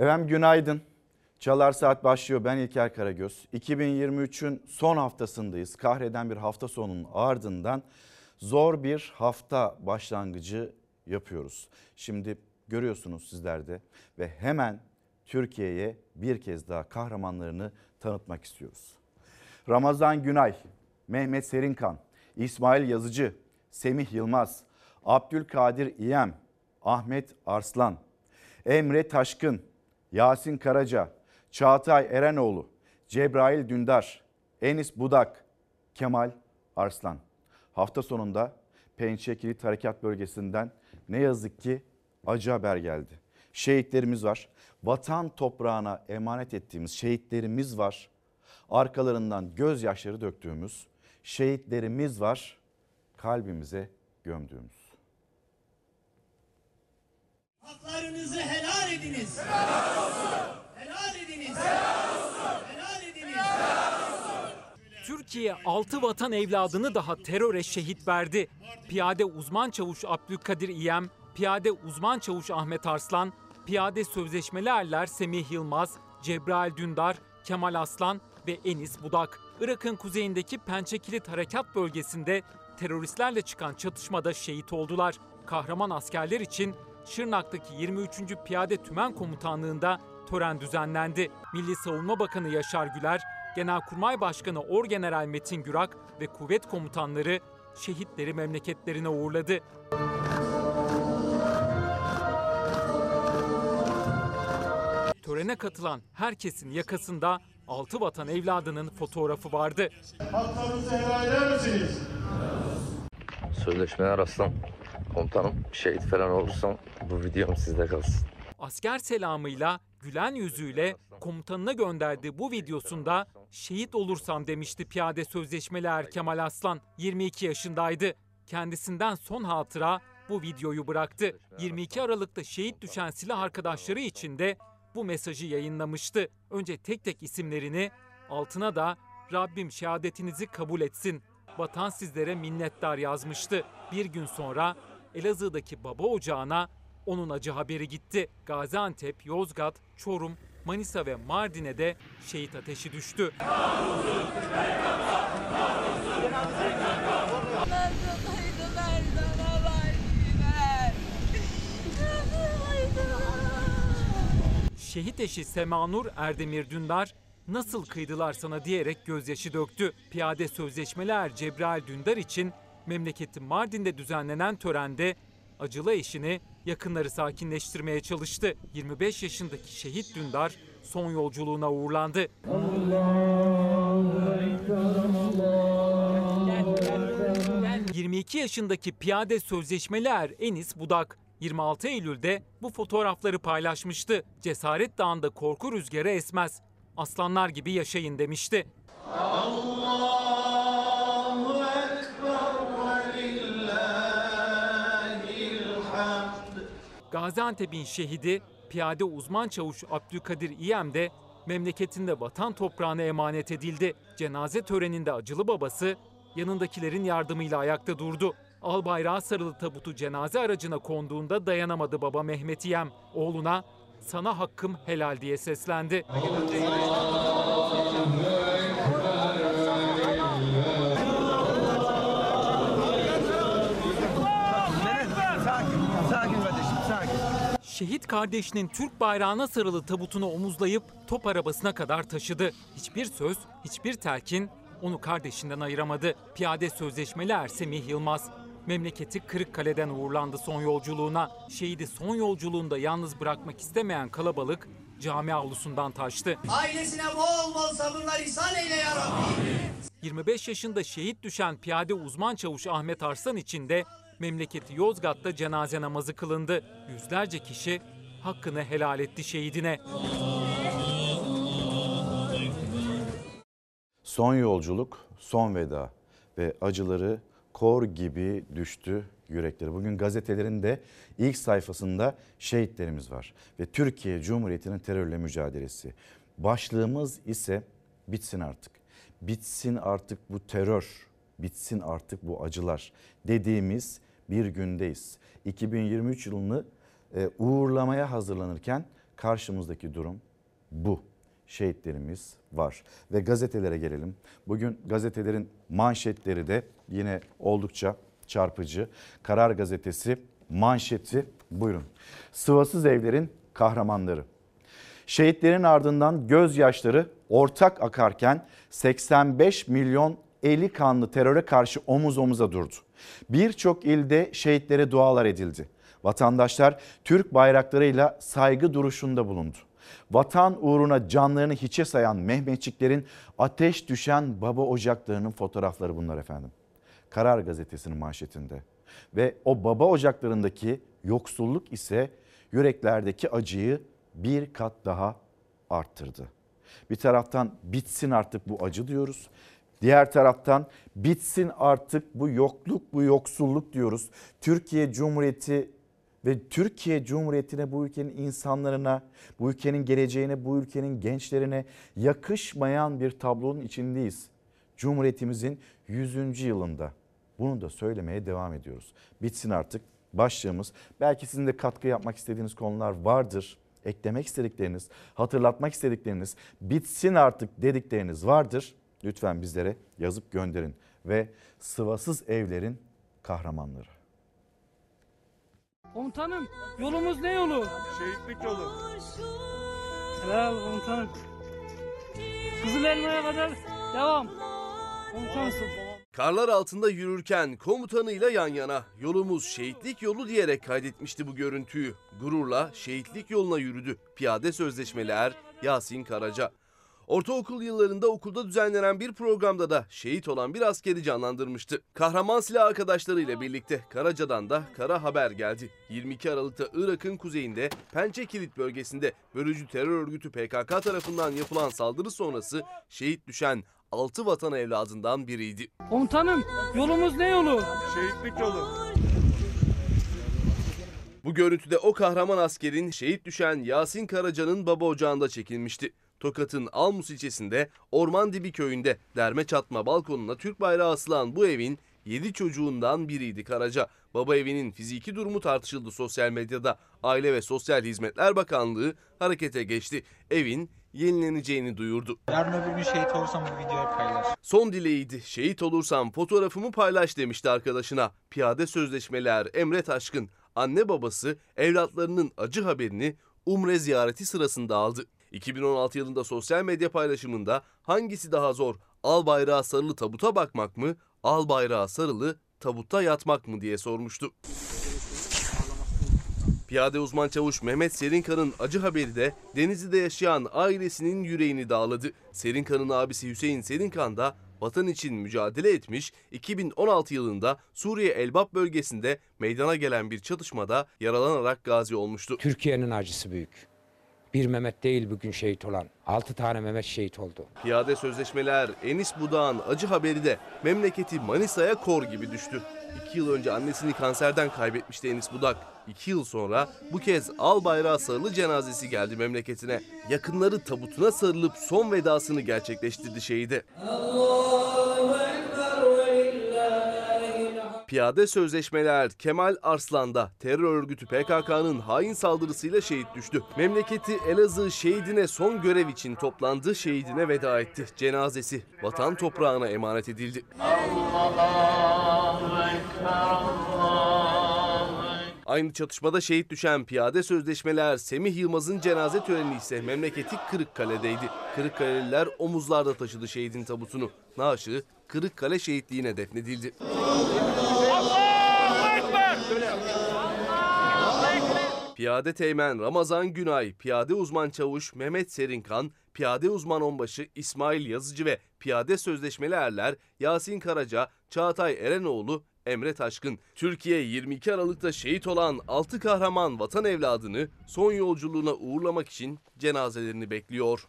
Efendim günaydın. Çalar Saat başlıyor. Ben İlker Karagöz. 2023'ün son haftasındayız. Kahreden bir hafta sonunun ardından zor bir hafta başlangıcı yapıyoruz. Şimdi görüyorsunuz sizler de ve hemen Türkiye'ye bir kez daha kahramanlarını tanıtmak istiyoruz. Ramazan Günay, Mehmet Serinkan, İsmail Yazıcı, Semih Yılmaz, Abdülkadir İyem, Ahmet Arslan, Emre Taşkın, Yasin Karaca, Çağatay Erenoğlu, Cebrail Dündar, Enis Budak, Kemal Arslan. Hafta sonunda Pençe Kilit Harekat Bölgesi'nden ne yazık ki acı haber geldi. Şehitlerimiz var. Vatan toprağına emanet ettiğimiz şehitlerimiz var. Arkalarından gözyaşları döktüğümüz şehitlerimiz var. Kalbimize gömdüğümüz. Haklarınızı helal ediniz. Helal olsun. Helal ediniz. Helal olsun. Helal ediniz. Türkiye 6 vatan evladını daha teröre şehit verdi. Piyade uzman çavuş Abdülkadir İyem, piyade uzman çavuş Ahmet Arslan, piyade sözleşmeli erler Semih Yılmaz, Cebrail Dündar, Kemal Aslan ve Enis Budak. Irak'ın kuzeyindeki Pençekilit Harekat Bölgesi'nde teröristlerle çıkan çatışmada şehit oldular. Kahraman askerler için Şırnak'taki 23. Piyade Tümen Komutanlığı'nda tören düzenlendi. Milli Savunma Bakanı Yaşar Güler, Genelkurmay Başkanı Orgeneral Metin Gürak ve kuvvet komutanları şehitleri memleketlerine uğurladı. Törene katılan herkesin yakasında altı vatan evladının fotoğrafı vardı. Haklarınızı helal eder misiniz? Sözleşmeler aslan. Komutanım şehit falan olursam bu videom sizde kalsın. Asker selamıyla, gülen yüzüyle komutanına gönderdiği bu videosunda şehit olursam demişti piyade sözleşmeli er Kemal Aslan. 22 yaşındaydı. Kendisinden son hatıra bu videoyu bıraktı. 22 Aralık'ta şehit düşen silah arkadaşları için de bu mesajı yayınlamıştı. Önce tek tek isimlerini, altına da Rabbim şehadetinizi kabul etsin. Vatan sizlere minnettar yazmıştı. Bir gün sonra Elazığ'daki baba ocağına onun acı haberi gitti. Gaziantep, Yozgat, Çorum, Manisa ve Mardin'e de şehit ateşi düştü. Şehit eşi Semanur Erdemir Dündar nasıl kıydılar sana diyerek gözyaşı döktü. Piyade sözleşmeli er Cebrail Dündar için memleketi Mardin'de düzenlenen törende acılı eşini yakınları sakinleştirmeye çalıştı. 25 yaşındaki şehit Dündar son yolculuğuna uğurlandı. 22 yaşındaki piyade sözleşmeli er Enis Budak 26 Eylül'de bu fotoğrafları paylaşmıştı. Cesaret Dağı'nda korku rüzgarı esmez. Aslanlar gibi yaşayın demişti. Gaziantep'in şehidi piyade uzman çavuş Abdülkadir İyem de memleketinde vatan toprağına emanet edildi. Cenaze töreninde acılı babası yanındakilerin yardımıyla ayakta durdu. Al bayrağı sarılı tabutu cenaze aracına konduğunda dayanamadı baba Mehmet İyem. Oğluna sana hakkım helal diye seslendi. Sakin kardeşim sakin. Şehit kardeşinin Türk bayrağına sarılı tabutunu omuzlayıp top arabasına kadar taşıdı. Hiçbir söz, hiçbir telkin onu kardeşinden ayıramadı. Piyade sözleşmeli er Semih Yılmaz. Memleketi Kırıkkale'den uğurlandı son yolculuğuna. Şehidi son yolculuğunda yalnız bırakmak istemeyen kalabalık cami avlusundan taştı. Ailesine bol bol sabırlar ihsan eyle ya Rabbi. 25 yaşında şehit düşen piyade uzman çavuş Ahmet Arslan için de memleketi Yozgat'ta cenaze namazı kılındı. Yüzlerce kişi hakkını helal etti şehidine. Son yolculuk, son veda ve acıları kor gibi düştü yürekleri. Bugün gazetelerin de ilk sayfasında şehitlerimiz var ve Türkiye Cumhuriyeti'nin terörle mücadelesi. Başlığımız ise bitsin artık. Bitsin artık bu terör, bitsin artık bu acılar dediğimiz bir gündeyiz. 2023 yılını e, uğurlamaya hazırlanırken karşımızdaki durum bu. Şehitlerimiz var ve gazetelere gelelim. Bugün gazetelerin manşetleri de yine oldukça çarpıcı. Karar gazetesi manşeti buyurun. Sıvasız evlerin kahramanları. Şehitlerin ardından gözyaşları ortak akarken 85 milyon eli kanlı teröre karşı omuz omuza durdu. Birçok ilde şehitlere dualar edildi. Vatandaşlar Türk bayraklarıyla saygı duruşunda bulundu. Vatan uğruna canlarını hiçe sayan Mehmetçiklerin ateş düşen baba ocaklarının fotoğrafları bunlar efendim. Karar gazetesinin manşetinde. Ve o baba ocaklarındaki yoksulluk ise yüreklerdeki acıyı bir kat daha arttırdı. Bir taraftan bitsin artık bu acı diyoruz. Diğer taraftan bitsin artık bu yokluk, bu yoksulluk diyoruz. Türkiye Cumhuriyeti ve Türkiye Cumhuriyeti'ne bu ülkenin insanlarına, bu ülkenin geleceğine, bu ülkenin gençlerine yakışmayan bir tablonun içindeyiz. Cumhuriyetimizin 100. yılında. Bunu da söylemeye devam ediyoruz. Bitsin artık başlığımız. Belki sizin de katkı yapmak istediğiniz konular vardır. Eklemek istedikleriniz, hatırlatmak istedikleriniz, bitsin artık dedikleriniz vardır. Lütfen bizlere yazıp gönderin ve sıvasız evlerin kahramanları. Komutanım yolumuz ne yolu? Şehitlik yolu. Helal komutanım. Kızıl elmaya kadar devam. Komutansın. Karlar altında yürürken komutanıyla yan yana yolumuz şehitlik yolu diyerek kaydetmişti bu görüntüyü. Gururla şehitlik yoluna yürüdü piyade sözleşmeli er Yasin Karaca. Ortaokul yıllarında okulda düzenlenen bir programda da şehit olan bir askeri canlandırmıştı. Kahraman silah arkadaşlarıyla birlikte Karaca'dan da kara haber geldi. 22 Aralık'ta Irak'ın kuzeyinde Pençe Kilit bölgesinde bölücü terör örgütü PKK tarafından yapılan saldırı sonrası şehit düşen 6 vatan evladından biriydi. Komutanım yolumuz ne yolu? Şehitlik yolu. Bu görüntüde o kahraman askerin şehit düşen Yasin Karaca'nın baba ocağında çekilmişti. Tokat'ın Almus ilçesinde Orman Dibi köyünde derme çatma balkonuna Türk bayrağı asılan bu evin 7 çocuğundan biriydi Karaca. Baba evinin fiziki durumu tartışıldı sosyal medyada. Aile ve Sosyal Hizmetler Bakanlığı harekete geçti. Evin yenileneceğini duyurdu. Yarın öbür gün şehit olursam bu videoyu paylaş. Son dileğiydi. Şehit olursam fotoğrafımı paylaş demişti arkadaşına. Piyade sözleşmeler Emre Taşkın, anne babası evlatlarının acı haberini Umre ziyareti sırasında aldı. 2016 yılında sosyal medya paylaşımında hangisi daha zor? Al bayrağı sarılı tabuta bakmak mı? Al bayrağı sarılı tabutta yatmak mı diye sormuştu. Piyade uzman çavuş Mehmet Serinkan'ın acı haberi de Denizli'de yaşayan ailesinin yüreğini dağladı. Serinkan'ın abisi Hüseyin Serinkan da vatan için mücadele etmiş, 2016 yılında Suriye Elbap bölgesinde meydana gelen bir çatışmada yaralanarak gazi olmuştu. Türkiye'nin acısı büyük. Bir Mehmet değil bugün şehit olan. Altı tane Mehmet şehit oldu. Piyade sözleşmeler Enis Budağ'ın acı haberi de memleketi Manisa'ya kor gibi düştü. İki yıl önce annesini kanserden kaybetmişti Enis Budak. İki yıl sonra bu kez al bayrağı sarılı cenazesi geldi memleketine. Yakınları tabutuna sarılıp son vedasını gerçekleştirdi şehide. Piyade sözleşmeler Kemal Arslan'da terör örgütü PKK'nın hain saldırısıyla şehit düştü. Memleketi Elazığ şehidine son görev için toplandı, şehidine veda etti. Cenazesi vatan toprağına emanet edildi. Aynı çatışmada şehit düşen piyade sözleşmeler Semih Yılmaz'ın cenaze töreni ise memleketi Kırıkkale'deydi. Kırıkkaleliler omuzlarda taşıdı şehidin tabutunu. Naaşı Kırıkkale şehitliğine defnedildi. Piyade Teğmen Ramazan Günay, Piyade Uzman Çavuş Mehmet Serinkan, Piyade Uzman Onbaşı İsmail Yazıcı ve Piyade Sözleşmeli Erler Yasin Karaca, Çağatay Erenoğlu, Emre Taşkın. Türkiye 22 Aralık'ta şehit olan 6 kahraman vatan evladını son yolculuğuna uğurlamak için cenazelerini bekliyor.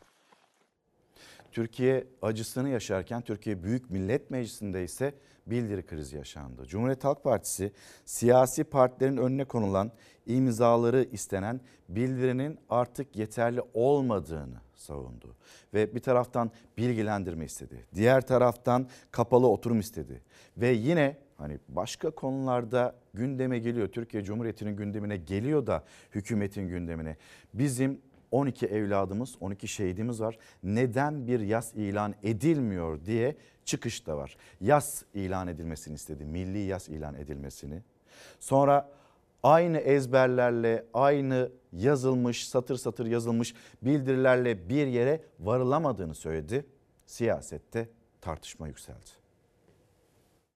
Türkiye acısını yaşarken Türkiye Büyük Millet Meclisi'nde ise bildiri krizi yaşandı. Cumhuriyet Halk Partisi siyasi partilerin önüne konulan imzaları istenen bildirinin artık yeterli olmadığını savundu. Ve bir taraftan bilgilendirme istedi. Diğer taraftan kapalı oturum istedi. Ve yine hani başka konularda gündeme geliyor. Türkiye Cumhuriyeti'nin gündemine geliyor da hükümetin gündemine. Bizim 12 evladımız, 12 şehidimiz var. Neden bir yas ilan edilmiyor diye çıkış da var. Yas ilan edilmesini istedi. Milli yas ilan edilmesini. Sonra aynı ezberlerle, aynı yazılmış, satır satır yazılmış bildirilerle bir yere varılamadığını söyledi. Siyasette tartışma yükseldi.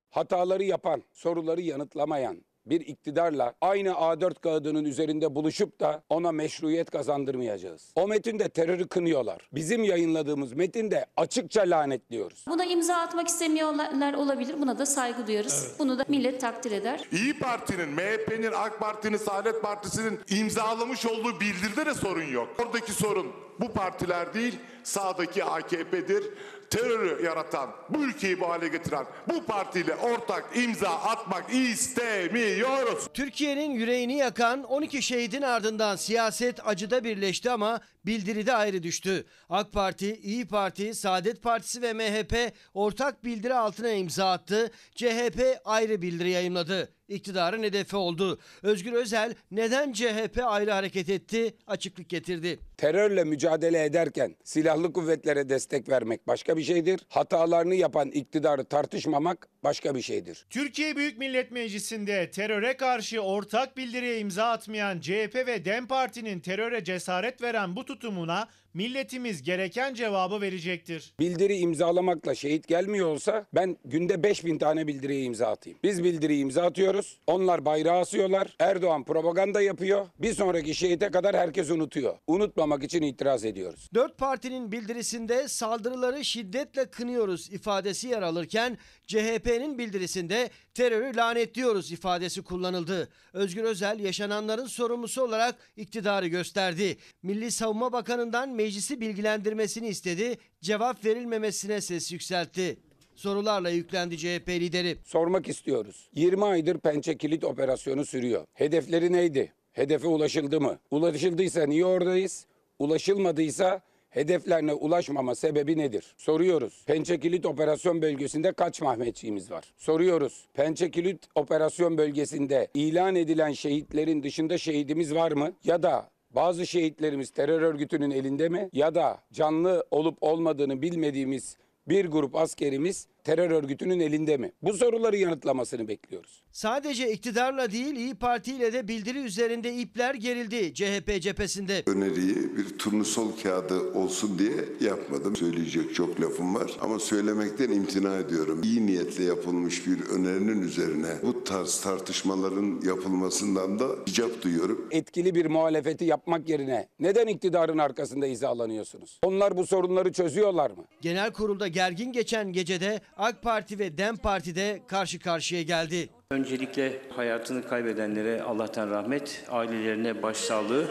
hataları yapan, soruları yanıtlamayan bir iktidarla aynı A4 kağıdının üzerinde buluşup da ona meşruiyet kazandırmayacağız. O metinde terörü kınıyorlar. Bizim yayınladığımız metinde açıkça lanetliyoruz. Buna imza atmak istemiyorlar olabilir. Buna da saygı duyarız. Bunu da millet takdir eder. İyi Parti'nin, MHP'nin, AK Parti'nin, Saadet Partisi'nin imzalamış olduğu bildiride de sorun yok. Oradaki sorun bu partiler değil, sağdaki AKP'dir. Terörü yaratan, bu ülkeyi bu hale getiren bu partiyle ortak imza atmak istemiyoruz. Türkiye'nin yüreğini yakan 12 şehidin ardından siyaset acıda birleşti ama bildiride ayrı düştü. AK Parti, İyi Parti, Saadet Partisi ve MHP ortak bildiri altına imza attı. CHP ayrı bildiri yayımladı. İktidarın hedefi oldu. Özgür Özel neden CHP ayrı hareket etti açıklık getirdi. Terörle mücadele ederken silahlı kuvvetlere destek vermek başka bir şeydir. Hatalarını yapan iktidarı tartışmamak başka bir şeydir. Türkiye Büyük Millet Meclisi'nde teröre karşı ortak bildiriye imza atmayan CHP ve DEM Parti'nin teröre cesaret veren bu tutumuna milletimiz gereken cevabı verecektir. Bildiri imzalamakla şehit gelmiyor olsa ben günde 5000 tane bildiriye imza atayım. Biz bildiriyi imza atıyoruz. Onlar bayrağı asıyorlar. Erdoğan propaganda yapıyor. Bir sonraki şehite kadar herkes unutuyor. Unutmamak için itiraz ediyoruz. Dört partinin bildirisinde saldırıları şiddetle kınıyoruz ifadesi yer alırken CHP'nin bildirisinde terörü lanetliyoruz ifadesi kullanıldı. Özgür Özel yaşananların sorumlusu olarak iktidarı gösterdi. Milli Savunma Bakanı'ndan meclisi bilgilendirmesini istedi. Cevap verilmemesine ses yükseltti. Sorularla yüklendi CHP lideri. Sormak istiyoruz. 20 aydır pençe kilit operasyonu sürüyor. Hedefleri neydi? Hedefe ulaşıldı mı? Ulaşıldıysa niye oradayız? Ulaşılmadıysa hedeflerine ulaşmama sebebi nedir? Soruyoruz. Pençe Kilit Operasyon Bölgesi'nde kaç Mehmetçiğimiz var? Soruyoruz. Pençe Kilit Operasyon Bölgesi'nde ilan edilen şehitlerin dışında şehidimiz var mı? Ya da bazı şehitlerimiz terör örgütünün elinde mi? Ya da canlı olup olmadığını bilmediğimiz bir grup askerimiz terör örgütünün elinde mi? Bu soruları yanıtlamasını bekliyoruz. Sadece iktidarla değil İyi Parti ile de bildiri üzerinde ipler gerildi CHP cephesinde. Öneriyi bir turnusol kağıdı olsun diye yapmadım. Söyleyecek çok lafım var ama söylemekten imtina ediyorum. İyi niyetle yapılmış bir önerinin üzerine bu tarz tartışmaların yapılmasından da icap duyuyorum. Etkili bir muhalefeti yapmak yerine neden iktidarın arkasında hizalanıyorsunuz? Onlar bu sorunları çözüyorlar mı? Genel kurulda gergin geçen gecede AK Parti ve DEM Parti de karşı karşıya geldi. Öncelikle hayatını kaybedenlere Allah'tan rahmet, ailelerine başsağlığı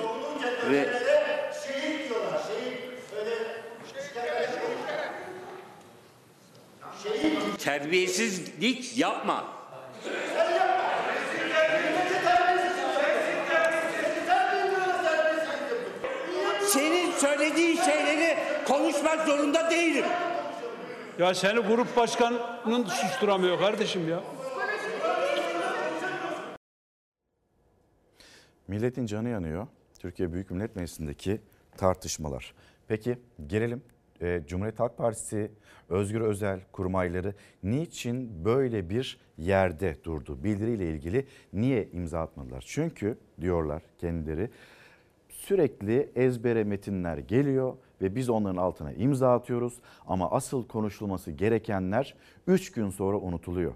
ve terbiyesizlik yapma. Senin söylediğin şeyleri konuşmak zorunda değilim. Ya seni grup başkanının susturamıyor kardeşim ya. Milletin canı yanıyor. Türkiye Büyük Millet Meclisi'ndeki tartışmalar. Peki gelelim e, Cumhuriyet Halk Partisi, Özgür Özel kurmayları niçin böyle bir yerde durdu? Bildiriyle ilgili niye imza atmadılar? Çünkü diyorlar kendileri sürekli ezbere metinler geliyor ve biz onların altına imza atıyoruz ama asıl konuşulması gerekenler 3 gün sonra unutuluyor.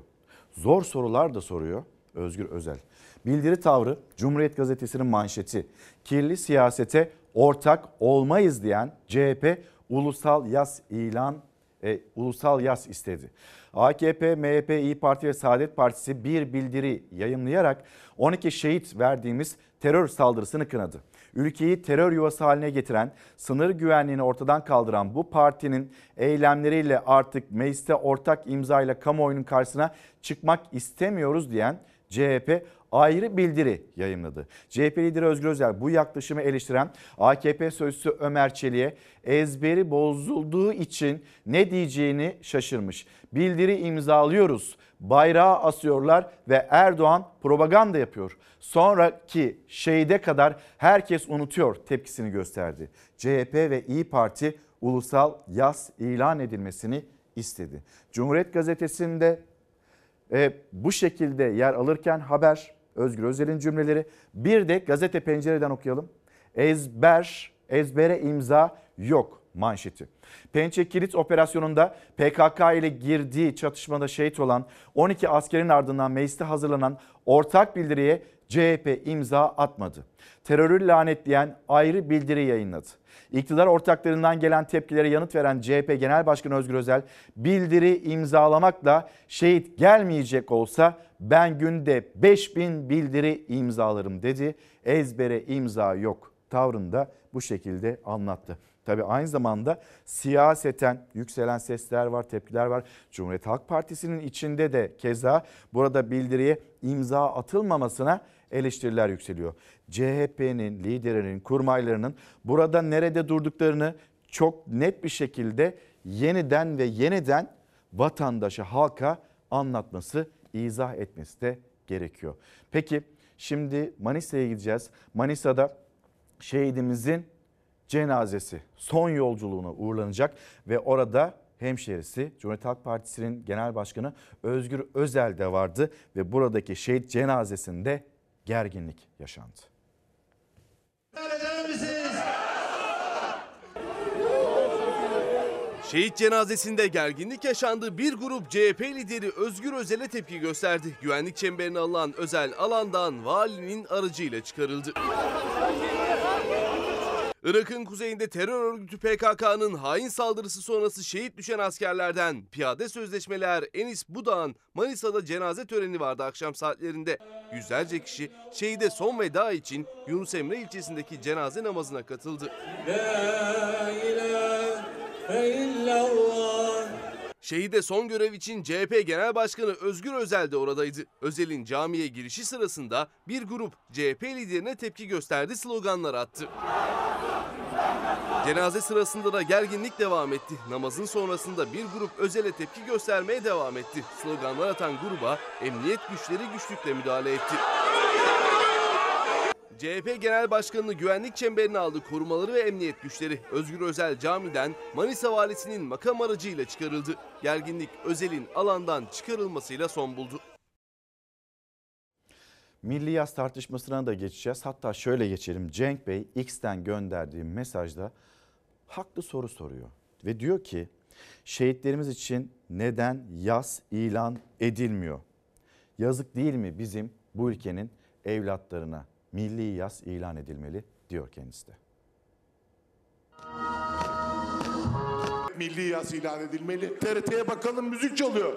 Zor sorular da soruyor Özgür Özel. Bildiri tavrı Cumhuriyet Gazetesi'nin manşeti. Kirli siyasete ortak olmayız diyen CHP ulusal yas ilan e, ulusal yas istedi. AKP, MHP, İyi Parti ve Saadet Partisi bir bildiri yayınlayarak 12 şehit verdiğimiz terör saldırısını kınadı. Ülkeyi terör yuvası haline getiren, sınır güvenliğini ortadan kaldıran bu partinin eylemleriyle artık mecliste ortak imzayla kamuoyunun karşısına çıkmak istemiyoruz diyen CHP ayrı bildiri yayınladı. CHP lideri Özgür Özel bu yaklaşımı eleştiren AKP sözcüsü Ömer Çelik'e ezberi bozulduğu için ne diyeceğini şaşırmış. Bildiri imzalıyoruz, bayrağı asıyorlar ve Erdoğan propaganda yapıyor. Sonraki şeyde kadar herkes unutuyor tepkisini gösterdi. CHP ve İyi Parti ulusal yas ilan edilmesini istedi. Cumhuriyet Gazetesi'nde e, bu şekilde yer alırken haber Özgür Özel'in cümleleri bir de gazete pencereden okuyalım. Ezber, ezbere imza yok manşeti. Pençe Kilit operasyonunda PKK ile girdiği çatışmada şehit olan 12 askerin ardından mecliste hazırlanan ortak bildiriye CHP imza atmadı. Terörü lanetleyen ayrı bildiri yayınladı. İktidar ortaklarından gelen tepkilere yanıt veren CHP Genel Başkanı Özgür Özel, bildiri imzalamakla şehit gelmeyecek olsa ben günde 5000 bildiri imzalarım dedi. Ezbere imza yok tavrında bu şekilde anlattı. Tabii aynı zamanda siyaseten yükselen sesler var, tepkiler var. Cumhuriyet Halk Partisi'nin içinde de keza burada bildiriye imza atılmamasına eleştiriler yükseliyor. CHP'nin liderinin, kurmaylarının burada nerede durduklarını çok net bir şekilde yeniden ve yeniden vatandaşa, halka anlatması, izah etmesi de gerekiyor. Peki şimdi Manisa'ya gideceğiz. Manisa'da şehidimizin cenazesi son yolculuğuna uğurlanacak ve orada hemşerisi Cumhuriyet Halk Partisi'nin genel başkanı Özgür Özel de vardı ve buradaki şehit cenazesinde gerginlik yaşandı. Şehit cenazesinde gerginlik yaşandı. Bir grup CHP lideri Özgür Özel'e tepki gösterdi. Güvenlik çemberine alınan Özel alandan valinin aracıyla çıkarıldı. Irak'ın kuzeyinde terör örgütü PKK'nın hain saldırısı sonrası şehit düşen askerlerden piyade sözleşmeler Enis Budağ'ın Manisa'da cenaze töreni vardı akşam saatlerinde. Yüzlerce kişi şehide son veda için Yunus Emre ilçesindeki cenaze namazına katıldı. Şehide son görev için CHP Genel Başkanı Özgür Özel de oradaydı. Özel'in camiye girişi sırasında bir grup CHP liderine tepki gösterdi sloganlar attı. Cenaze sırasında da gerginlik devam etti. Namazın sonrasında bir grup Özel'e tepki göstermeye devam etti. Sloganlar atan gruba emniyet güçleri güçlükle müdahale etti. CHP Genel Başkanı'nı güvenlik çemberine aldı korumaları ve emniyet güçleri. Özgür Özel camiden Manisa valisinin makam aracıyla çıkarıldı. Gerginlik Özel'in alandan çıkarılmasıyla son buldu. Milli yaz tartışmasına da geçeceğiz. Hatta şöyle geçelim. Cenk Bey X'ten gönderdiği mesajda haklı soru soruyor. Ve diyor ki şehitlerimiz için neden yaz ilan edilmiyor? Yazık değil mi bizim bu ülkenin evlatlarına milli yaz ilan edilmeli diyor kendisi de. Milli yas ilan edilmeli. TRT'ye bakalım müzik çalıyor.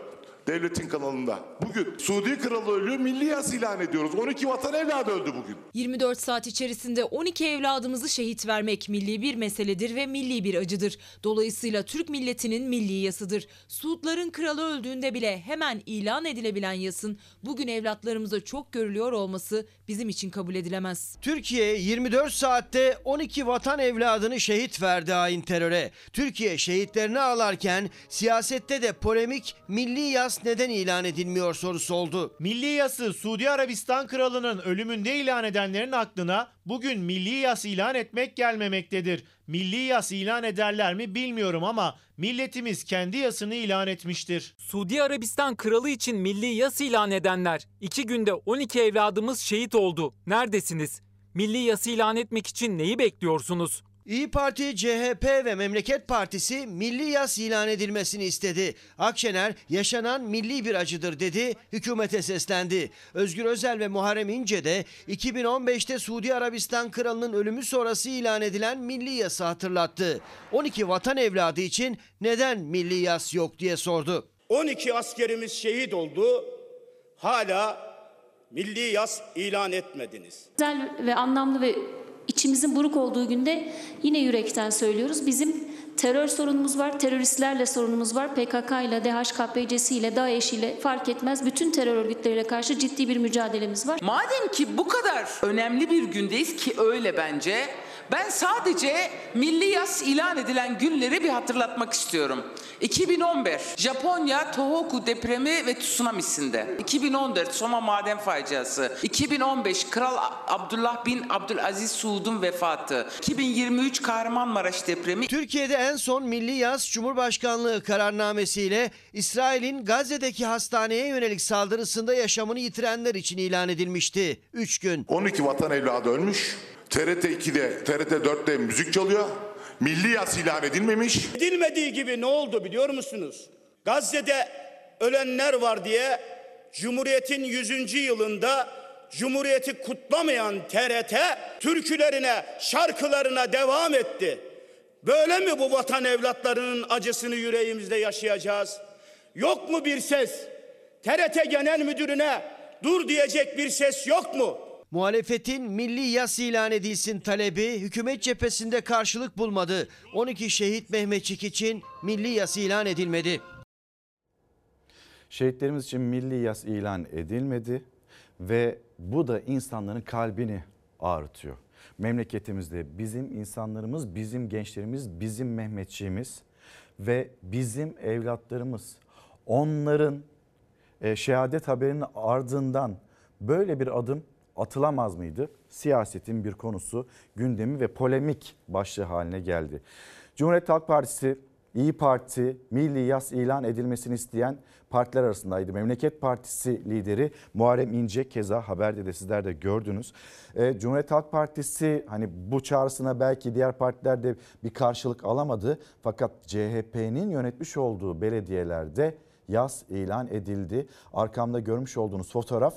Devletin kanalında. Bugün Suudi Kralı ölüyor milli yas ilan ediyoruz. 12 vatan evladı öldü bugün. 24 saat içerisinde 12 evladımızı şehit vermek milli bir meseledir ve milli bir acıdır. Dolayısıyla Türk milletinin milli yasıdır. Suudların kralı öldüğünde bile hemen ilan edilebilen yasın bugün evlatlarımıza çok görülüyor olması bizim için kabul edilemez. Türkiye 24 saatte 12 vatan evladını şehit verdi hain teröre. Türkiye şehitlerini ağlarken siyasette de polemik milli yas neden ilan edilmiyor sorusu oldu. Milli yası Suudi Arabistan kralının ölümünde ilan edenlerin aklına bugün milli yas ilan etmek gelmemektedir. Milli yas ilan ederler mi bilmiyorum ama milletimiz kendi yasını ilan etmiştir. Suudi Arabistan kralı için milli yas ilan edenler iki günde 12 evladımız şehit oldu. Neredesiniz? Milli yas ilan etmek için neyi bekliyorsunuz? İyi Parti, CHP ve Memleket Partisi milli yas ilan edilmesini istedi. Akşener yaşanan milli bir acıdır dedi, hükümete seslendi. Özgür Özel ve Muharrem İnce de 2015'te Suudi Arabistan kralının ölümü sonrası ilan edilen milli yası hatırlattı. 12 vatan evladı için neden milli yas yok diye sordu. 12 askerimiz şehit oldu. Hala milli yas ilan etmediniz. Güzel ve anlamlı ve İçimizin buruk olduğu günde yine yürekten söylüyoruz. Bizim terör sorunumuz var, teröristlerle sorunumuz var. PKK ile, DHKPC'si ile, DAEŞ ile fark etmez. Bütün terör örgütleriyle karşı ciddi bir mücadelemiz var. Madem ki bu kadar önemli bir gündeyiz ki öyle bence. Ben sadece milli yas ilan edilen günleri bir hatırlatmak istiyorum. 2011 Japonya Tohoku depremi ve tsunamisinde. 2014 Soma maden faciası. 2015 Kral Abdullah bin Abdülaziz Suud'un vefatı. 2023 Kahramanmaraş depremi. Türkiye'de en son Milli Yas Cumhurbaşkanlığı kararnamesiyle İsrail'in Gazze'deki hastaneye yönelik saldırısında yaşamını yitirenler için ilan edilmişti. 3 gün. 12 vatan evladı ölmüş. TRT 2'de, TRT 4'te müzik çalıyor. Milli yas ilan edilmemiş. Edilmediği gibi ne oldu biliyor musunuz? Gazze'de ölenler var diye Cumhuriyet'in 100. yılında Cumhuriyeti kutlamayan TRT türkülerine, şarkılarına devam etti. Böyle mi bu vatan evlatlarının acısını yüreğimizde yaşayacağız? Yok mu bir ses? TRT Genel Müdürüne dur diyecek bir ses yok mu? Muhalefetin milli yas ilan edilsin talebi hükümet cephesinde karşılık bulmadı. 12 şehit Mehmetçik için milli yas ilan edilmedi. Şehitlerimiz için milli yas ilan edilmedi ve bu da insanların kalbini ağrıtıyor. Memleketimizde bizim insanlarımız, bizim gençlerimiz, bizim Mehmetçiğimiz ve bizim evlatlarımız onların e, şehadet haberinin ardından böyle bir adım atılamaz mıydı? Siyasetin bir konusu, gündemi ve polemik başlığı haline geldi. Cumhuriyet Halk Partisi, İyi Parti, Milli Yas ilan edilmesini isteyen partiler arasındaydı. Memleket Partisi lideri Muharrem İnce keza haberde de sizler de gördünüz. E, Cumhuriyet Halk Partisi hani bu çağrısına belki diğer partiler de bir karşılık alamadı. Fakat CHP'nin yönetmiş olduğu belediyelerde yaz ilan edildi. Arkamda görmüş olduğunuz fotoğraf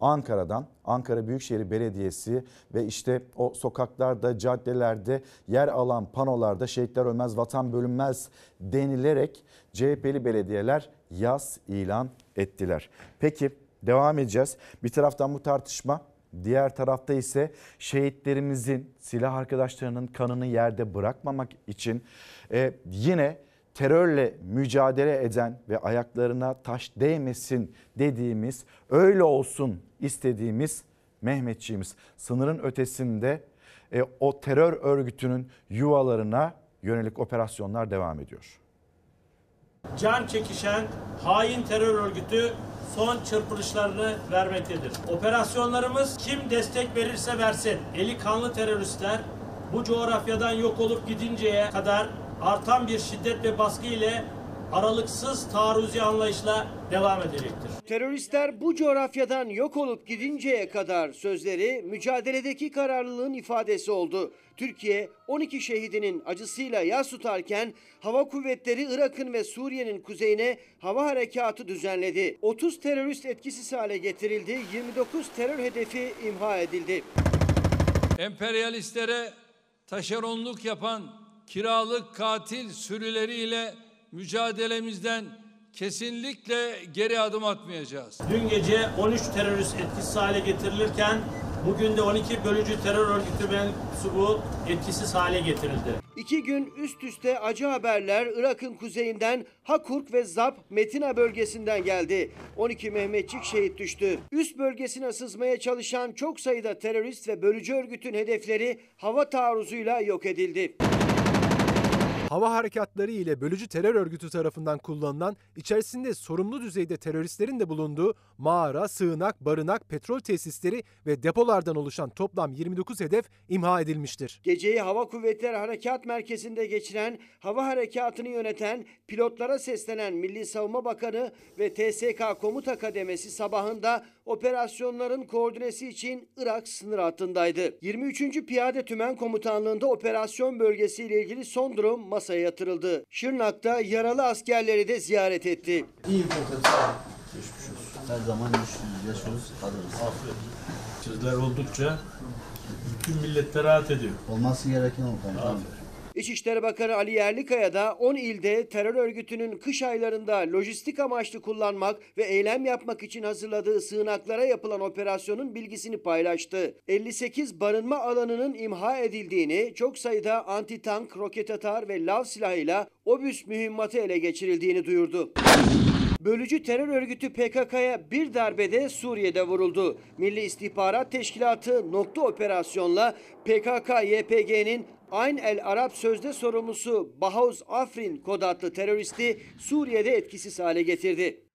Ankara'dan, Ankara Büyükşehir Belediyesi ve işte o sokaklarda, caddelerde yer alan panolarda şehitler ölmez, vatan bölünmez denilerek CHP'li belediyeler yaz ilan ettiler. Peki devam edeceğiz. Bir taraftan bu tartışma Diğer tarafta ise şehitlerimizin silah arkadaşlarının kanını yerde bırakmamak için e, yine terörle mücadele eden ve ayaklarına taş değmesin dediğimiz, öyle olsun istediğimiz Mehmetçiğimiz sınırın ötesinde e, o terör örgütünün yuvalarına yönelik operasyonlar devam ediyor. Can çekişen hain terör örgütü son çırpınışlarını vermektedir. Operasyonlarımız kim destek verirse versin. Eli kanlı teröristler bu coğrafyadan yok olup gidinceye kadar artan bir şiddet ve baskı ile aralıksız taarruzi anlayışla devam edecektir. Teröristler bu coğrafyadan yok olup gidinceye kadar sözleri mücadeledeki kararlılığın ifadesi oldu. Türkiye 12 şehidinin acısıyla yas tutarken hava kuvvetleri Irak'ın ve Suriye'nin kuzeyine hava harekatı düzenledi. 30 terörist etkisiz hale getirildi, 29 terör hedefi imha edildi. Emperyalistlere taşeronluk yapan kiralık katil sürüleriyle mücadelemizden kesinlikle geri adım atmayacağız. Dün gece 13 terörist etkisiz hale getirilirken bugün de 12 bölücü terör örgütü mensubu etkisiz hale getirildi. İki gün üst üste acı haberler Irak'ın kuzeyinden Hakurk ve Zap Metina bölgesinden geldi. 12 Mehmetçik şehit düştü. Üst bölgesine sızmaya çalışan çok sayıda terörist ve bölücü örgütün hedefleri hava taarruzuyla yok edildi. Hava harekatları ile bölücü terör örgütü tarafından kullanılan, içerisinde sorumlu düzeyde teröristlerin de bulunduğu mağara, sığınak, barınak, petrol tesisleri ve depolardan oluşan toplam 29 hedef imha edilmiştir. Geceyi Hava Kuvvetleri Harekat Merkezi'nde geçiren, hava harekatını yöneten, pilotlara seslenen Milli Savunma Bakanı ve TSK Komuta Kademesi sabahında operasyonların koordinesi için Irak sınır hattındaydı. 23. Piyade Tümen Komutanlığı'nda operasyon bölgesiyle ilgili son durum masaya yatırıldı. Şırnak'ta yaralı askerleri de ziyaret etti. İyi olun. Geçmiş olsun. Her zaman güçlüyüz, yaşıyoruz, kalırız. Aferin. Sizler oldukça bütün millet rahat ediyor. Olması gereken o komutanım. Aferin. İçişleri Bakanı Ali Yerlikaya da 10 ilde terör örgütünün kış aylarında lojistik amaçlı kullanmak ve eylem yapmak için hazırladığı sığınaklara yapılan operasyonun bilgisini paylaştı. 58 barınma alanının imha edildiğini, çok sayıda anti-tank, roket atar ve lav silahıyla obüs mühimmatı ele geçirildiğini duyurdu. Bölücü terör örgütü PKK'ya bir darbede Suriye'de vuruldu. Milli İstihbarat Teşkilatı nokta operasyonla PKK-YPG'nin Ayn el Arap sözde sorumlusu Bahauz Afrin kod adlı teröristi Suriye'de etkisiz hale getirdi.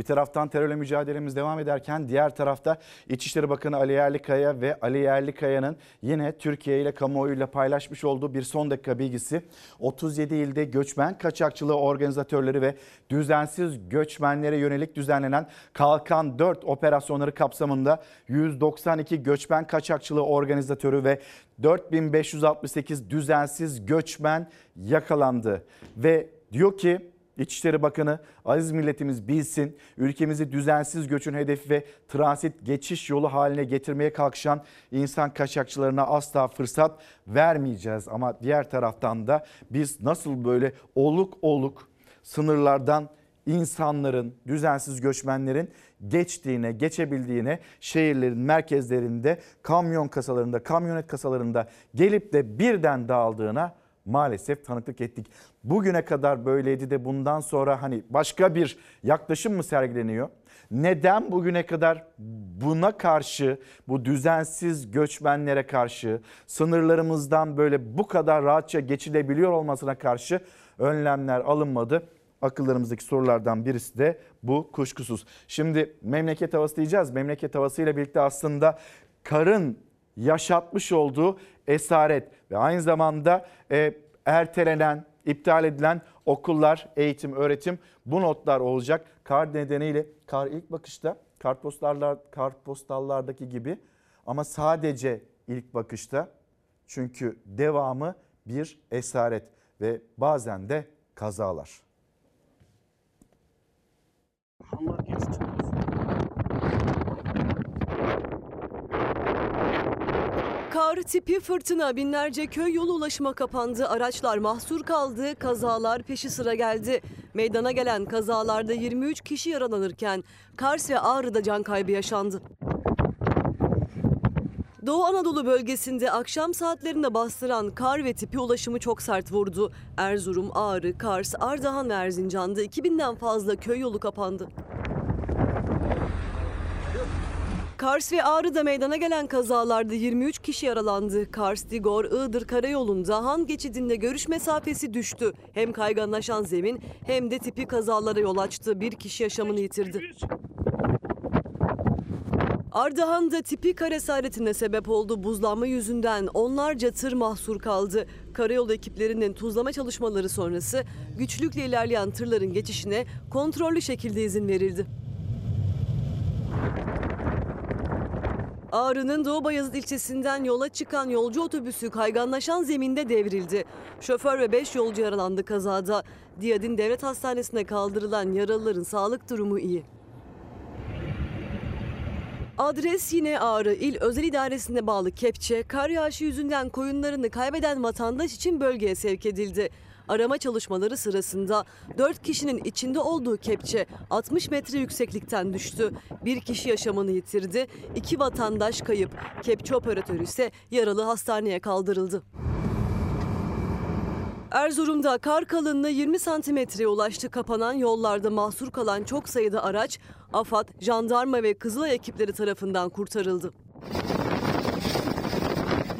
Bir taraftan terörle mücadelemiz devam ederken diğer tarafta İçişleri Bakanı Ali Yerlikaya ve Ali Yerlikaya'nın yine Türkiye ile kamuoyuyla paylaşmış olduğu bir son dakika bilgisi. 37 ilde göçmen kaçakçılığı organizatörleri ve düzensiz göçmenlere yönelik düzenlenen Kalkan 4 operasyonları kapsamında 192 göçmen kaçakçılığı organizatörü ve 4568 düzensiz göçmen yakalandı. Ve diyor ki İçişleri Bakanı aziz milletimiz bilsin ülkemizi düzensiz göçün hedefi ve transit geçiş yolu haline getirmeye kalkışan insan kaçakçılarına asla fırsat vermeyeceğiz. Ama diğer taraftan da biz nasıl böyle oluk oluk sınırlardan insanların, düzensiz göçmenlerin geçtiğine, geçebildiğine şehirlerin merkezlerinde, kamyon kasalarında, kamyonet kasalarında gelip de birden dağıldığına maalesef tanıklık ettik. Bugüne kadar böyleydi de bundan sonra hani başka bir yaklaşım mı sergileniyor? Neden bugüne kadar buna karşı, bu düzensiz göçmenlere karşı, sınırlarımızdan böyle bu kadar rahatça geçilebiliyor olmasına karşı önlemler alınmadı? Akıllarımızdaki sorulardan birisi de bu kuşkusuz. Şimdi memleket havası diyeceğiz. Memleket havasıyla birlikte aslında karın yaşatmış olduğu esaret ve aynı zamanda e, ertelenen, iptal edilen okullar, eğitim, öğretim bu notlar olacak. Kar nedeniyle kar ilk bakışta kartpostallar, kartpostallardaki gibi ama sadece ilk bakışta çünkü devamı bir esaret ve bazen de kazalar. Allah geçti. Kar tipi fırtına binlerce köy yolu ulaşıma kapandı. Araçlar mahsur kaldı. Kazalar peşi sıra geldi. Meydana gelen kazalarda 23 kişi yaralanırken Kars ve Ağrı'da can kaybı yaşandı. Doğu Anadolu bölgesinde akşam saatlerinde bastıran kar ve tipi ulaşımı çok sert vurdu. Erzurum, Ağrı, Kars, Ardahan ve Erzincan'da 2000'den fazla köy yolu kapandı. Kars ve Ağrı'da meydana gelen kazalarda 23 kişi yaralandı. Kars, Digor, Iğdır karayolunda Han geçidinde görüş mesafesi düştü. Hem kayganlaşan zemin hem de tipi kazalara yol açtı. Bir kişi yaşamını yitirdi. Ardahan'da tipi kar esaretine sebep oldu. Buzlanma yüzünden onlarca tır mahsur kaldı. Karayolu ekiplerinin tuzlama çalışmaları sonrası güçlükle ilerleyen tırların geçişine kontrollü şekilde izin verildi. Ağrı'nın Doğu Bayazıt ilçesinden yola çıkan yolcu otobüsü kayganlaşan zeminde devrildi. Şoför ve 5 yolcu yaralandı kazada. Diyadin Devlet Hastanesi'ne kaldırılan yaralıların sağlık durumu iyi. Adres yine Ağrı İl Özel İdaresi'ne bağlı Kepçe, kar yağışı yüzünden koyunlarını kaybeden vatandaş için bölgeye sevk edildi. Arama çalışmaları sırasında 4 kişinin içinde olduğu kepçe 60 metre yükseklikten düştü. Bir kişi yaşamını yitirdi, iki vatandaş kayıp. Kepçe operatörü ise yaralı hastaneye kaldırıldı. Erzurum'da kar kalınlığı 20 santimetreye ulaştı. Kapanan yollarda mahsur kalan çok sayıda araç AFAD, jandarma ve Kızılay ekipleri tarafından kurtarıldı.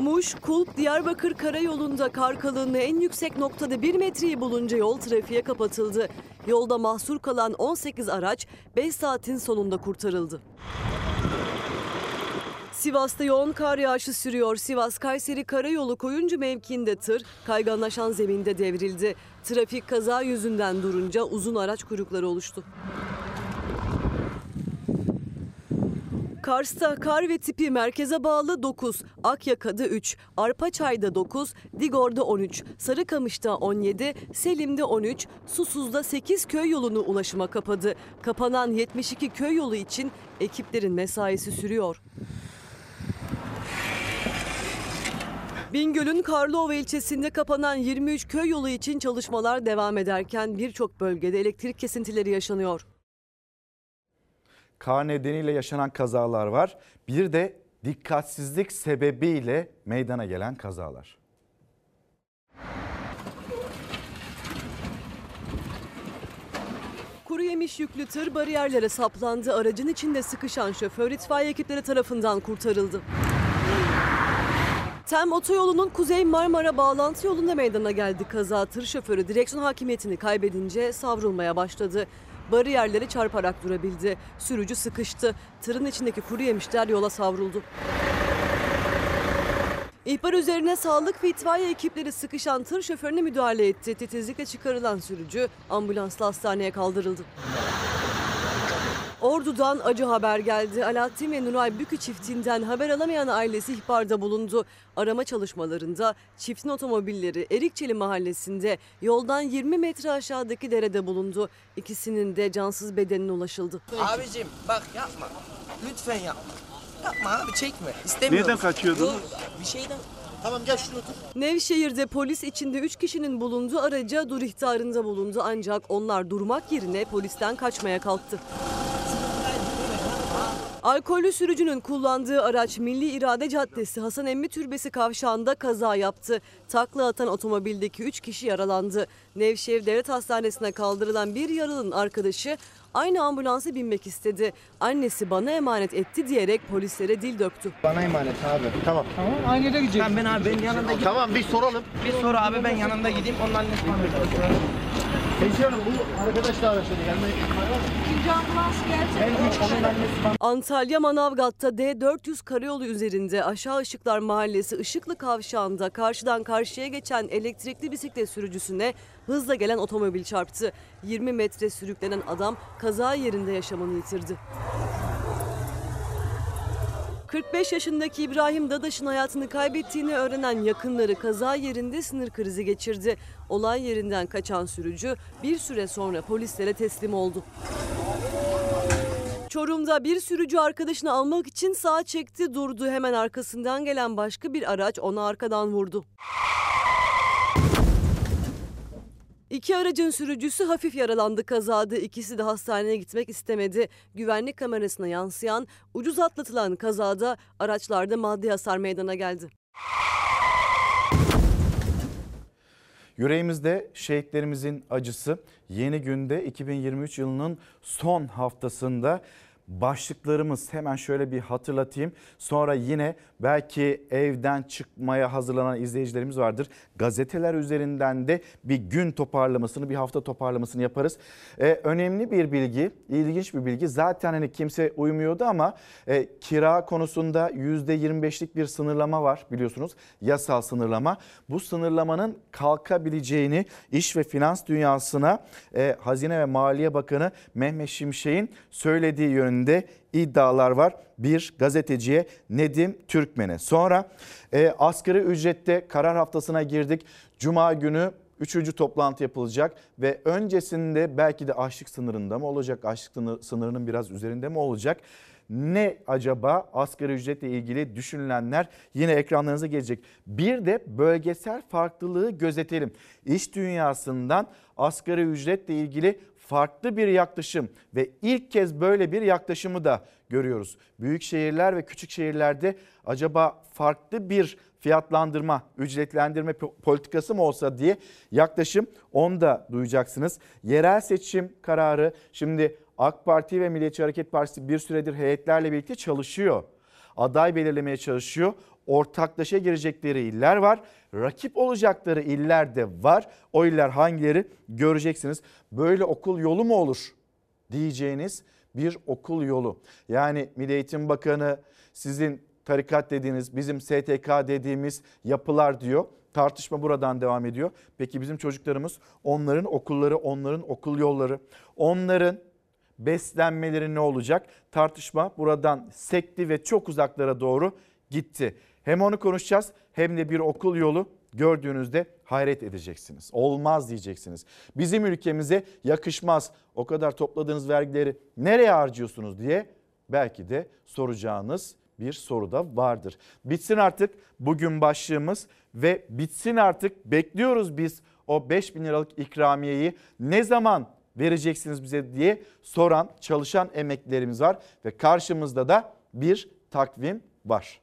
Muş, Kulp, Diyarbakır karayolunda kar kalınlığı en yüksek noktada 1 metreyi bulunca yol trafiğe kapatıldı. Yolda mahsur kalan 18 araç 5 saatin sonunda kurtarıldı. Sivas'ta yoğun kar yağışı sürüyor. Sivas-Kayseri Karayolu Koyuncu mevkiinde tır kayganlaşan zeminde devrildi. Trafik kaza yüzünden durunca uzun araç kuyrukları oluştu. Kars'ta kar ve tipi merkeze bağlı 9, Akyaka'da 3, Arpaçay'da 9, Digor'da 13, Sarıkamış'ta 17, Selim'de 13, Susuz'da 8 köy yolunu ulaşıma kapadı. Kapanan 72 köy yolu için ekiplerin mesaisi sürüyor. Bingöl'ün Karlova ilçesinde kapanan 23 köy yolu için çalışmalar devam ederken birçok bölgede elektrik kesintileri yaşanıyor. Kar nedeniyle yaşanan kazalar var. Bir de dikkatsizlik sebebiyle meydana gelen kazalar. Kuru yemiş yüklü tır bariyerlere saplandı. Aracın içinde sıkışan şoför itfaiye ekipleri tarafından kurtarıldı. Tem otoyolunun Kuzey Marmara bağlantı yolunda meydana geldi kaza. Tır şoförü direksiyon hakimiyetini kaybedince savrulmaya başladı. Bariyerleri çarparak durabildi. Sürücü sıkıştı. Tırın içindeki kuru yemişler yola savruldu. İhbar üzerine sağlık ve itfaiye ekipleri sıkışan tır şoförüne müdahale etti. Titizlikle çıkarılan sürücü ambulansla hastaneye kaldırıldı. Ordu'dan acı haber geldi. Alaaddin ve Nuray Bükü çiftinden haber alamayan ailesi ihbarda bulundu. Arama çalışmalarında çiftin otomobilleri Erikçeli mahallesinde yoldan 20 metre aşağıdaki derede bulundu. İkisinin de cansız bedenine ulaşıldı. Abicim bak yapma. Lütfen yapma. Yapma abi çekme. İstemiyorum. Nereden kaçıyordunuz? Yok, Bir şeyden. Tamam gel şuraya otur. Nevşehir'de polis içinde 3 kişinin bulunduğu araca dur ihtarında bulundu ancak onlar durmak yerine polisten kaçmaya kalktı. Alkollü sürücünün kullandığı araç Milli İrade Caddesi Hasan Emmi Türbesi kavşağında kaza yaptı. Takla atan otomobildeki 3 kişi yaralandı. Nevşehir Devlet Hastanesi'ne kaldırılan bir yaralının arkadaşı aynı ambulansa binmek istedi. Annesi bana emanet etti diyerek polislere dil döktü. Bana emanet abi. Tamam. Tamam aynı yere gideceğiz. Ben, ben abi ben yanında gideyim. Tamam bir soralım. Bir sor abi ben yanında gideyim. Onun annesi bana Teyze bu arkadaş da araçladı. Gelmeye ihtimal var mı? Antalya Manavgat'ta D400 karayolu üzerinde Aşağı Işıklar Mahallesi Işıklı Kavşağı'nda karşıdan karşıya geçen elektrikli bisiklet sürücüsüne hızla gelen otomobil çarptı. 20 metre sürüklenen adam kaza yerinde yaşamını yitirdi. 45 yaşındaki İbrahim Dadaş'ın hayatını kaybettiğini öğrenen yakınları kaza yerinde sinir krizi geçirdi. Olay yerinden kaçan sürücü bir süre sonra polislere teslim oldu. Çorum'da bir sürücü arkadaşını almak için sağa çekti durdu. Hemen arkasından gelen başka bir araç onu arkadan vurdu. İki aracın sürücüsü hafif yaralandı kazada. İkisi de hastaneye gitmek istemedi. Güvenlik kamerasına yansıyan ucuz atlatılan kazada araçlarda maddi hasar meydana geldi. Yüreğimizde şehitlerimizin acısı yeni günde 2023 yılının son haftasında başlıklarımız hemen şöyle bir hatırlatayım. Sonra yine belki evden çıkmaya hazırlanan izleyicilerimiz vardır. Gazeteler üzerinden de bir gün toparlamasını, bir hafta toparlamasını yaparız. Ee, önemli bir bilgi, ilginç bir bilgi. Zaten hani kimse uymuyordu ama e, kira konusunda %25'lik bir sınırlama var biliyorsunuz. Yasal sınırlama. Bu sınırlamanın kalkabileceğini iş ve finans dünyasına e, Hazine ve Maliye Bakanı Mehmet Şimşek'in söylediği yönünde iddialar var. Bir gazeteciye Nedim Türkmen'e. Sonra e, asgari ücrette karar haftasına girdik. Cuma günü Üçüncü toplantı yapılacak ve öncesinde belki de açlık sınırında mı olacak, açlık sınırının biraz üzerinde mi olacak? Ne acaba asgari ücretle ilgili düşünülenler yine ekranlarınıza gelecek. Bir de bölgesel farklılığı gözetelim. İş dünyasından asgari ücretle ilgili farklı bir yaklaşım ve ilk kez böyle bir yaklaşımı da görüyoruz. Büyük şehirler ve küçük şehirlerde acaba farklı bir fiyatlandırma, ücretlendirme politikası mı olsa diye yaklaşım onu da duyacaksınız. Yerel seçim kararı şimdi AK Parti ve Milliyetçi Hareket Partisi bir süredir heyetlerle birlikte çalışıyor. Aday belirlemeye çalışıyor. Ortaklaşa girecekleri iller var. Rakip olacakları iller de var. O iller hangileri göreceksiniz. Böyle okul yolu mu olur diyeceğiniz bir okul yolu. Yani Milli Eğitim Bakanı sizin tarikat dediğiniz, bizim STK dediğimiz yapılar diyor. Tartışma buradan devam ediyor. Peki bizim çocuklarımız onların okulları, onların okul yolları, onların beslenmeleri ne olacak? Tartışma buradan sekti ve çok uzaklara doğru gitti. Hem onu konuşacağız hem de bir okul yolu gördüğünüzde hayret edeceksiniz. Olmaz diyeceksiniz. Bizim ülkemize yakışmaz. O kadar topladığınız vergileri nereye harcıyorsunuz diye belki de soracağınız bir soru da vardır. Bitsin artık bugün başlığımız ve bitsin artık bekliyoruz biz o 5 bin liralık ikramiyeyi ne zaman vereceksiniz bize diye soran çalışan emeklilerimiz var ve karşımızda da bir takvim var.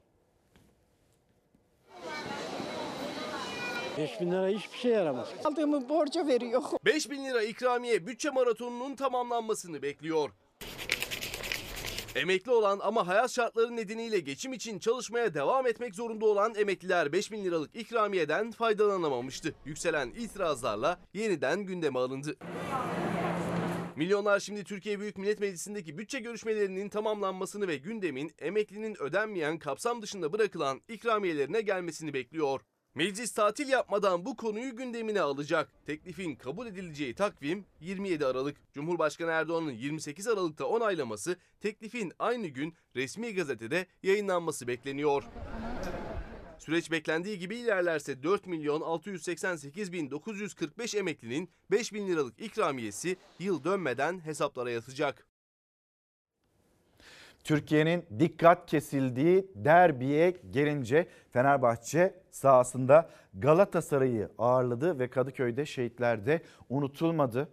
5 bin lira hiçbir şey yaramaz. Aldığımı borca veriyor. 5 bin lira ikramiye bütçe maratonunun tamamlanmasını bekliyor. Emekli olan ama hayat şartları nedeniyle geçim için çalışmaya devam etmek zorunda olan emekliler 5 bin liralık ikramiyeden faydalanamamıştı. Yükselen itirazlarla yeniden gündeme alındı. Milyonlar şimdi Türkiye Büyük Millet Meclisi'ndeki bütçe görüşmelerinin tamamlanmasını ve gündemin emeklinin ödenmeyen kapsam dışında bırakılan ikramiyelerine gelmesini bekliyor. Meclis tatil yapmadan bu konuyu gündemine alacak. Teklifin kabul edileceği takvim 27 Aralık. Cumhurbaşkanı Erdoğan'ın 28 Aralık'ta onaylaması, teklifin aynı gün resmi gazetede yayınlanması bekleniyor. Süreç beklendiği gibi ilerlerse 4 milyon 688 bin 945 emeklinin 5 bin liralık ikramiyesi yıl dönmeden hesaplara yatacak. Türkiye'nin dikkat kesildiği derbiye gelince Fenerbahçe sahasında Galatasaray'ı ağırladı ve Kadıköy'de şehitler de unutulmadı.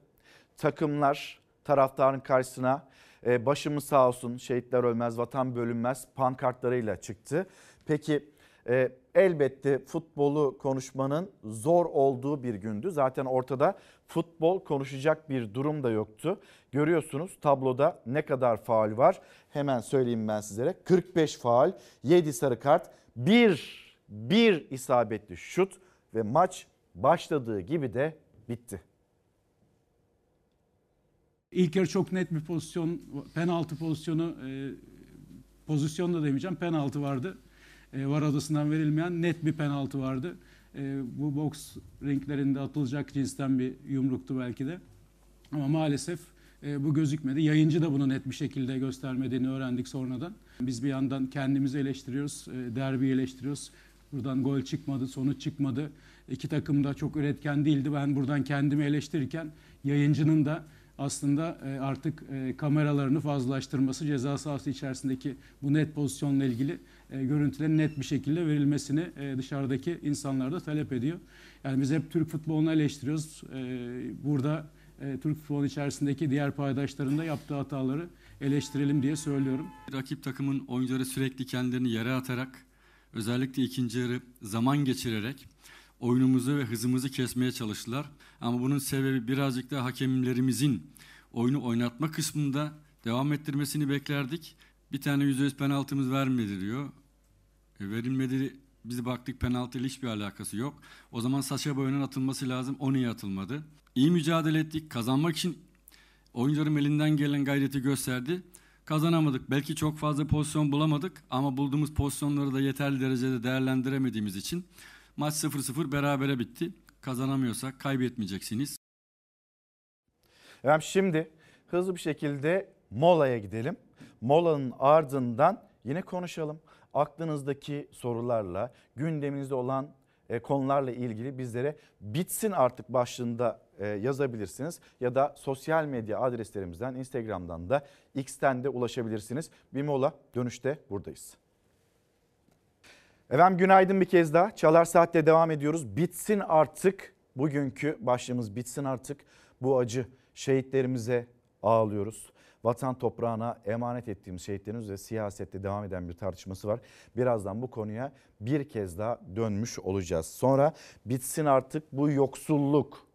Takımlar taraftarın karşısına e, başımız sağ olsun şehitler ölmez vatan bölünmez pankartlarıyla çıktı. Peki e, elbette futbolu konuşmanın zor olduğu bir gündü. Zaten ortada futbol konuşacak bir durum da yoktu. Görüyorsunuz tabloda ne kadar faul var. Hemen söyleyeyim ben sizlere. 45 faul, 7 sarı kart, 1 bir isabetli şut ve maç başladığı gibi de bitti. İlk yarı çok net bir pozisyon, penaltı pozisyonu, e, pozisyon da demeyeceğim, penaltı vardı. E, var adasından verilmeyen net bir penaltı vardı. E, bu boks ringlerinde atılacak cinsten bir yumruktu belki de. Ama maalesef e, bu gözükmedi. Yayıncı da bunu net bir şekilde göstermediğini öğrendik sonradan. Biz bir yandan kendimizi eleştiriyoruz, e, derbi eleştiriyoruz. Buradan gol çıkmadı, sonuç çıkmadı. İki takım da çok üretken değildi. Ben buradan kendimi eleştirirken yayıncının da aslında e, artık e, kameralarını fazlalaştırması ceza sahası içerisindeki bu net pozisyonla ilgili e, görüntülerin net bir şekilde verilmesini dışarıdaki insanlar da talep ediyor. Yani biz hep Türk futbolunu eleştiriyoruz. Burada Türk futbolu içerisindeki diğer paydaşların da yaptığı hataları eleştirelim diye söylüyorum. Rakip takımın oyuncuları sürekli kendilerini yere atarak özellikle ikinci yarı zaman geçirerek oyunumuzu ve hızımızı kesmeye çalıştılar. Ama bunun sebebi birazcık da hakemlerimizin oyunu oynatma kısmında devam ettirmesini beklerdik. Bir tane yüzde yüz penaltımız vermedi diyor. E, verilmedi biz baktık penaltıyla hiçbir alakası yok. O zaman Saşa Boya'nın atılması lazım. O niye atılmadı? İyi mücadele ettik. Kazanmak için oyuncuların elinden gelen gayreti gösterdi. Kazanamadık. Belki çok fazla pozisyon bulamadık ama bulduğumuz pozisyonları da yeterli derecede değerlendiremediğimiz için Maç 0-0 berabere bitti. Kazanamıyorsak kaybetmeyeceksiniz. Efendim şimdi hızlı bir şekilde molaya gidelim. Molanın ardından yine konuşalım. Aklınızdaki sorularla, gündeminizde olan e, konularla ilgili bizlere bitsin artık başlığında e, yazabilirsiniz. Ya da sosyal medya adreslerimizden Instagram'dan da X'ten de ulaşabilirsiniz. Bir mola dönüşte buradayız. Efendim günaydın bir kez daha. Çalar Saat'te devam ediyoruz. Bitsin artık bugünkü başlığımız bitsin artık bu acı şehitlerimize ağlıyoruz. Vatan toprağına emanet ettiğimiz şehitlerimiz ve siyasette devam eden bir tartışması var. Birazdan bu konuya bir kez daha dönmüş olacağız. Sonra bitsin artık bu yoksulluk.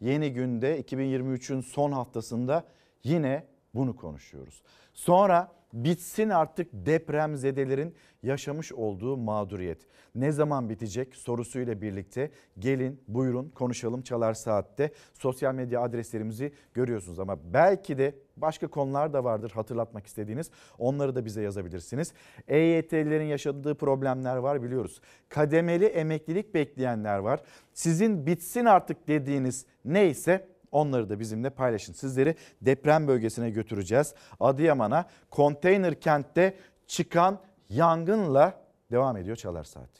Yeni günde 2023'ün son haftasında yine bunu konuşuyoruz. Sonra bitsin artık depremzedelerin yaşamış olduğu mağduriyet. Ne zaman bitecek sorusuyla birlikte gelin buyurun konuşalım Çalar Saat'te. Sosyal medya adreslerimizi görüyorsunuz ama belki de başka konular da vardır hatırlatmak istediğiniz. Onları da bize yazabilirsiniz. EYT'lilerin yaşadığı problemler var biliyoruz. Kademeli emeklilik bekleyenler var. Sizin bitsin artık dediğiniz neyse Onları da bizimle paylaşın. Sizleri deprem bölgesine götüreceğiz. Adıyaman'a konteyner kentte çıkan yangınla devam ediyor Çalar Saat.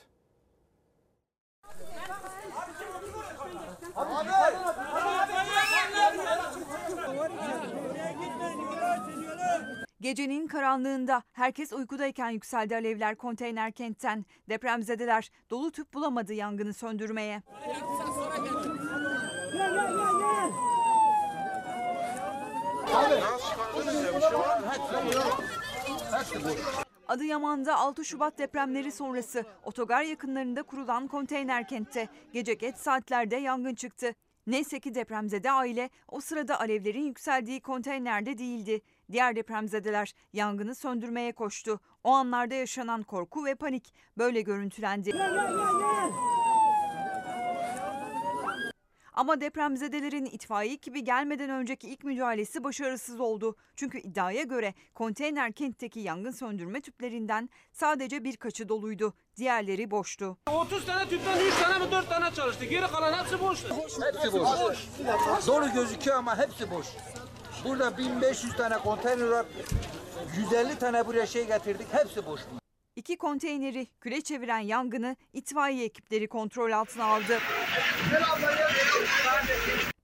Gecenin karanlığında herkes uykudayken yükseldi alevler konteyner kentten. Depremzedeler dolu tüp bulamadı yangını söndürmeye. Adıyaman'da 6 Şubat depremleri sonrası otogar yakınlarında kurulan konteyner kentte gece geç saatlerde yangın çıktı. Neyse ki depremzede aile o sırada alevlerin yükseldiği konteynerde değildi. Diğer depremzedeler yangını söndürmeye koştu. O anlarda yaşanan korku ve panik böyle görüntülendi. Ama depremzedelerin itfaiye ekibi gelmeden önceki ilk müdahalesi başarısız oldu. Çünkü iddiaya göre konteyner kentteki yangın söndürme tüplerinden sadece birkaçı doluydu. Diğerleri boştu. 30 tane tüpten 3 tane mi 4 tane çalıştı. Geri kalan hepsi boş. Hepsi boş. Dolu gözüküyor ama hepsi boş. Burada 1500 tane konteyner var. 150 tane buraya şey getirdik. Hepsi boş. İki konteyneri küle çeviren yangını itfaiye ekipleri kontrol altına aldı.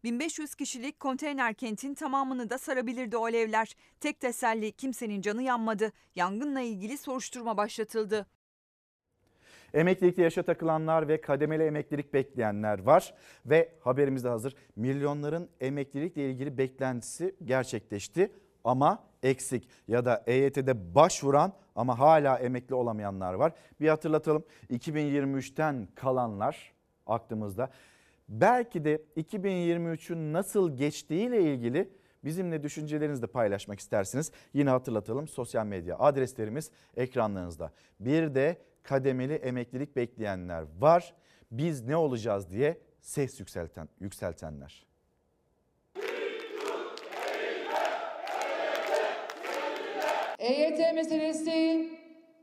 1500 kişilik konteyner kentin tamamını da sarabilirdi o alevler. Tek teselli kimsenin canı yanmadı. Yangınla ilgili soruşturma başlatıldı. Emeklilikte yaşa takılanlar ve kademeli emeklilik bekleyenler var ve haberimiz de hazır. Milyonların emeklilikle ilgili beklentisi gerçekleşti ama eksik ya da EYT'de başvuran ama hala emekli olamayanlar var. Bir hatırlatalım 2023'ten kalanlar aklımızda. Belki de 2023'ün nasıl geçtiğiyle ilgili bizimle düşüncelerinizi de paylaşmak istersiniz. Yine hatırlatalım sosyal medya adreslerimiz ekranlarınızda. Bir de kademeli emeklilik bekleyenler var. Biz ne olacağız diye ses yükselten yükseltenler. EYT meselesi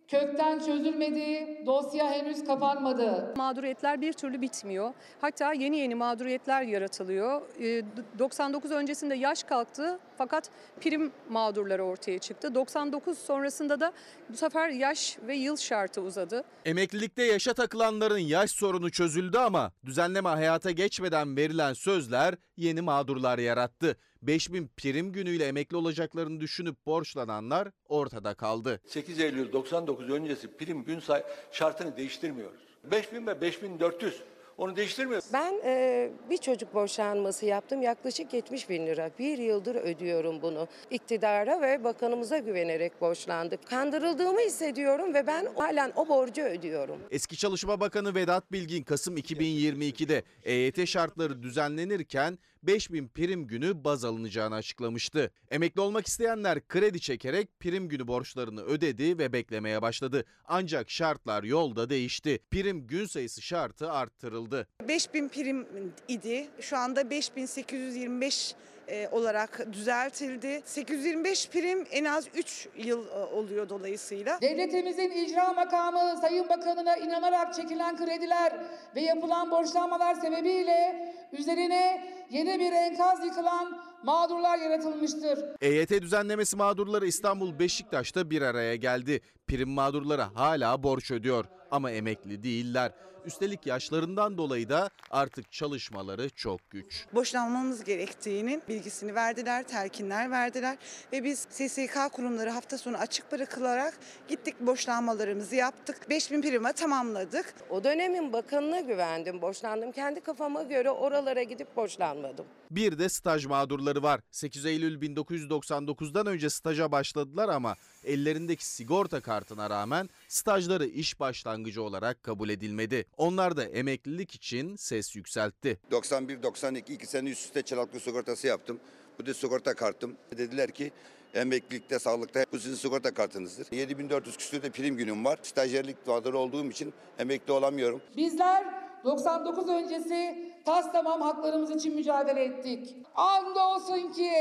kökten çözülmedi, dosya henüz kapanmadı. Mağduriyetler bir türlü bitmiyor. Hatta yeni yeni mağduriyetler yaratılıyor. Ee, 99 öncesinde yaş kalktı fakat prim mağdurları ortaya çıktı. 99 sonrasında da bu sefer yaş ve yıl şartı uzadı. Emeklilikte yaşa takılanların yaş sorunu çözüldü ama düzenleme hayata geçmeden verilen sözler yeni mağdurlar yarattı. 5000 prim günüyle emekli olacaklarını düşünüp borçlananlar ortada kaldı. 8 Eylül 99 öncesi prim gün say şartını değiştirmiyoruz. 5000 ve 5400 onu değiştirmiyoruz. Ben e, bir çocuk boşanması yaptım. Yaklaşık 70 bin lira. Bir yıldır ödüyorum bunu. İktidara ve bakanımıza güvenerek borçlandık. Kandırıldığımı hissediyorum ve ben halen o borcu ödüyorum. Eski Çalışma Bakanı Vedat Bilgin Kasım 2022'de EYT şartları düzenlenirken 5000 prim günü baz alınacağını açıklamıştı. Emekli olmak isteyenler kredi çekerek prim günü borçlarını ödedi ve beklemeye başladı. Ancak şartlar yolda değişti. Prim gün sayısı şartı arttırıldı. 5000 prim idi. Şu anda 5825 e, olarak düzeltildi. 825 prim en az 3 yıl e, oluyor dolayısıyla. Devletimizin icra makamı Sayın Bakanı'na inanarak çekilen krediler ve yapılan borçlanmalar sebebiyle üzerine yeni bir enkaz yıkılan mağdurlar yaratılmıştır. EYT düzenlemesi mağdurları İstanbul Beşiktaş'ta bir araya geldi. Prim mağdurları hala borç ödüyor ama emekli değiller. Üstelik yaşlarından dolayı da artık çalışmaları çok güç. Boşlanmamız gerektiğinin bilgisini verdiler, telkinler verdiler ve biz SSK kurumları hafta sonu açık bırakılarak gittik boşlanmalarımızı yaptık. 5000 prime tamamladık. O dönemin bakanına güvendim, borçlandım. Kendi kafama göre oralara gidip borçlanmadım. Bir de staj mağdurları var. 8 Eylül 1999'dan önce staja başladılar ama ellerindeki sigorta kartına rağmen stajları iş başlangıcı olarak kabul edilmedi. Onlar da emeklilik için ses yükseltti. 91-92 iki sene üst üste çalaklı sigortası yaptım. Bu da sigorta kartım. Dediler ki emeklilikte, sağlıkta bu sizin sigorta kartınızdır. 7400 küsur de prim günüm var. Stajyerlik mağduru olduğum için emekli olamıyorum. Bizler 99 öncesi tas tamam haklarımız için mücadele ettik. Andolsun ki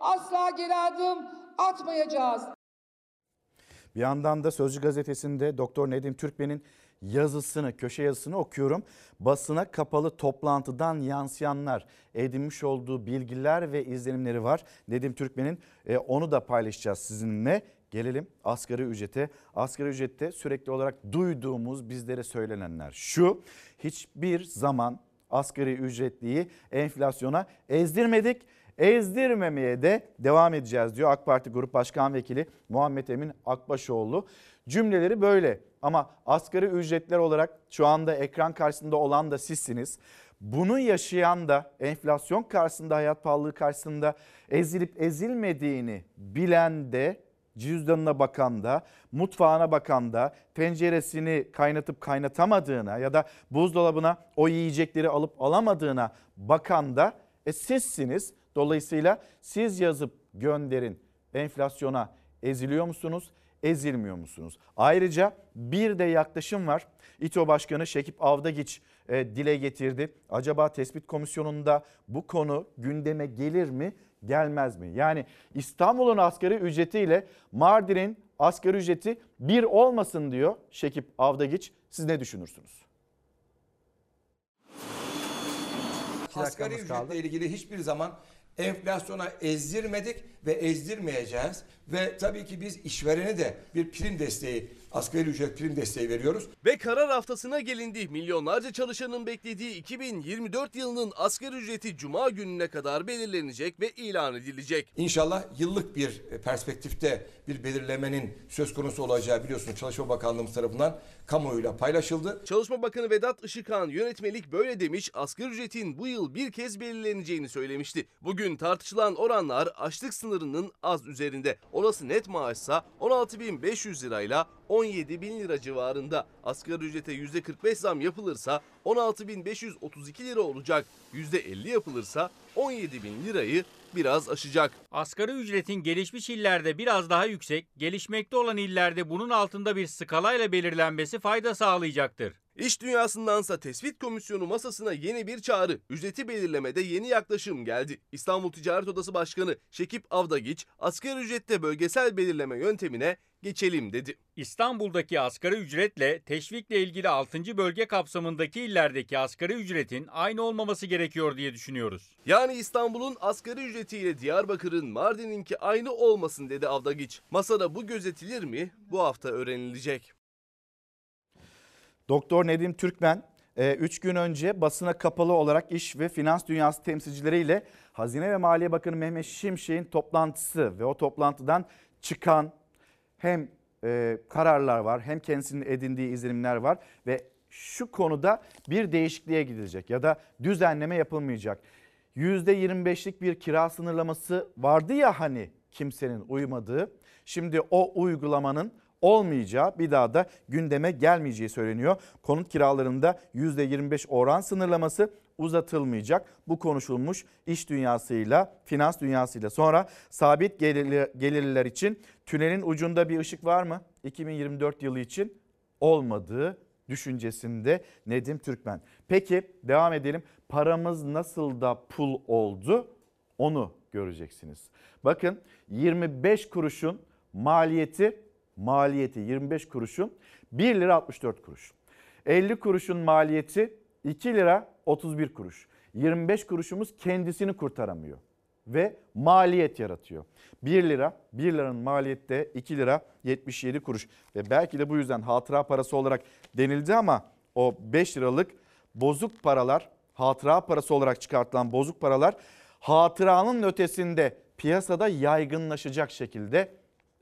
asla geri adım atmayacağız. Bir yandan da Sözcü gazetesinde Doktor Nedim Türkmen'in yazısını, köşe yazısını okuyorum. Basına kapalı toplantıdan yansıyanlar, edinmiş olduğu bilgiler ve izlenimleri var. Nedim Türkmen'in e, onu da paylaşacağız sizinle. Gelelim asgari ücrete. Asgari ücrette sürekli olarak duyduğumuz bizlere söylenenler şu. Hiçbir zaman asgari ücretliyi enflasyona ezdirmedik. ezdirmemeye de devam edeceğiz diyor AK Parti Grup Başkan Vekili Muhammed Emin Akbaşoğlu. Cümleleri böyle ama asgari ücretler olarak şu anda ekran karşısında olan da sizsiniz. Bunu yaşayan da enflasyon karşısında hayat pahalılığı karşısında ezilip ezilmediğini bilen de cüzdanına bakan da, mutfağına bakan da, tenceresini kaynatıp kaynatamadığına ya da buzdolabına o yiyecekleri alıp alamadığına bakan da e, sizsiniz. Dolayısıyla siz yazıp gönderin enflasyona eziliyor musunuz? ezilmiyor musunuz? Ayrıca bir de yaklaşım var. İTO Başkanı Şekip Avdagiç e, dile getirdi. Acaba tespit komisyonunda bu konu gündeme gelir mi, gelmez mi? Yani İstanbul'un asgari ücretiyle Mardin'in asgari ücreti bir olmasın diyor Şekip Avdagiç. Siz ne düşünürsünüz? Asgari ücretle ilgili hiçbir zaman enflasyona ezdirmedik ve ezdirmeyeceğiz. Ve tabii ki biz işverene de bir prim desteği, asgari ücret prim desteği veriyoruz. Ve karar haftasına gelindi. Milyonlarca çalışanın beklediği 2024 yılının asgari ücreti cuma gününe kadar belirlenecek ve ilan edilecek. İnşallah yıllık bir perspektifte bir belirlemenin söz konusu olacağı biliyorsunuz Çalışma Bakanlığımız tarafından kamuoyuyla paylaşıldı. Çalışma Bakanı Vedat Işıkhan yönetmelik böyle demiş asgari ücretin bu yıl bir kez belirleneceğini söylemişti. Bugün tartışılan oranlar açlık sınırının az üzerinde. Olası net maaşsa 16.500 lirayla 17 bin lira civarında. Asgari ücrete %45 zam yapılırsa 16.532 lira olacak. %50 yapılırsa 17 bin lirayı biraz aşacak. Asgari ücretin gelişmiş illerde biraz daha yüksek, gelişmekte olan illerde bunun altında bir skalayla belirlenmesi fayda sağlayacaktır. İş dünyasındansa tespit komisyonu masasına yeni bir çağrı. Ücreti belirlemede yeni yaklaşım geldi. İstanbul Ticaret Odası Başkanı Şekip Avdagiç asgari ücrette bölgesel belirleme yöntemine geçelim dedi. İstanbul'daki asgari ücretle teşvikle ilgili 6. bölge kapsamındaki illerdeki asgari ücretin aynı olmaması gerekiyor diye düşünüyoruz. Yani İstanbul'un asgari ücretiyle Diyarbakır'ın Mardin'inki aynı olmasın dedi Avdagiç. Masada bu gözetilir mi? Bu hafta öğrenilecek. Doktor Nedim Türkmen 3 gün önce basına kapalı olarak iş ve finans dünyası temsilcileriyle Hazine ve Maliye Bakanı Mehmet Şimşek'in toplantısı ve o toplantıdan çıkan hem e, kararlar var hem kendisinin edindiği izlenimler var ve şu konuda bir değişikliğe gidilecek ya da düzenleme yapılmayacak. %25'lik bir kira sınırlaması vardı ya hani kimsenin uymadığı. Şimdi o uygulamanın olmayacağı bir daha da gündeme gelmeyeceği söyleniyor. Konut kiralarında %25 oran sınırlaması uzatılmayacak. Bu konuşulmuş iş dünyasıyla, finans dünyasıyla. Sonra sabit gelirliler için tünelin ucunda bir ışık var mı? 2024 yılı için olmadığı düşüncesinde Nedim Türkmen. Peki devam edelim. Paramız nasıl da pul oldu? Onu göreceksiniz. Bakın 25 kuruşun maliyeti maliyeti 25 kuruşun 1 lira 64 kuruş. 50 kuruşun maliyeti 2 lira 31 kuruş. 25 kuruşumuz kendisini kurtaramıyor ve maliyet yaratıyor. 1 lira, 1 liranın maliyette 2 lira 77 kuruş ve belki de bu yüzden hatıra parası olarak denildi ama o 5 liralık bozuk paralar, hatıra parası olarak çıkartılan bozuk paralar hatıranın ötesinde piyasada yaygınlaşacak şekilde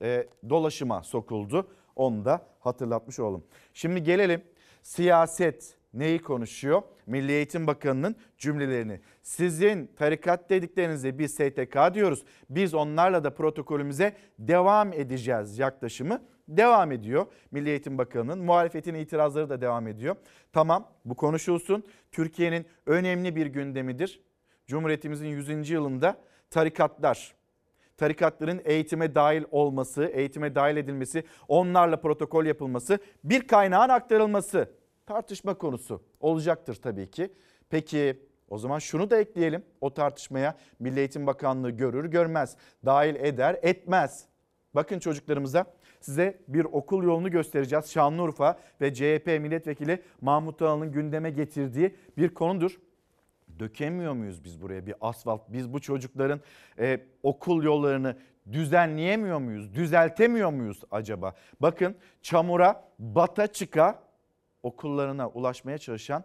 e, dolaşıma sokuldu. Onu da hatırlatmış olalım. Şimdi gelelim siyaset neyi konuşuyor? Milli Eğitim Bakanı'nın cümlelerini. Sizin tarikat dediklerinize biz STK diyoruz. Biz onlarla da protokolümüze devam edeceğiz yaklaşımı devam ediyor. Milli Eğitim Bakanı'nın muhalefetin itirazları da devam ediyor. Tamam bu konuşulsun. Türkiye'nin önemli bir gündemidir. Cumhuriyetimizin 100. yılında tarikatlar, tarikatların eğitime dahil olması, eğitime dahil edilmesi, onlarla protokol yapılması, bir kaynağın aktarılması tartışma konusu olacaktır tabii ki. Peki o zaman şunu da ekleyelim o tartışmaya Milli Eğitim Bakanlığı görür görmez, dahil eder etmez. Bakın çocuklarımıza size bir okul yolunu göstereceğiz. Şanlıurfa ve CHP milletvekili Mahmut Ağa'nın gündeme getirdiği bir konudur dökemiyor muyuz biz buraya bir asfalt? Biz bu çocukların e, okul yollarını düzenleyemiyor muyuz? Düzeltemiyor muyuz acaba? Bakın çamura bata çıka okullarına ulaşmaya çalışan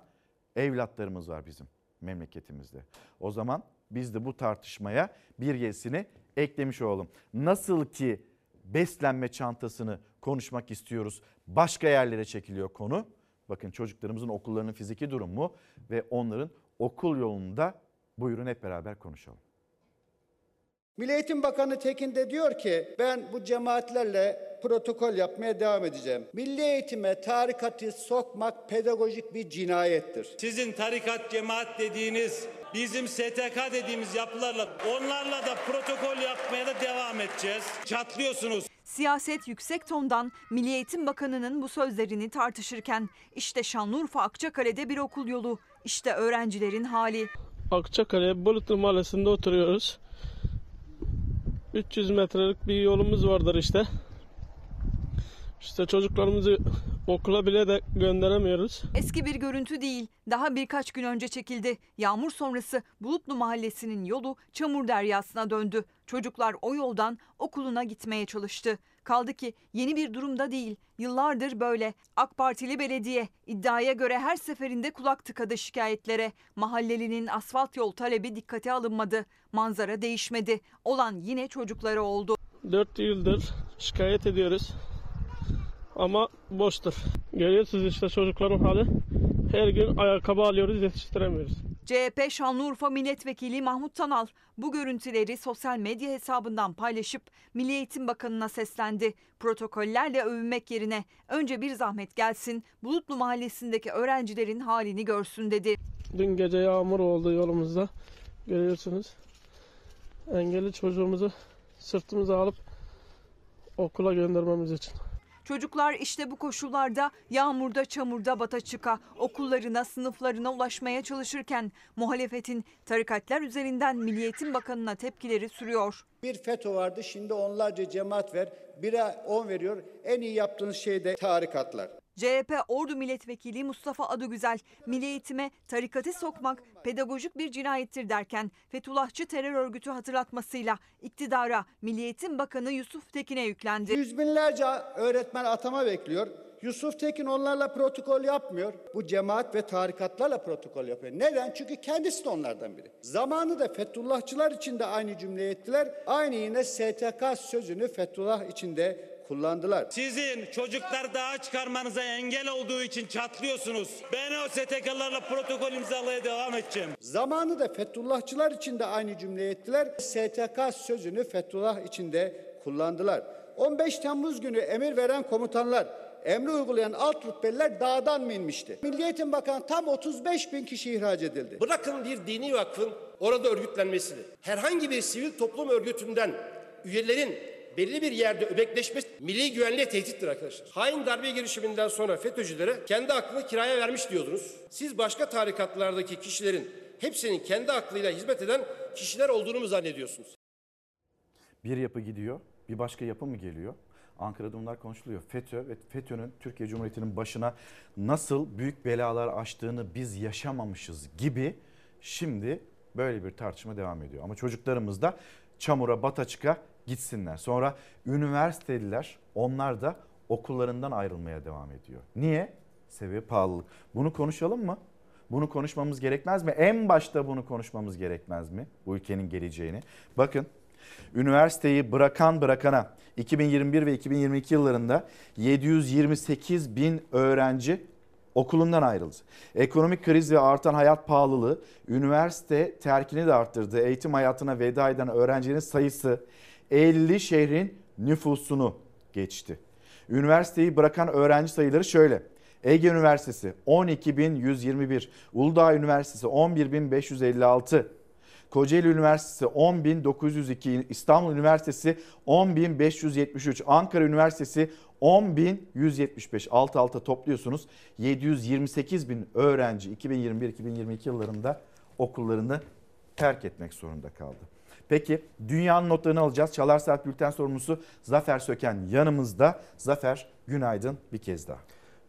evlatlarımız var bizim memleketimizde. O zaman Biz de bu tartışmaya bir yesini eklemiş olalım. Nasıl ki beslenme çantasını konuşmak istiyoruz. Başka yerlere çekiliyor konu. Bakın çocuklarımızın okullarının fiziki durumu ve onların okul yolunda buyurun hep beraber konuşalım. Milli Eğitim Bakanı Tekin de diyor ki ben bu cemaatlerle protokol yapmaya devam edeceğim. Milli eğitime tarikatı sokmak pedagojik bir cinayettir. Sizin tarikat cemaat dediğiniz bizim STK dediğimiz yapılarla onlarla da protokol yapmaya da devam edeceğiz. Çatlıyorsunuz. Siyaset yüksek tondan Milli Eğitim Bakanı'nın bu sözlerini tartışırken işte Şanlıurfa Akçakale'de bir okul yolu, işte öğrencilerin hali. Akçakale Bulutlu Mahallesi'nde oturuyoruz. 300 metrelik bir yolumuz vardır işte. İşte çocuklarımızı okula bile de gönderemiyoruz. Eski bir görüntü değil, daha birkaç gün önce çekildi. Yağmur sonrası Bulutlu Mahallesi'nin yolu çamur deryasına döndü. Çocuklar o yoldan okuluna gitmeye çalıştı. Kaldı ki yeni bir durumda değil. Yıllardır böyle. AK Partili belediye iddiaya göre her seferinde kulak tıkadı şikayetlere. Mahallelinin asfalt yol talebi dikkate alınmadı. Manzara değişmedi. Olan yine çocukları oldu. 4 yıldır şikayet ediyoruz. Ama boştur. Görüyorsunuz işte çocukların hali. Her gün ayakkabı alıyoruz yetiştiremiyoruz. CHP Şanlıurfa Milletvekili Mahmut Tanal bu görüntüleri sosyal medya hesabından paylaşıp Milli Eğitim Bakanı'na seslendi. Protokollerle övünmek yerine önce bir zahmet gelsin Bulutlu Mahallesi'ndeki öğrencilerin halini görsün dedi. Dün gece yağmur oldu yolumuzda. Görüyorsunuz. Engelli çocuğumuzu sırtımıza alıp okula göndermemiz için. Çocuklar işte bu koşullarda yağmurda çamurda bata çıka okullarına sınıflarına ulaşmaya çalışırken muhalefetin tarikatlar üzerinden Milli Eğitim Bakanı'na tepkileri sürüyor. Bir FETÖ vardı şimdi onlarca cemaat ver. Bire 10 veriyor. En iyi yaptığınız şey de tarikatlar. CHP Ordu Milletvekili Mustafa Adıgüzel, Milli Eğitime tarikatı sokmak pedagojik bir cinayettir derken Fethullahçı terör örgütü hatırlatmasıyla iktidara Milli Eğitim Bakanı Yusuf Tekin'e yüklendi. Yüz binlerce öğretmen atama bekliyor. Yusuf Tekin onlarla protokol yapmıyor. Bu cemaat ve tarikatlarla protokol yapıyor. Neden? Çünkü kendisi de onlardan biri. Zamanı da Fethullahçılar için de aynı cümle ettiler. Aynı yine STK sözünü Fethullah için de kullandılar. Sizin çocuklar dağa çıkarmanıza engel olduğu için çatlıyorsunuz. Ben o STK'larla protokol imzalamaya devam edeceğim. Zamanı da Fethullahçılar için de aynı cümle ettiler. STK sözünü Fethullah için de kullandılar. 15 Temmuz günü emir veren komutanlar emri uygulayan alt rütbeliler dağdan mı inmişti? Milli Eğitim Bakanı tam 35 bin kişi ihraç edildi. Bırakın bir dini vakfın orada örgütlenmesini. Herhangi bir sivil toplum örgütünden üyelerin belli bir yerde öbekleşmesi milli güvenliğe tehdittir arkadaşlar. Hain darbe girişiminden sonra FETÖ'cülere kendi aklını kiraya vermiş diyordunuz. Siz başka tarikatlardaki kişilerin hepsinin kendi aklıyla hizmet eden kişiler olduğunu mu zannediyorsunuz? Bir yapı gidiyor, bir başka yapı mı geliyor? Ankara'da bunlar konuşuluyor. FETÖ ve FETÖ'nün Türkiye Cumhuriyeti'nin başına nasıl büyük belalar açtığını biz yaşamamışız gibi şimdi böyle bir tartışma devam ediyor. Ama çocuklarımız da çamura bata çıka gitsinler. Sonra üniversiteliler onlar da okullarından ayrılmaya devam ediyor. Niye? Sebebi pahalılık. Bunu konuşalım mı? Bunu konuşmamız gerekmez mi? En başta bunu konuşmamız gerekmez mi? Bu ülkenin geleceğini. Bakın üniversiteyi bırakan bırakana 2021 ve 2022 yıllarında 728 bin öğrenci okulundan ayrıldı. Ekonomik kriz ve artan hayat pahalılığı üniversite terkini de arttırdı. Eğitim hayatına veda eden öğrencilerin sayısı 50 şehrin nüfusunu geçti. Üniversiteyi bırakan öğrenci sayıları şöyle. Ege Üniversitesi 12.121, Uludağ Üniversitesi 11.556, Kocaeli Üniversitesi 10.902, İstanbul Üniversitesi 10.573, Ankara Üniversitesi 10.175. Alt alta topluyorsunuz 728 bin öğrenci 2021-2022 yıllarında okullarını terk etmek zorunda kaldı. Peki dünyanın notlarını alacağız. Çalar Saat Bülten sorumlusu Zafer Söken yanımızda. Zafer günaydın bir kez daha.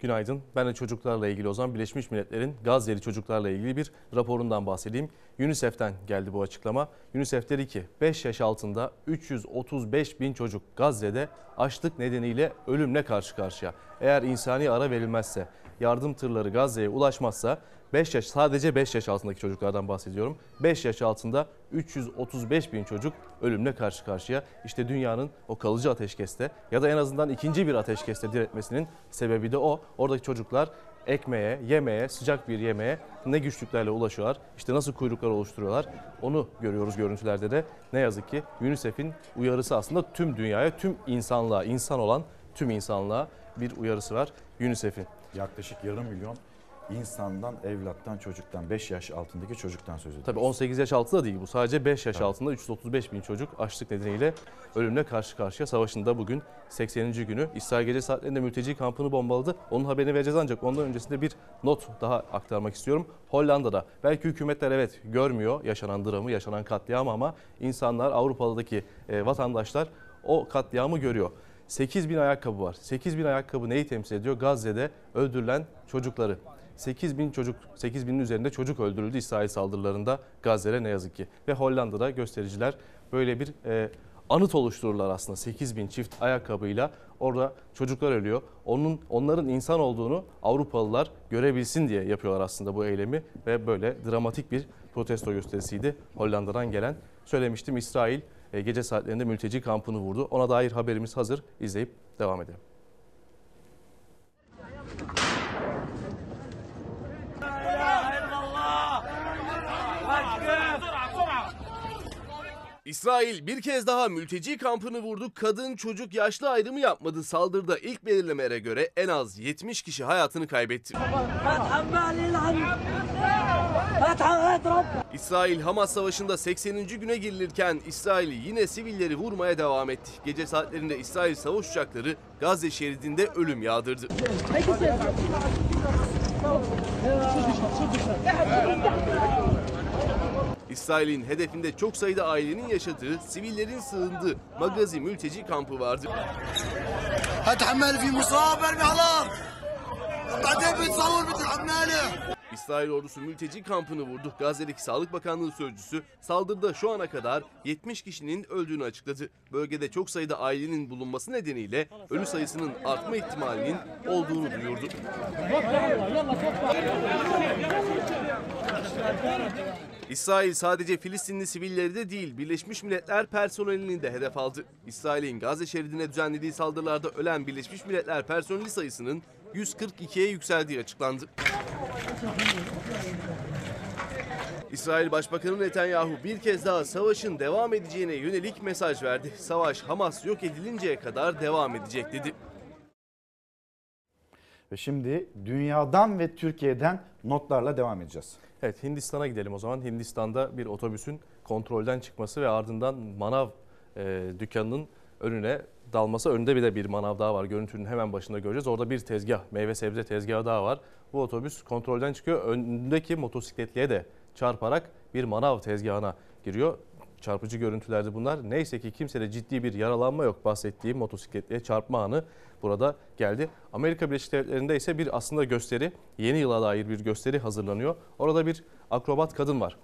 Günaydın. Ben de çocuklarla ilgili o zaman Birleşmiş Milletler'in Gazze'li çocuklarla ilgili bir raporundan bahsedeyim. UNICEF'ten geldi bu açıklama. UNICEF dedi ki 5 yaş altında 335 bin çocuk Gazze'de açlık nedeniyle ölümle karşı karşıya. Eğer insani ara verilmezse yardım tırları Gazze'ye ulaşmazsa 5 yaş sadece 5 yaş altındaki çocuklardan bahsediyorum. 5 yaş altında 335 bin çocuk ölümle karşı karşıya. İşte dünyanın o kalıcı ateşkeste ya da en azından ikinci bir ateşkeste diretmesinin sebebi de o. Oradaki çocuklar ekmeğe, yemeğe, sıcak bir yemeğe ne güçlüklerle ulaşıyorlar. İşte nasıl kuyruklar oluşturuyorlar. Onu görüyoruz görüntülerde de. Ne yazık ki UNICEF'in uyarısı aslında tüm dünyaya, tüm insanlığa, insan olan tüm insanlığa bir uyarısı var UNICEF'in. Yaklaşık yarım milyon insandan, evlattan, çocuktan, 5 yaş altındaki çocuktan söz ediyoruz. Tabii 18 yaş altı da değil bu. Sadece 5 yaş altında 335 bin çocuk açlık nedeniyle ölümle karşı karşıya. Savaşın da bugün 80. günü. İsrail gece saatlerinde mülteci kampını bombaladı. Onun haberini vereceğiz ancak ondan öncesinde bir not daha aktarmak istiyorum. Hollanda'da belki hükümetler evet görmüyor yaşanan dramı, yaşanan katliamı ama insanlar Avrupa'daki e, vatandaşlar o katliamı görüyor. 8 bin ayakkabı var. 8 bin ayakkabı neyi temsil ediyor? Gazze'de öldürülen çocukları. 8 bin çocuk, 8 binin üzerinde çocuk öldürüldü İsrail saldırılarında Gazze'de ne yazık ki. Ve Hollanda'da göstericiler böyle bir e, anıt oluştururlar aslında 8 bin çift ayakkabıyla orada çocuklar ölüyor. Onun onların insan olduğunu Avrupalılar görebilsin diye yapıyorlar aslında bu eylemi ve böyle dramatik bir protesto gösterisiydi Hollanda'dan gelen. Söylemiştim İsrail e, gece saatlerinde mülteci kampını vurdu. Ona dair haberimiz hazır. İzleyip devam edelim. İsrail bir kez daha mülteci kampını vurdu. Kadın, çocuk, yaşlı ayrımı yapmadı. Saldırıda ilk belirlemelere göre en az 70 kişi hayatını kaybetti. İsrail Hamas savaşında 80. güne girilirken İsrail yine sivilleri vurmaya devam etti. Gece saatlerinde İsrail savaş uçakları Gazze şeridinde ölüm yağdırdı. İsrail'in hedefinde çok sayıda ailenin yaşadığı, sivillerin sığındığı Magazi mülteci kampı vardı. İsrail ordusu mülteci kampını vurdu. Gazze'deki Sağlık Bakanlığı sözcüsü saldırıda şu ana kadar 70 kişinin öldüğünü açıkladı. Bölgede çok sayıda ailenin bulunması nedeniyle ölü sayısının artma ihtimalinin olduğunu duyurdu. İsrail sadece Filistinli sivilleri de değil, Birleşmiş Milletler personelini de hedef aldı. İsrail'in Gazze şeridine düzenlediği saldırılarda ölen Birleşmiş Milletler personeli sayısının 142'ye yükseldiği açıklandı. İsrail Başbakanı Netanyahu bir kez daha savaşın devam edeceğine yönelik mesaj verdi. Savaş Hamas yok edilinceye kadar devam edecek dedi. Ve şimdi dünyadan ve Türkiye'den notlarla devam edeceğiz. Evet Hindistan'a gidelim o zaman. Hindistan'da bir otobüsün kontrolden çıkması ve ardından manav e, dükkanının önüne dalması. Önünde bir de bir manav daha var. Görüntünün hemen başında göreceğiz. Orada bir tezgah, meyve sebze tezgahı daha var. Bu otobüs kontrolden çıkıyor. Önündeki motosikletliye de çarparak bir manav tezgahına giriyor. Çarpıcı görüntülerdi bunlar. Neyse ki kimsede ciddi bir yaralanma yok bahsettiğim motosikletliye çarpma anı burada geldi. Amerika Birleşik Devletleri'nde ise bir aslında gösteri, yeni yıla dair bir gösteri hazırlanıyor. Orada bir akrobat kadın var.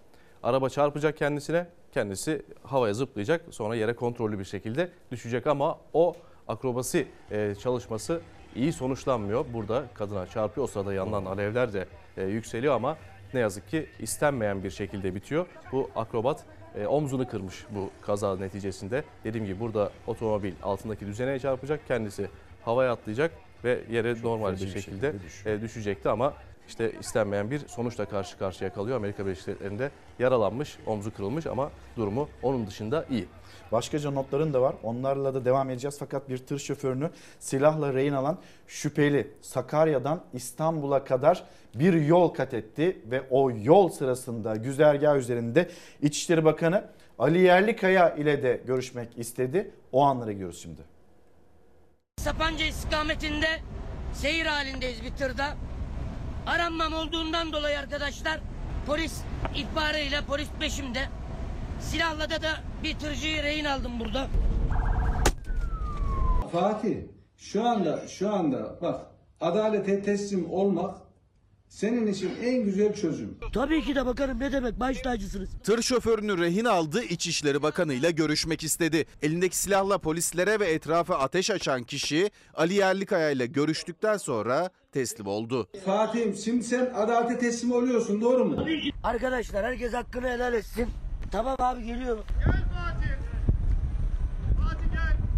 Araba çarpacak kendisine, kendisi havaya zıplayacak sonra yere kontrollü bir şekilde düşecek ama o akrobasi e, çalışması iyi sonuçlanmıyor. Burada kadına çarpıyor o sırada yandan alevler de e, yükseliyor ama ne yazık ki istenmeyen bir şekilde bitiyor. Bu akrobat e, omzunu kırmış bu kaza neticesinde. Dediğim gibi burada otomobil altındaki düzeneye çarpacak, kendisi havaya atlayacak ve yere Çok normal bir şekilde, şekilde e, düşecekti ama işte istenmeyen bir sonuçla karşı karşıya kalıyor. Amerika Birleşik Devletleri'nde yaralanmış, omzu kırılmış ama durumu onun dışında iyi. Başkaca notların da var. Onlarla da devam edeceğiz. Fakat bir tır şoförünü silahla rehin alan şüpheli Sakarya'dan İstanbul'a kadar bir yol kat etti ve o yol sırasında güzergah üzerinde İçişleri Bakanı Ali Yerlikaya ile de görüşmek istedi. O anlara gidiyoruz şimdi. Sapanca istikametinde seyir halindeyiz bir tırda. Aranmam olduğundan dolayı arkadaşlar polis ihbarıyla polis peşimde. Silahla da, da bir tırcıyı rehin aldım burada. Fatih şu anda şu anda bak adalete teslim olmak senin için en güzel çözüm. Tabii ki de bakarım ne demek baş tacısınız. Tır şoförünü rehin aldı, İçişleri Bakanı ile görüşmek istedi. Elindeki silahla polislere ve etrafa ateş açan kişi Ali Yerlikaya ile görüştükten sonra teslim oldu. Fatih'im şimdi sen adalete teslim oluyorsun doğru mu? Arkadaşlar herkes hakkını helal etsin. Tamam abi geliyorum.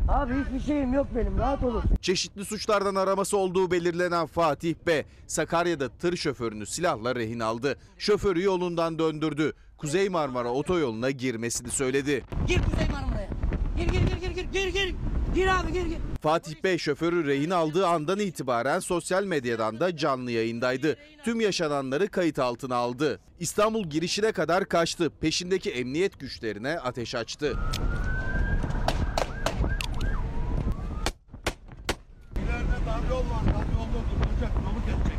Abi hiçbir şeyim yok benim rahat olun. Çeşitli suçlardan araması olduğu belirlenen Fatih B. Sakarya'da tır şoförünü silahla rehin aldı. Şoförü yolundan döndürdü. Kuzey Marmara otoyoluna girmesini söyledi. Gir Kuzey Marmara'ya. Gir gir gir gir gir gir gir. Gir abi gir gir. Fatih Bey şoförü rehin aldığı andan itibaren sosyal medyadan da canlı yayındaydı. Tüm yaşananları kayıt altına aldı. İstanbul girişine kadar kaçtı. Peşindeki emniyet güçlerine ateş açtı. İleride dar yol var. Dar yolda duracak. Yolu kesecek.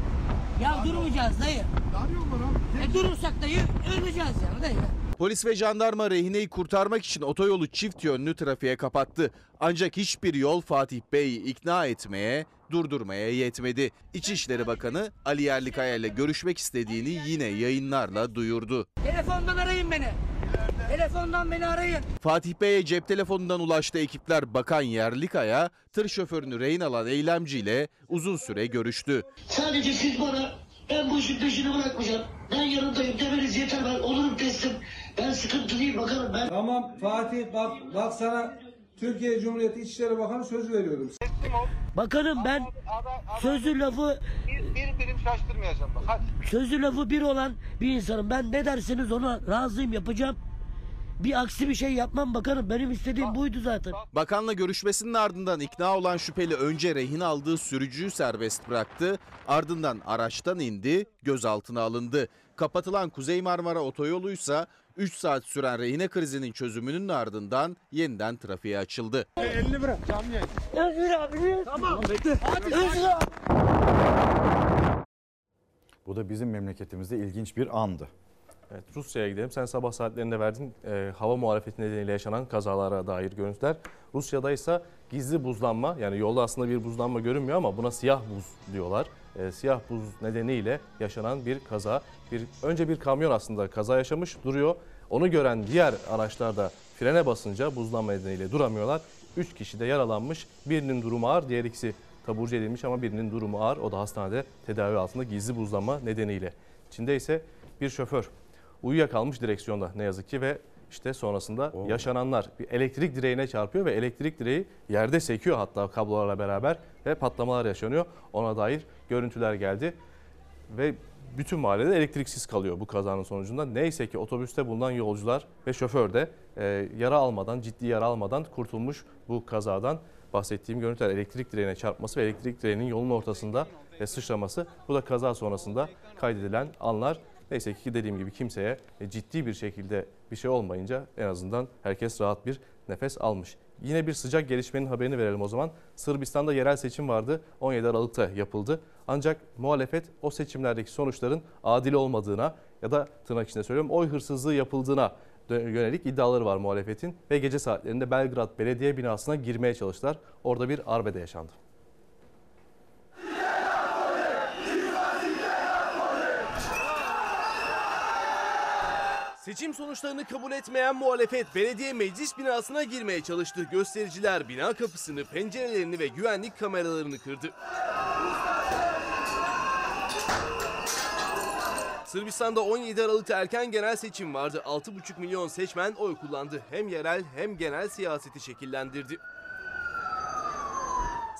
Ya durmayacağız dayı. Dar yol var abi. E durursak dayı öleceğiz yani dayı. Polis ve jandarma rehineyi kurtarmak için otoyolu çift yönlü trafiğe kapattı. Ancak hiçbir yol Fatih Bey'i ikna etmeye, durdurmaya yetmedi. İçişleri Bakanı Ali Yerlikaya ile görüşmek istediğini yine yayınlarla duyurdu. Telefondan arayın beni. Telefondan beni arayın. Fatih Bey'e cep telefonundan ulaştı ekipler Bakan Yerlikaya, tır şoförünü rehin alan eylemciyle uzun süre görüştü. Sadece siz bana ben bu işin peşini bırakmayacağım. Ben yanındayım demeniz yeter ben olurum teslim. Ben sıkıntı değil bakalım ben. Tamam Fatih bak, bak sana Türkiye Cumhuriyeti İçişleri Bakanı söz veriyorum. Bakanım ben sözü lafı Bir, bir birim şaştırmayacağım bak hadi. sözü lafı bir olan bir insanım. Ben ne derseniz ona razıyım yapacağım. Bir aksi bir şey yapmam bakanım. Benim istediğim buydu zaten. Bakanla görüşmesinin ardından ikna olan şüpheli önce rehin aldığı sürücüyü serbest bıraktı. Ardından araçtan indi, gözaltına alındı. Kapatılan Kuzey Marmara otoyoluysa 3 saat süren rehine krizinin çözümünün ardından yeniden trafiğe açıldı. 50 bırak canlı yayın. Özgür abi. Tamam. Özgür abi. Bu da bizim memleketimizde ilginç bir andı. Evet, Rusya'ya gidelim. Sen sabah saatlerinde verdin e, hava muhalefeti nedeniyle yaşanan kazalara dair görüntüler. Rusya'da ise gizli buzlanma yani yolda aslında bir buzlanma görünmüyor ama buna siyah buz diyorlar. E, siyah buz nedeniyle yaşanan bir kaza. Bir önce bir kamyon aslında kaza yaşamış duruyor. Onu gören diğer araçlar da frene basınca buzlanma nedeniyle duramıyorlar. 3 kişi de yaralanmış. Birinin durumu ağır, diğer ikisi taburcu edilmiş ama birinin durumu ağır. O da hastanede tedavi altında gizli buzlanma nedeniyle. Çin'de ise bir şoför uyuyakalmış direksiyonda ne yazık ki ve işte sonrasında yaşananlar bir elektrik direğine çarpıyor ve elektrik direği yerde sekiyor hatta kablolarla beraber ve patlamalar yaşanıyor. Ona dair görüntüler geldi ve bütün mahallede elektriksiz kalıyor bu kazanın sonucunda. Neyse ki otobüste bulunan yolcular ve şoför de e, yara almadan, ciddi yara almadan kurtulmuş bu kazadan. Bahsettiğim görüntüler elektrik direğine çarpması ve elektrik direğinin yolun ortasında e, sıçraması. Bu da kaza sonrasında kaydedilen anlar. Neyse ki dediğim gibi kimseye e, ciddi bir şekilde bir şey olmayınca en azından herkes rahat bir nefes almış. Yine bir sıcak gelişmenin haberini verelim o zaman. Sırbistan'da yerel seçim vardı. 17 Aralık'ta yapıldı. Ancak muhalefet o seçimlerdeki sonuçların adil olmadığına ya da tırnak içinde söylüyorum oy hırsızlığı yapıldığına yönelik iddiaları var muhalefetin ve gece saatlerinde Belgrad Belediye binasına girmeye çalıştılar. Orada bir arbede yaşandı. Seçim sonuçlarını kabul etmeyen muhalefet belediye meclis binasına girmeye çalıştı. Göstericiler bina kapısını, pencerelerini ve güvenlik kameralarını kırdı. Sırbistan'da 17 Aralık'ta erken genel seçim vardı. 6,5 milyon seçmen oy kullandı. Hem yerel hem genel siyaseti şekillendirdi.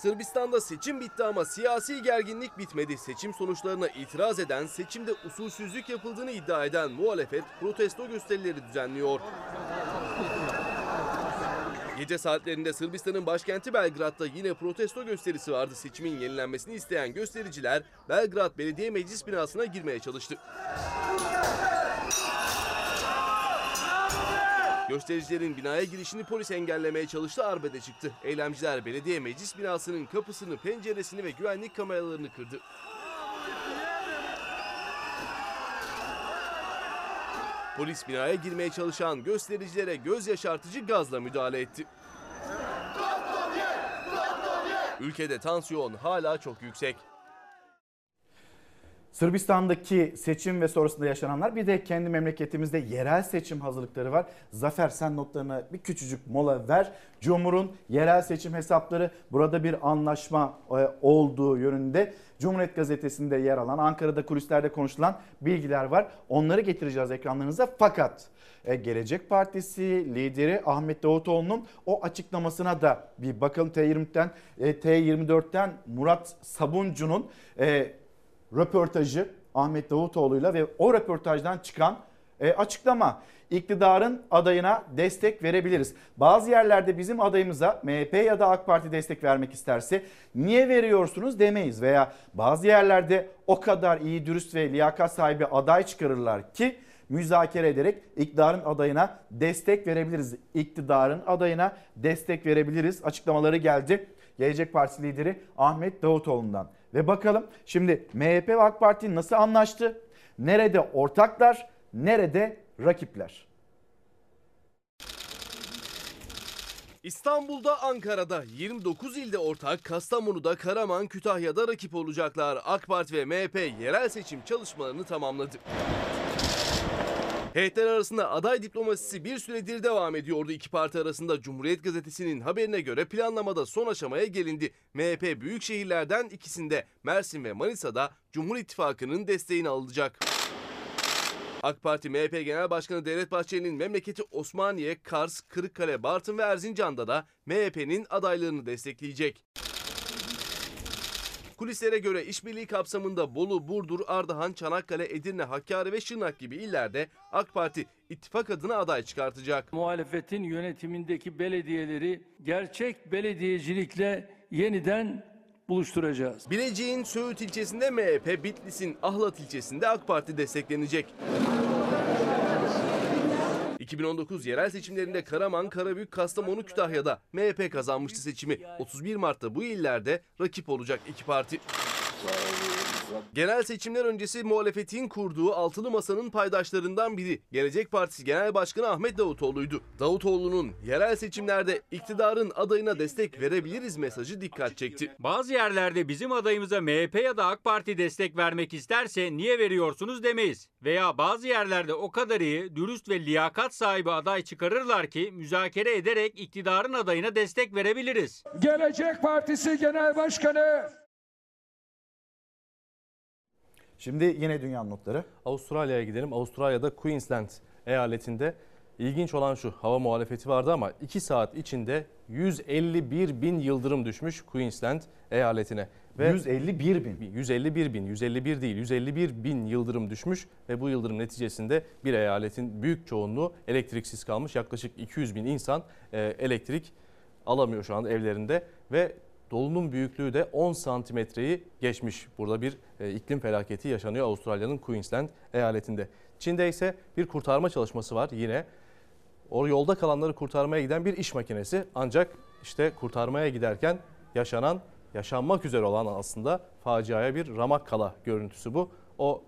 Sırbistan'da seçim bitti ama siyasi gerginlik bitmedi. Seçim sonuçlarına itiraz eden, seçimde usulsüzlük yapıldığını iddia eden muhalefet protesto gösterileri düzenliyor. Gece saatlerinde Sırbistan'ın başkenti Belgrad'da yine protesto gösterisi vardı. Seçimin yenilenmesini isteyen göstericiler Belgrad Belediye Meclis binasına girmeye çalıştı. Göstericilerin binaya girişini polis engellemeye çalıştı, arbede çıktı. Eylemciler belediye meclis binasının kapısını, penceresini ve güvenlik kameralarını kırdı. Polis binaya girmeye çalışan göstericilere göz yaşartıcı gazla müdahale etti. Ülkede tansiyon hala çok yüksek. Sırbistan'daki seçim ve sonrasında yaşananlar bir de kendi memleketimizde yerel seçim hazırlıkları var. Zafer sen notlarına bir küçücük mola ver. Cumhur'un yerel seçim hesapları burada bir anlaşma e, olduğu yönünde Cumhuriyet Gazetesi'nde yer alan Ankara'da kulislerde konuşulan bilgiler var. Onları getireceğiz ekranlarınıza fakat e, Gelecek Partisi lideri Ahmet Davutoğlu'nun o açıklamasına da bir bakalım T20'den e, T24'ten Murat Sabuncu'nun röportajı Ahmet Davutoğlu'yla ve o röportajdan çıkan e, açıklama. İktidarın adayına destek verebiliriz. Bazı yerlerde bizim adayımıza MHP ya da AK Parti destek vermek isterse niye veriyorsunuz demeyiz. Veya bazı yerlerde o kadar iyi, dürüst ve liyakat sahibi aday çıkarırlar ki müzakere ederek iktidarın adayına destek verebiliriz. İktidarın adayına destek verebiliriz açıklamaları geldi. Gelecek Partisi lideri Ahmet Davutoğlu'ndan. Ve bakalım şimdi MHP ve AK Parti nasıl anlaştı? Nerede ortaklar, nerede rakipler? İstanbul'da, Ankara'da, 29 ilde ortak, Kastamonu'da, Karaman, Kütahya'da rakip olacaklar. AK Parti ve MHP yerel seçim çalışmalarını tamamladı. Heyetler arasında aday diplomasisi bir süredir devam ediyordu. İki parti arasında Cumhuriyet Gazetesi'nin haberine göre planlamada son aşamaya gelindi. MHP büyük şehirlerden ikisinde Mersin ve Manisa'da Cumhur İttifakı'nın desteğini alacak. AK Parti MHP Genel Başkanı Devlet Bahçeli'nin memleketi Osmaniye, Kars, Kırıkkale, Bartın ve Erzincan'da da MHP'nin adaylarını destekleyecek. Kulislere göre işbirliği kapsamında Bolu, Burdur, Ardahan, Çanakkale, Edirne, Hakkari ve Şırnak gibi illerde AK Parti ittifak adına aday çıkartacak. Muhalefetin yönetimindeki belediyeleri gerçek belediyecilikle yeniden buluşturacağız. Bilecik'in Söğüt ilçesinde MHP, Bitlis'in Ahlat ilçesinde AK Parti desteklenecek. 2019 yerel seçimlerinde Karaman, Karabük, Kastamonu, Kütahya'da MHP kazanmıştı seçimi. 31 Mart'ta bu illerde rakip olacak iki parti. Genel seçimler öncesi muhalefetin kurduğu altılı masanın paydaşlarından biri Gelecek Partisi Genel Başkanı Ahmet Davutoğlu'ydu. Davutoğlu'nun yerel seçimlerde iktidarın adayına destek verebiliriz mesajı dikkat çekti. Bazı yerlerde bizim adayımıza MHP ya da AK Parti destek vermek isterse niye veriyorsunuz demeyiz. Veya bazı yerlerde o kadar iyi, dürüst ve liyakat sahibi aday çıkarırlar ki müzakere ederek iktidarın adayına destek verebiliriz. Gelecek Partisi Genel Başkanı Şimdi yine dünya notları. Avustralya'ya gidelim. Avustralya'da Queensland eyaletinde ilginç olan şu hava muhalefeti vardı ama 2 saat içinde 151 bin yıldırım düşmüş Queensland eyaletine. Ve 151 bin. 151 bin, 151 değil 151 bin yıldırım düşmüş ve bu yıldırım neticesinde bir eyaletin büyük çoğunluğu elektriksiz kalmış. Yaklaşık 200 bin insan e, elektrik alamıyor şu anda evlerinde ve Dolunun büyüklüğü de 10 santimetreyi geçmiş. Burada bir e, iklim felaketi yaşanıyor Avustralya'nın Queensland eyaletinde. Çin'de ise bir kurtarma çalışması var yine. O yolda kalanları kurtarmaya giden bir iş makinesi ancak işte kurtarmaya giderken yaşanan, yaşanmak üzere olan aslında faciaya bir ramak kala görüntüsü bu. O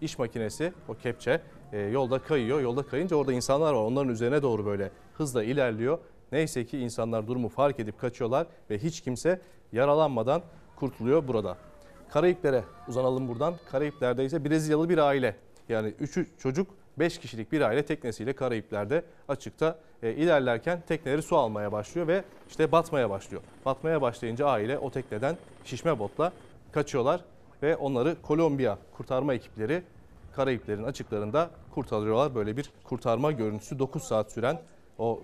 iş makinesi, o kepçe e, yolda kayıyor. Yolda kayınca orada insanlar var. Onların üzerine doğru böyle hızla ilerliyor Neyse ki insanlar durumu fark edip kaçıyorlar ve hiç kimse yaralanmadan kurtuluyor burada. Karayiplere uzanalım buradan. Karayipler'de ise Brezilyalı bir aile yani 3 çocuk 5 kişilik bir aile teknesiyle Karayipler'de açıkta e, ilerlerken tekneleri su almaya başlıyor ve işte batmaya başlıyor. Batmaya başlayınca aile o tekneden şişme botla kaçıyorlar ve onları Kolombiya kurtarma ekipleri Karayiplerin açıklarında kurtarıyorlar. Böyle bir kurtarma görüntüsü 9 saat süren o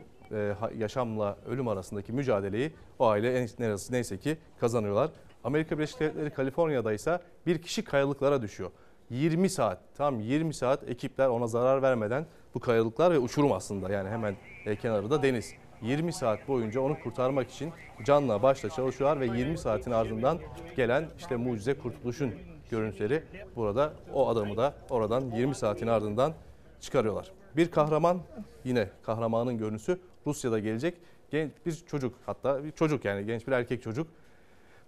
yaşamla ölüm arasındaki mücadeleyi o aile neyse ki kazanıyorlar. Amerika Birleşik Devletleri Kaliforniya'da ise bir kişi kayalıklara düşüyor. 20 saat, tam 20 saat ekipler ona zarar vermeden bu kayalıklar ve uçurum aslında yani hemen e, kenarı da deniz. 20 saat boyunca onu kurtarmak için canla başla çalışıyorlar ve 20 saatin ardından gelen işte mucize kurtuluşun görüntüleri burada o adamı da oradan 20 saatin ardından çıkarıyorlar. Bir kahraman yine kahramanın görüntüsü Rusya'da gelecek genç bir çocuk hatta bir çocuk yani genç bir erkek çocuk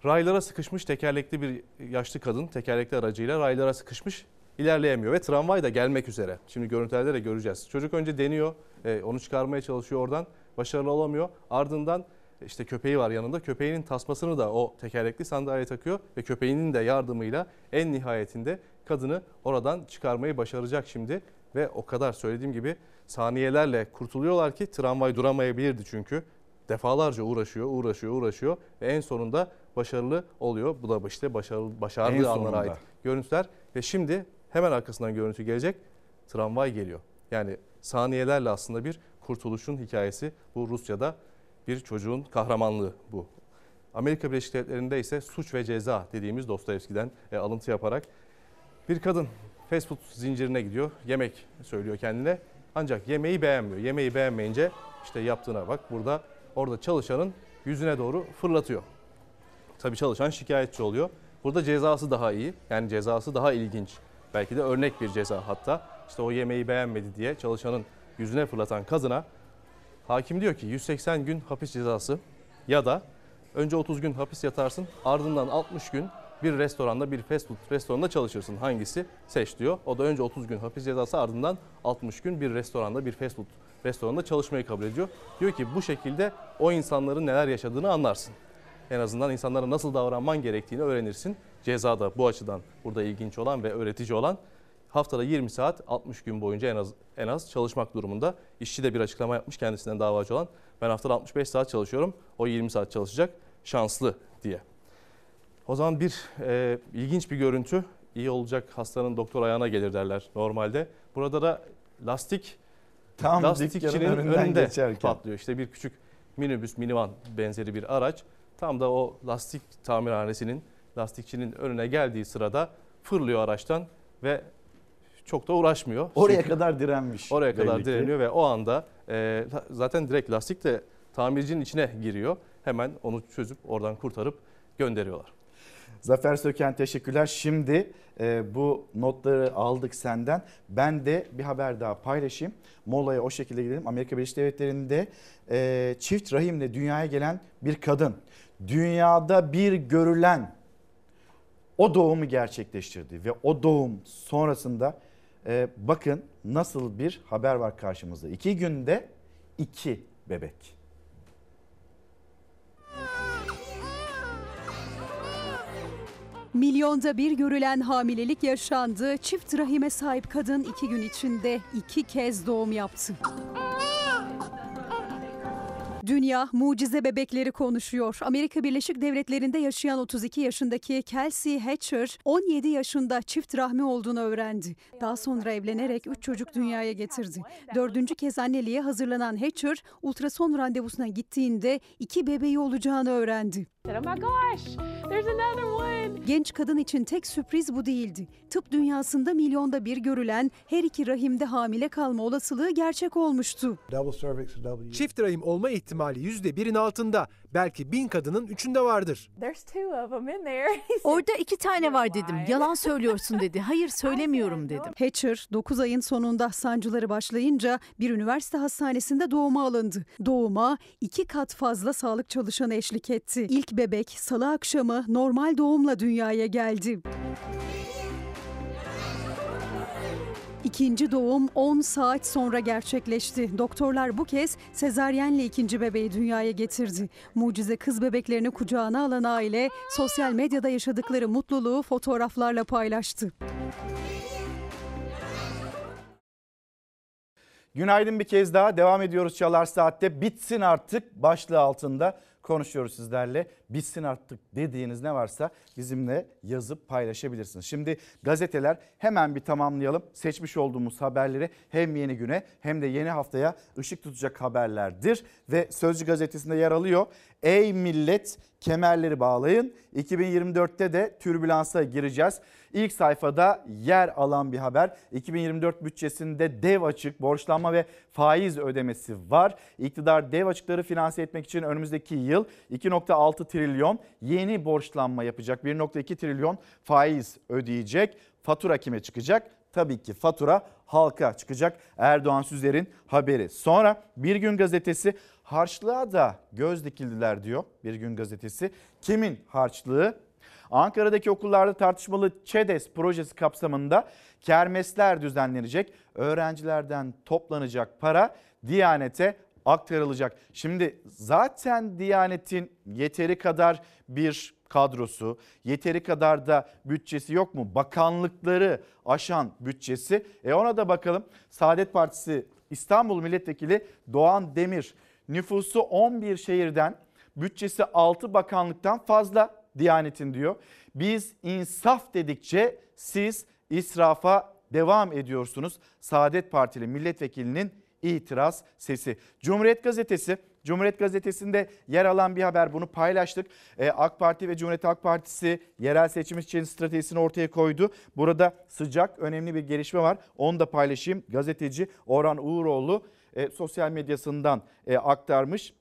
raylara sıkışmış tekerlekli bir yaşlı kadın tekerlekli aracıyla raylara sıkışmış ilerleyemiyor ve tramvay da gelmek üzere. Şimdi görüntülerde de göreceğiz. Çocuk önce deniyor, e, onu çıkarmaya çalışıyor oradan. Başarılı olamıyor. Ardından işte köpeği var yanında. Köpeğinin tasmasını da o tekerlekli sandalyeye takıyor ve köpeğinin de yardımıyla en nihayetinde kadını oradan çıkarmayı başaracak şimdi. Ve o kadar söylediğim gibi saniyelerle kurtuluyorlar ki tramvay duramayabilirdi çünkü. Defalarca uğraşıyor, uğraşıyor, uğraşıyor ve en sonunda başarılı oluyor. Bu da işte başarılı, En başardığı anlara sonunda. ait görüntüler. Ve şimdi hemen arkasından görüntü gelecek. Tramvay geliyor. Yani saniyelerle aslında bir kurtuluşun hikayesi. Bu Rusya'da bir çocuğun kahramanlığı bu. Amerika Birleşik Devletleri'nde ise suç ve ceza dediğimiz Dostoyevski'den e, alıntı yaparak bir kadın fast food zincirine gidiyor. Yemek söylüyor kendine. Ancak yemeği beğenmiyor. Yemeği beğenmeyince işte yaptığına bak burada orada çalışanın yüzüne doğru fırlatıyor. Tabii çalışan şikayetçi oluyor. Burada cezası daha iyi. Yani cezası daha ilginç. Belki de örnek bir ceza hatta. İşte o yemeği beğenmedi diye çalışanın yüzüne fırlatan kadına hakim diyor ki 180 gün hapis cezası ya da önce 30 gün hapis yatarsın ardından 60 gün bir restoranda bir fast food restoranında çalışırsın. Hangisi? Seç diyor. O da önce 30 gün hapis cezası ardından 60 gün bir restoranda bir fast food restoranında çalışmayı kabul ediyor. Diyor ki bu şekilde o insanların neler yaşadığını anlarsın. En azından insanlara nasıl davranman gerektiğini öğrenirsin. Ceza da bu açıdan burada ilginç olan ve öğretici olan haftada 20 saat 60 gün boyunca en az en az çalışmak durumunda. İşçi de bir açıklama yapmış kendisinden davacı olan. Ben haftada 65 saat çalışıyorum. O 20 saat çalışacak. Şanslı diye. O zaman bir e, ilginç bir görüntü. İyi olacak hastanın doktor ayağına gelir derler normalde. Burada da lastik Tam lastikçinin önünde geçerken. patlıyor. İşte bir küçük minibüs, minivan benzeri bir araç tam da o lastik tamirhanesinin lastikçinin önüne geldiği sırada fırlıyor araçtan ve çok da uğraşmıyor. Oraya Çünkü kadar direnmiş. oraya belli kadar ki. direniyor ve o anda e, zaten direkt lastik de tamircinin içine giriyor. Hemen onu çözüp oradan kurtarıp gönderiyorlar. Zafer Söken teşekkürler. Şimdi e, bu notları aldık senden. Ben de bir haber daha paylaşayım. Mola'ya o şekilde gidelim. Amerika Birleşik Devletleri'nde e, çift rahimle dünyaya gelen bir kadın. Dünyada bir görülen o doğumu gerçekleştirdi. Ve o doğum sonrasında e, bakın nasıl bir haber var karşımızda. İki günde iki bebek. Milyonda bir görülen hamilelik yaşandı. Çift rahime sahip kadın iki gün içinde iki kez doğum yaptı. Dünya mucize bebekleri konuşuyor. Amerika Birleşik Devletleri'nde yaşayan 32 yaşındaki Kelsey Hatcher 17 yaşında çift rahmi olduğunu öğrendi. Daha sonra evlenerek 3 çocuk dünyaya getirdi. Dördüncü kez anneliğe hazırlanan Hatcher ultrason randevusuna gittiğinde iki bebeği olacağını öğrendi. Oh my gosh, there's another one. Genç kadın için tek sürpriz bu değildi. Tıp dünyasında milyonda bir görülen her iki rahimde hamile kalma olasılığı gerçek olmuştu. Çift rahim olma ihtimali %1'in altında. Belki bin kadının üçünde vardır. Orada iki tane var dedim. Yalan söylüyorsun dedi. Hayır söylemiyorum dedim. Hatcher 9 ayın sonunda sancıları başlayınca bir üniversite hastanesinde doğuma alındı. Doğuma iki kat fazla sağlık çalışanı eşlik etti. İlk bebek salı akşamı normal doğumla dünyaya geldi. İkinci doğum 10 saat sonra gerçekleşti. Doktorlar bu kez sezaryenle ikinci bebeği dünyaya getirdi. Mucize kız bebeklerini kucağına alan aile sosyal medyada yaşadıkları mutluluğu fotoğraflarla paylaştı. Günaydın bir kez daha devam ediyoruz Çalar Saat'te. Bitsin artık başlığı altında konuşuyoruz sizlerle. Bitsin artık dediğiniz ne varsa bizimle yazıp paylaşabilirsiniz. Şimdi gazeteler hemen bir tamamlayalım. Seçmiş olduğumuz haberleri hem yeni güne hem de yeni haftaya ışık tutacak haberlerdir. Ve Sözcü gazetesinde yer alıyor. Ey millet kemerleri bağlayın. 2024'te de türbülansa gireceğiz. İlk sayfada yer alan bir haber. 2024 bütçesinde dev açık borçlanma ve faiz ödemesi var. İktidar dev açıkları finanse etmek için önümüzdeki yıl 2.6 trilyon yeni borçlanma yapacak. 1.2 trilyon faiz ödeyecek. Fatura kime çıkacak? Tabii ki fatura halka çıkacak. Erdoğan Süzer'in haberi. Sonra Bir Gün Gazetesi harçlığa da göz dikildiler diyor Bir Gün Gazetesi. Kimin harçlığı? Ankara'daki okullarda tartışmalı ÇEDES projesi kapsamında kermesler düzenlenecek. Öğrencilerden toplanacak para Diyanet'e aktarılacak. Şimdi zaten Diyanet'in yeteri kadar bir kadrosu, yeteri kadar da bütçesi yok mu? Bakanlıkları aşan bütçesi. E ona da bakalım. Saadet Partisi İstanbul Milletvekili Doğan Demir nüfusu 11 şehirden bütçesi 6 bakanlıktan fazla Diyanet'in diyor. Biz insaf dedikçe siz israfa devam ediyorsunuz. Saadet Partili milletvekilinin itiraz sesi. Cumhuriyet Gazetesi Cumhuriyet Gazetesi'nde yer alan bir haber bunu paylaştık. Ee, AK Parti ve Cumhuriyet Halk Partisi yerel seçim için stratejisini ortaya koydu. Burada sıcak önemli bir gelişme var. Onu da paylaşayım. Gazeteci Orhan Uğuroğlu e, sosyal medyasından e, aktarmış.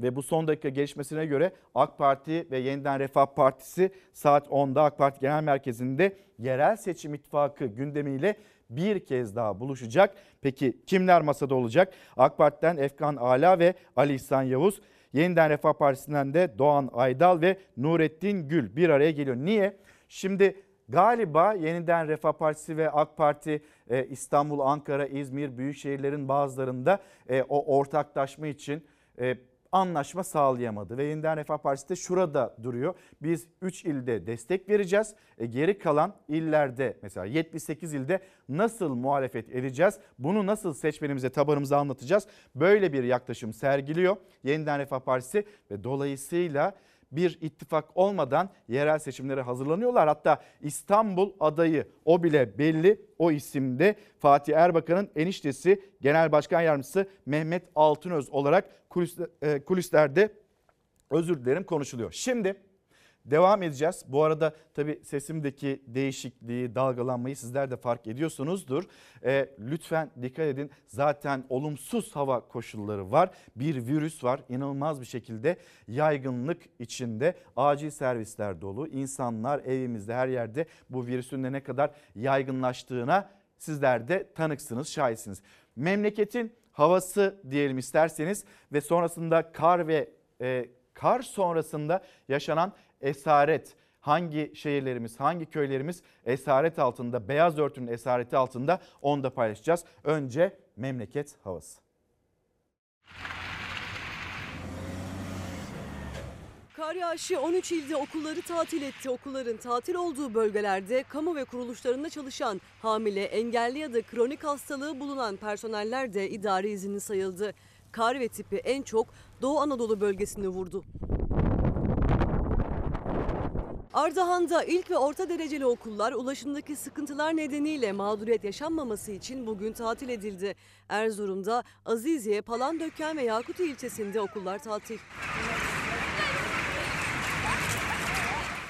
Ve bu son dakika gelişmesine göre AK Parti ve Yeniden Refah Partisi saat 10'da AK Parti Genel Merkezi'nde yerel seçim ittifakı gündemiyle bir kez daha buluşacak. Peki kimler masada olacak? AK Parti'den Efkan Ala ve Ali İhsan Yavuz. Yeniden Refah Partisi'nden de Doğan Aydal ve Nurettin Gül bir araya geliyor. Niye? Şimdi galiba Yeniden Refah Partisi ve AK Parti e, İstanbul, Ankara, İzmir büyük şehirlerin bazılarında e, o ortaklaşma için e, anlaşma sağlayamadı ve Yeniden Refah Partisi de şurada duruyor. Biz 3 ilde destek vereceğiz. E, geri kalan illerde mesela 78 ilde nasıl muhalefet edeceğiz? Bunu nasıl seçmenimize, tabanımıza anlatacağız? Böyle bir yaklaşım sergiliyor Yeniden Refah Partisi ve dolayısıyla bir ittifak olmadan yerel seçimlere hazırlanıyorlar. Hatta İstanbul adayı o bile belli. O isimde Fatih Erbakan'ın eniştesi Genel Başkan Yardımcısı Mehmet Altınöz olarak e, kulislerde özür dilerim konuşuluyor. Şimdi devam edeceğiz. Bu arada tabii sesimdeki değişikliği, dalgalanmayı sizler de fark ediyorsunuzdur. E, lütfen dikkat edin. Zaten olumsuz hava koşulları var. Bir virüs var. İnanılmaz bir şekilde yaygınlık içinde. Acil servisler dolu. İnsanlar evimizde her yerde bu virüsün de ne kadar yaygınlaştığına sizler de tanıksınız, şahitsiniz. Memleketin havası diyelim isterseniz ve sonrasında kar ve e, kar sonrasında yaşanan esaret hangi şehirlerimiz, hangi köylerimiz esaret altında, beyaz örtünün esareti altında onu da paylaşacağız. Önce memleket havası. Kar yağışı 13 ilde okulları tatil etti. Okulların tatil olduğu bölgelerde kamu ve kuruluşlarında çalışan hamile, engelli ya da kronik hastalığı bulunan personeller de idari izinli sayıldı. Kar ve tipi en çok Doğu Anadolu bölgesini vurdu. Ardahan'da ilk ve orta dereceli okullar ulaşımdaki sıkıntılar nedeniyle mağduriyet yaşanmaması için bugün tatil edildi. Erzurum'da Aziziye, Palandöken ve Yakuti ilçesinde okullar tatil.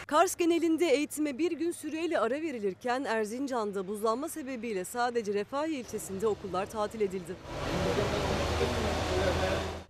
Kars genelinde eğitime bir gün süreyle ara verilirken Erzincan'da buzlanma sebebiyle sadece Refahiye ilçesinde okullar tatil edildi.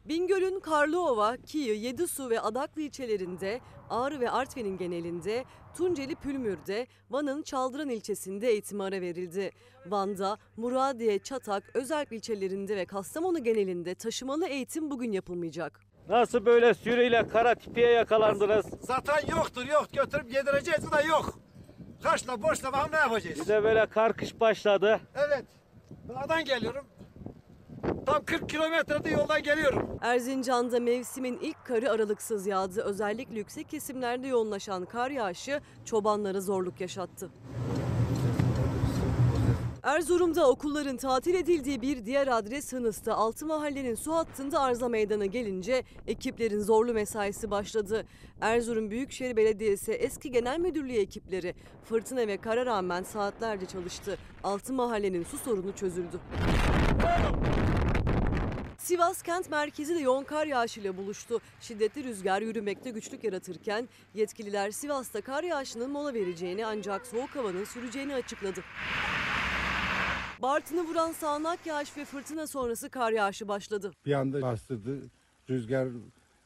Bingöl'ün Karlıova, Kiyi, Yedisu ve Adaklı ilçelerinde, Ağrı ve Artvin'in genelinde, Tunceli Pülmür'de, Van'ın Çaldıran ilçesinde eğitime ara verildi. Van'da, Muradiye, Çatak, Özerk ilçelerinde ve Kastamonu genelinde taşımalı eğitim bugün yapılmayacak. Nasıl böyle sürüyle kara tipiye yakalandınız? Zaten yoktur yok götürüp yedireceğiz da yok. Kaçla boşla bakalım ne yapacağız? Bir de böyle kar kış başladı. Evet. Dağdan geliyorum. Tam 40 kilometrede yoldan geliyorum. Erzincan'da mevsimin ilk karı aralıksız yağdı. Özellikle yüksek kesimlerde yoğunlaşan kar yağışı çobanlara zorluk yaşattı. Erzurum'da okulların tatil edildiği bir diğer adres Hınıs'ta Altı Mahallenin su hattında arıza meydana gelince ekiplerin zorlu mesaisi başladı. Erzurum Büyükşehir Belediyesi eski genel müdürlüğü ekipleri fırtına ve kara rağmen saatlerce çalıştı. Altı Mahallenin su sorunu çözüldü. Sivas kent merkezi de yoğun kar yağışıyla buluştu. Şiddetli rüzgar yürümekte güçlük yaratırken yetkililer Sivas'ta kar yağışının mola vereceğini ancak soğuk havanın süreceğini açıkladı. Bartın'ı vuran sağanak yağış ve fırtına sonrası kar yağışı başladı. Bir anda bastırdı. Rüzgar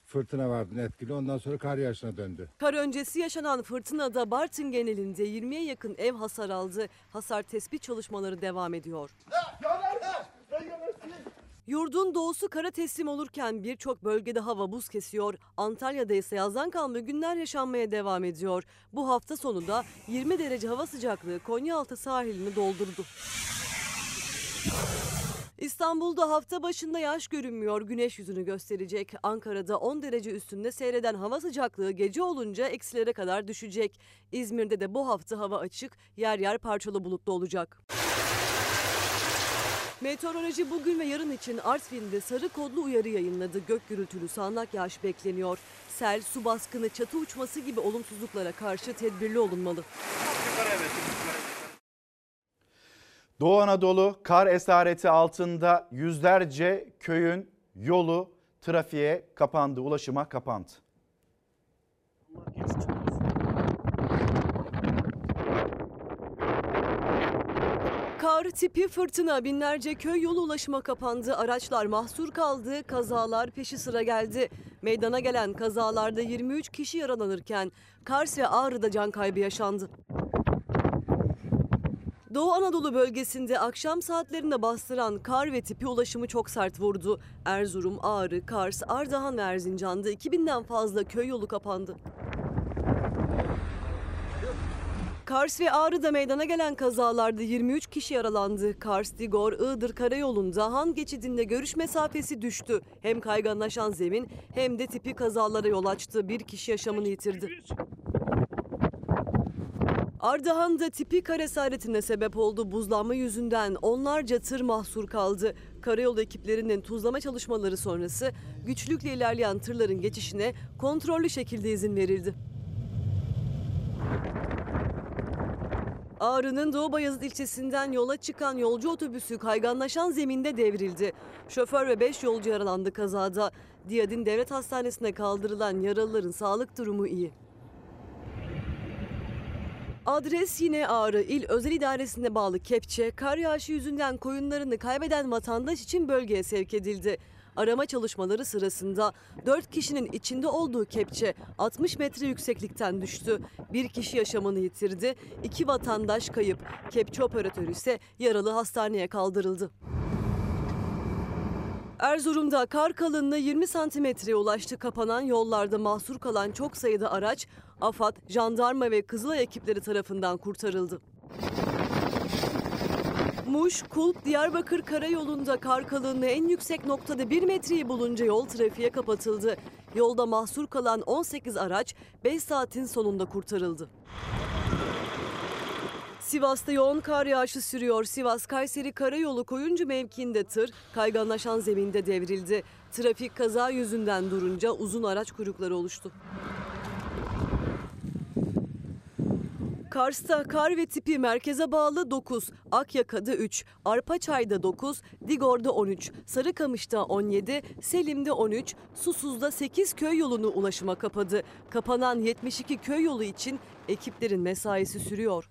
fırtına vardı etkili. Ondan sonra kar yağışına döndü. Kar öncesi yaşanan fırtınada Bartın genelinde 20'ye yakın ev hasar aldı. Hasar tespit çalışmaları devam ediyor. Yurdun doğusu kara teslim olurken birçok bölgede hava buz kesiyor. Antalya'da ise yazdan kalma günler yaşanmaya devam ediyor. Bu hafta sonu da 20 derece hava sıcaklığı Konyaaltı sahilini doldurdu. İstanbul'da hafta başında yağış görünmüyor, güneş yüzünü gösterecek. Ankara'da 10 derece üstünde seyreden hava sıcaklığı gece olunca eksilere kadar düşecek. İzmir'de de bu hafta hava açık, yer yer parçalı bulutlu olacak. Meteoroloji bugün ve yarın için Artvin'de sarı kodlu uyarı yayınladı. Gök gürültülü sağanak yağış bekleniyor. Sel, su baskını, çatı uçması gibi olumsuzluklara karşı tedbirli olunmalı. Doğu Anadolu kar esareti altında yüzlerce köyün yolu trafiğe kapandı, ulaşıma kapandı. Kar tipi fırtına binlerce köy yolu ulaşıma kapandı. Araçlar mahsur kaldı. Kazalar peşi sıra geldi. Meydana gelen kazalarda 23 kişi yaralanırken Kars ve Ağrı'da can kaybı yaşandı. Doğu Anadolu bölgesinde akşam saatlerinde bastıran kar ve tipi ulaşımı çok sert vurdu. Erzurum, Ağrı, Kars, Ardahan ve Erzincan'da 2000'den fazla köy yolu kapandı. Kars ve Ağrı'da meydana gelen kazalarda 23 kişi yaralandı. Kars, Digor, Iğdır karayolunda Han geçidinde görüş mesafesi düştü. Hem kayganlaşan zemin hem de tipi kazalara yol açtı. Bir kişi yaşamını yitirdi. Ardahan'da tipi kar esaretine sebep oldu. Buzlanma yüzünden onlarca tır mahsur kaldı. Karayolu ekiplerinin tuzlama çalışmaları sonrası güçlükle ilerleyen tırların geçişine kontrollü şekilde izin verildi. Ağrı'nın Doğu Bayazıt ilçesinden yola çıkan yolcu otobüsü kayganlaşan zeminde devrildi. Şoför ve 5 yolcu yaralandı kazada. Diyadin Devlet Hastanesi'ne kaldırılan yaralıların sağlık durumu iyi. Adres yine Ağrı İl Özel İdaresi'ne bağlı Kepçe, kar yağışı yüzünden koyunlarını kaybeden vatandaş için bölgeye sevk edildi. Arama çalışmaları sırasında 4 kişinin içinde olduğu kepçe 60 metre yükseklikten düştü. Bir kişi yaşamını yitirdi, iki vatandaş kayıp. Kepçe operatörü ise yaralı hastaneye kaldırıldı. Erzurum'da kar kalınlığı 20 santimetreye ulaştı. Kapanan yollarda mahsur kalan çok sayıda araç AFAD, jandarma ve Kızılay ekipleri tarafından kurtarıldı. Muş, Kulp, Diyarbakır karayolunda kar kalınlığı en yüksek noktada 1 metreyi bulunca yol trafiğe kapatıldı. Yolda mahsur kalan 18 araç 5 saatin sonunda kurtarıldı. Sivas'ta yoğun kar yağışı sürüyor. Sivas-Kayseri Karayolu Koyuncu mevkiinde tır kayganlaşan zeminde devrildi. Trafik kaza yüzünden durunca uzun araç kuyrukları oluştu. Kars'ta kar ve tipi merkeze bağlı 9, Akyaka'da 3, Arpaçay'da 9, Digor'da 13, Sarıkamış'ta 17, Selim'de 13, Susuz'da 8 köy yolunu ulaşıma kapadı. Kapanan 72 köy yolu için ekiplerin mesaisi sürüyor.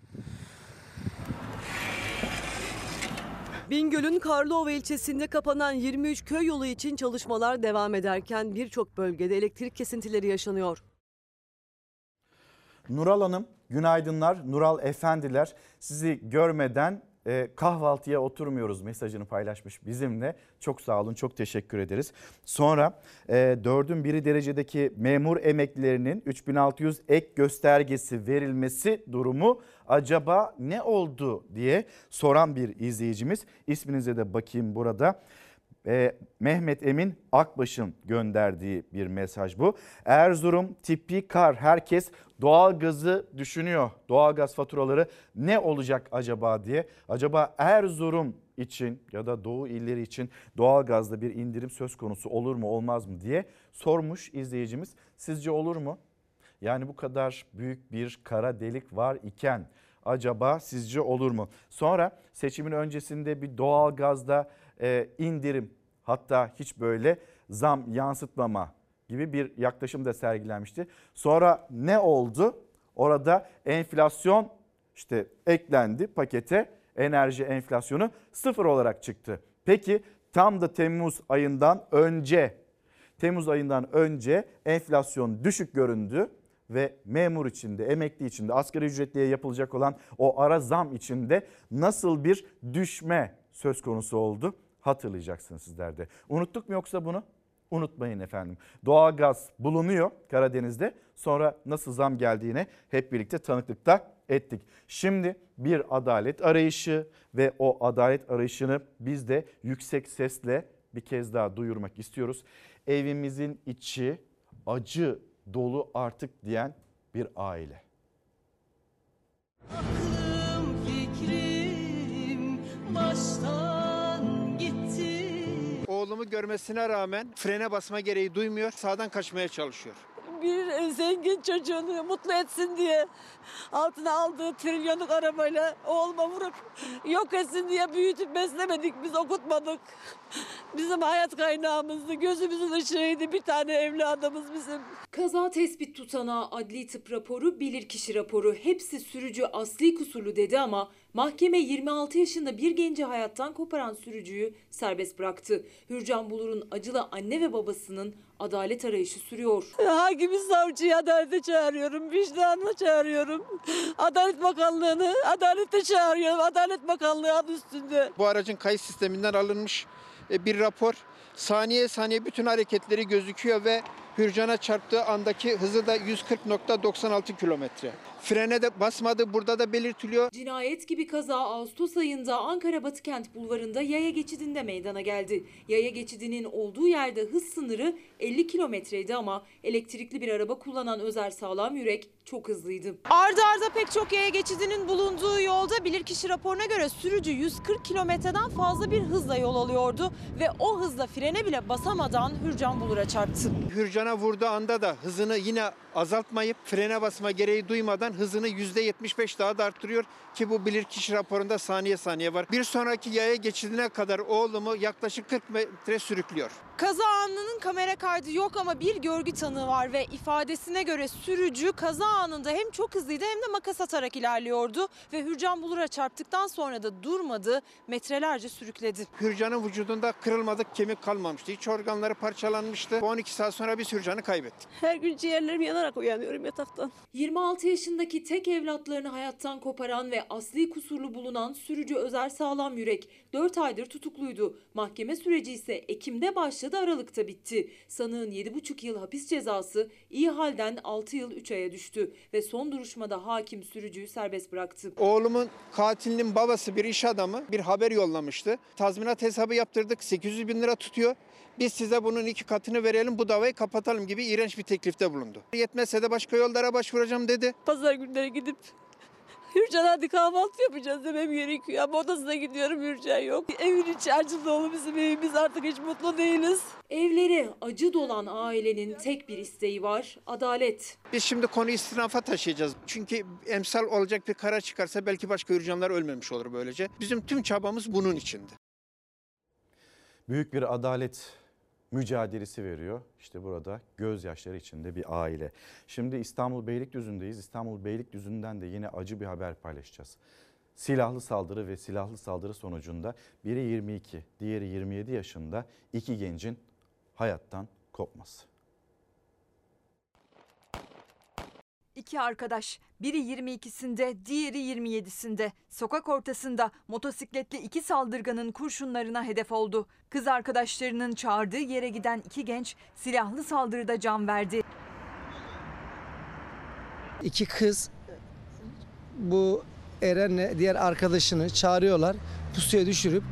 Bingöl'ün Karlova ilçesinde kapanan 23 köy yolu için çalışmalar devam ederken birçok bölgede elektrik kesintileri yaşanıyor. Nural Hanım günaydınlar. Nural Efendiler sizi görmeden e, kahvaltıya oturmuyoruz mesajını paylaşmış bizimle. Çok sağ olun çok teşekkür ederiz. Sonra e, dördün biri derecedeki memur emeklilerinin 3600 ek göstergesi verilmesi durumu acaba ne oldu diye soran bir izleyicimiz. İsminize de bakayım burada. Ee, Mehmet Emin Akbaş'ın gönderdiği bir mesaj bu. Erzurum tipi kar herkes doğalgazı düşünüyor. Doğalgaz faturaları ne olacak acaba diye. Acaba Erzurum için ya da Doğu illeri için doğalgazda bir indirim söz konusu olur mu olmaz mı diye sormuş izleyicimiz. Sizce olur mu? Yani bu kadar büyük bir kara delik var iken acaba sizce olur mu? Sonra seçimin öncesinde bir doğalgazda e, indirim hatta hiç böyle zam yansıtmama gibi bir yaklaşım da sergilenmişti. Sonra ne oldu? Orada enflasyon işte eklendi pakete enerji enflasyonu sıfır olarak çıktı. Peki tam da Temmuz ayından önce Temmuz ayından önce enflasyon düşük göründü ve memur içinde, emekli içinde, asgari ücretliye yapılacak olan o ara zam içinde nasıl bir düşme söz konusu oldu? Hatırlayacaksınız sizler de. Unuttuk mu yoksa bunu? unutmayın efendim. Doğalgaz bulunuyor Karadeniz'de. Sonra nasıl zam geldiğine hep birlikte tanıklıkta ettik. Şimdi bir adalet arayışı ve o adalet arayışını biz de yüksek sesle bir kez daha duyurmak istiyoruz. Evimizin içi acı dolu artık diyen bir aile. fikrim baştan. Oğlumu görmesine rağmen frene basma gereği duymuyor. Sağdan kaçmaya çalışıyor. bir zengin çocuğunu mutlu etsin diye altına aldığı trilyonluk arabayla oğluma vurup yok etsin diye büyütüp beslemedik biz okutmadık. Bizim hayat kaynağımızdı, gözümüzün ışığıydı bir tane evladımız bizim. Kaza tespit tutanağı, adli tıp raporu, bilirkişi raporu hepsi sürücü asli kusurlu dedi ama mahkeme 26 yaşında bir genci hayattan koparan sürücüyü serbest bıraktı. Hürcan Bulur'un acılı anne ve babasının adalet arayışı sürüyor. Hakimi savcıyı adalete çağırıyorum, vicdanına çağırıyorum. Adalet Bakanlığı'nı adalete çağırıyorum. Adalet Bakanlığı adı üstünde. Bu aracın kayıt sisteminden alınmış e, bir rapor. Saniye saniye bütün hareketleri gözüküyor ve Hürcan'a çarptığı andaki hızı da 140.96 kilometre. Frene de basmadı burada da belirtiliyor. Cinayet gibi kaza Ağustos ayında Ankara Batıkent Bulvarı'nda yaya geçidinde meydana geldi. Yaya geçidinin olduğu yerde hız sınırı 50 kilometreydi ama elektrikli bir araba kullanan Özer Sağlam Yürek çok hızlıydı. Ardı arda pek çok yaya geçidinin bulunduğu yolda bilirkişi raporuna göre sürücü 140 kilometreden fazla bir hızla yol alıyordu ve o hızla frene bile basamadan Hürcan Bulur'a çarptı. Hürcan'a vurduğu anda da hızını yine azaltmayıp frene basma gereği duymadan hızını %75 daha da arttırıyor ki bu bilirkişi raporunda saniye saniye var. Bir sonraki yaya geçidine kadar oğlumu yaklaşık 40 metre sürüklüyor. Kaza anının kamera kaydı yok ama bir görgü tanığı var ve ifadesine göre sürücü kaza anında hem çok hızlıydı hem de makas atarak ilerliyordu ve Hürcan Bulur'a çarptıktan sonra da durmadı, metrelerce sürükledi. Hürcan'ın vücudunda kırılmadık kemik kalmamıştı. İç organları parçalanmıştı. 12 saat sonra biz Hürcan'ı kaybettik. Her gün ciğerlerim yanarak uyanıyorum yataktan. 26 yaşındaki tek evlatlarını hayattan koparan ve asli kusurlu bulunan sürücü Özer Sağlam Yürek 4 aydır tutukluydu. Mahkeme süreci ise Ekim'de başladı Aralık'ta bitti. Sanığın 7,5 yıl hapis cezası iyi halden 6 yıl 3 aya düştü ve son duruşmada hakim sürücüyü serbest bıraktı. Oğlumun katilinin babası bir iş adamı bir haber yollamıştı. Tazminat hesabı yaptırdık 800 bin lira tutuyor. Biz size bunun iki katını verelim bu davayı kapatalım gibi iğrenç bir teklifte bulundu. Yetmezse de başka yollara başvuracağım dedi. Pazar günleri gidip Hürcan hadi kahvaltı yapacağız demem gerekiyor ama odasına gidiyorum Hürcan yok. Evin içi acı dolu bizim evimiz artık hiç mutlu değiliz. Evleri acı dolan ailenin tek bir isteği var, adalet. Biz şimdi konuyu istinafa taşıyacağız. Çünkü emsal olacak bir karar çıkarsa belki başka Hürcanlar ölmemiş olur böylece. Bizim tüm çabamız bunun içindi. Büyük bir adalet mücadelesi veriyor. İşte burada gözyaşları içinde bir aile. Şimdi İstanbul Beylikdüzü'ndeyiz. İstanbul Beylikdüzü'nden de yine acı bir haber paylaşacağız. Silahlı saldırı ve silahlı saldırı sonucunda biri 22, diğeri 27 yaşında iki gencin hayattan kopması. İki arkadaş, biri 22'sinde, diğeri 27'sinde. Sokak ortasında motosikletli iki saldırganın kurşunlarına hedef oldu. Kız arkadaşlarının çağırdığı yere giden iki genç silahlı saldırıda can verdi. İki kız bu Eren'le diğer arkadaşını çağırıyorlar. Pusuya düşürüp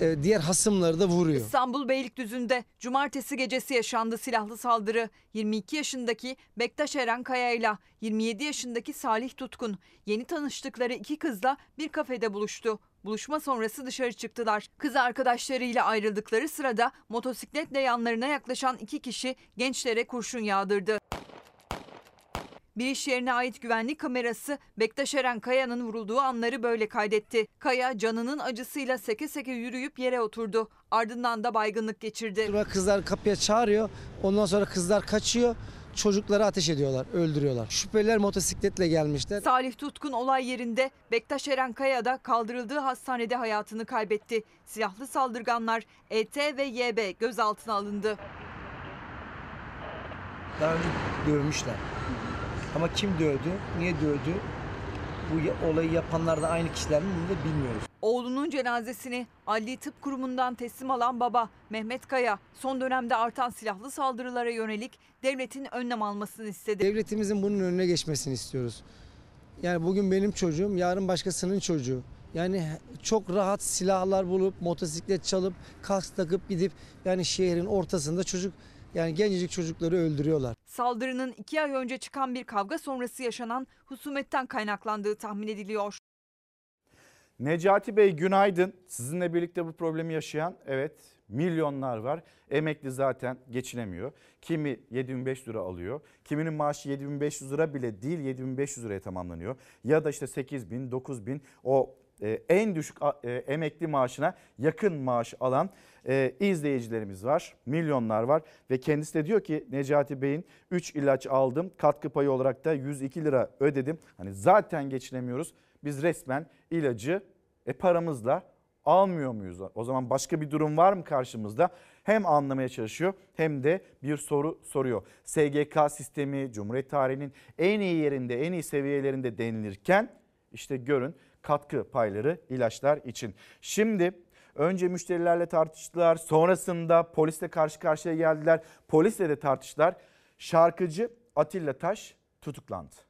e, diğer hasımları da vuruyor. İstanbul Beylikdüzü'nde cumartesi gecesi yaşandı silahlı saldırı. 22 yaşındaki Bektaş Eren Kaya ile 27 yaşındaki Salih Tutkun yeni tanıştıkları iki kızla bir kafede buluştu. Buluşma sonrası dışarı çıktılar. Kız arkadaşlarıyla ayrıldıkları sırada motosikletle yanlarına yaklaşan iki kişi gençlere kurşun yağdırdı. Bir iş yerine ait güvenlik kamerası Bektaş Eren Kaya'nın vurulduğu anları böyle kaydetti. Kaya canının acısıyla seke seke yürüyüp yere oturdu. Ardından da baygınlık geçirdi. Sonra kızlar kapıya çağırıyor. Ondan sonra kızlar kaçıyor. Çocukları ateş ediyorlar, öldürüyorlar. Şüpheliler motosikletle gelmişler. Salih Tutkun olay yerinde, Bektaş Eren Kaya da kaldırıldığı hastanede hayatını kaybetti. Silahlı saldırganlar ET ve YB gözaltına alındı. Daha önce dövmüşler. Ama kim dövdü, niye dövdü bu olayı yapanlar da aynı kişiler mi bunu da bilmiyoruz. Oğlunun cenazesini Adli Tıp Kurumu'ndan teslim alan baba Mehmet Kaya son dönemde artan silahlı saldırılara yönelik devletin önlem almasını istedi. Devletimizin bunun önüne geçmesini istiyoruz. Yani bugün benim çocuğum, yarın başkasının çocuğu. Yani çok rahat silahlar bulup, motosiklet çalıp, kask takıp gidip yani şehrin ortasında çocuk yani gencecik çocukları öldürüyorlar. Saldırının iki ay önce çıkan bir kavga sonrası yaşanan husumetten kaynaklandığı tahmin ediliyor. Necati Bey günaydın. Sizinle birlikte bu problemi yaşayan evet milyonlar var. Emekli zaten geçinemiyor. Kimi 7500 lira alıyor. Kiminin maaşı 7500 lira bile değil 7500 liraya tamamlanıyor. Ya da işte 8000, 9000 o e, en düşük e, emekli maaşına yakın maaş alan e, izleyicilerimiz var. Milyonlar var ve kendisi de diyor ki Necati Bey'in 3 ilaç aldım. Katkı payı olarak da 102 lira ödedim. Hani zaten geçinemiyoruz. Biz resmen ilacı e, paramızla almıyor muyuz? O zaman başka bir durum var mı karşımızda? Hem anlamaya çalışıyor hem de bir soru soruyor. SGK sistemi Cumhuriyet tarihinin en iyi yerinde, en iyi seviyelerinde denilirken işte görün katkı payları ilaçlar için. Şimdi önce müşterilerle tartıştılar. Sonrasında polisle karşı karşıya geldiler. Polisle de tartıştılar. Şarkıcı Atilla Taş tutuklandı.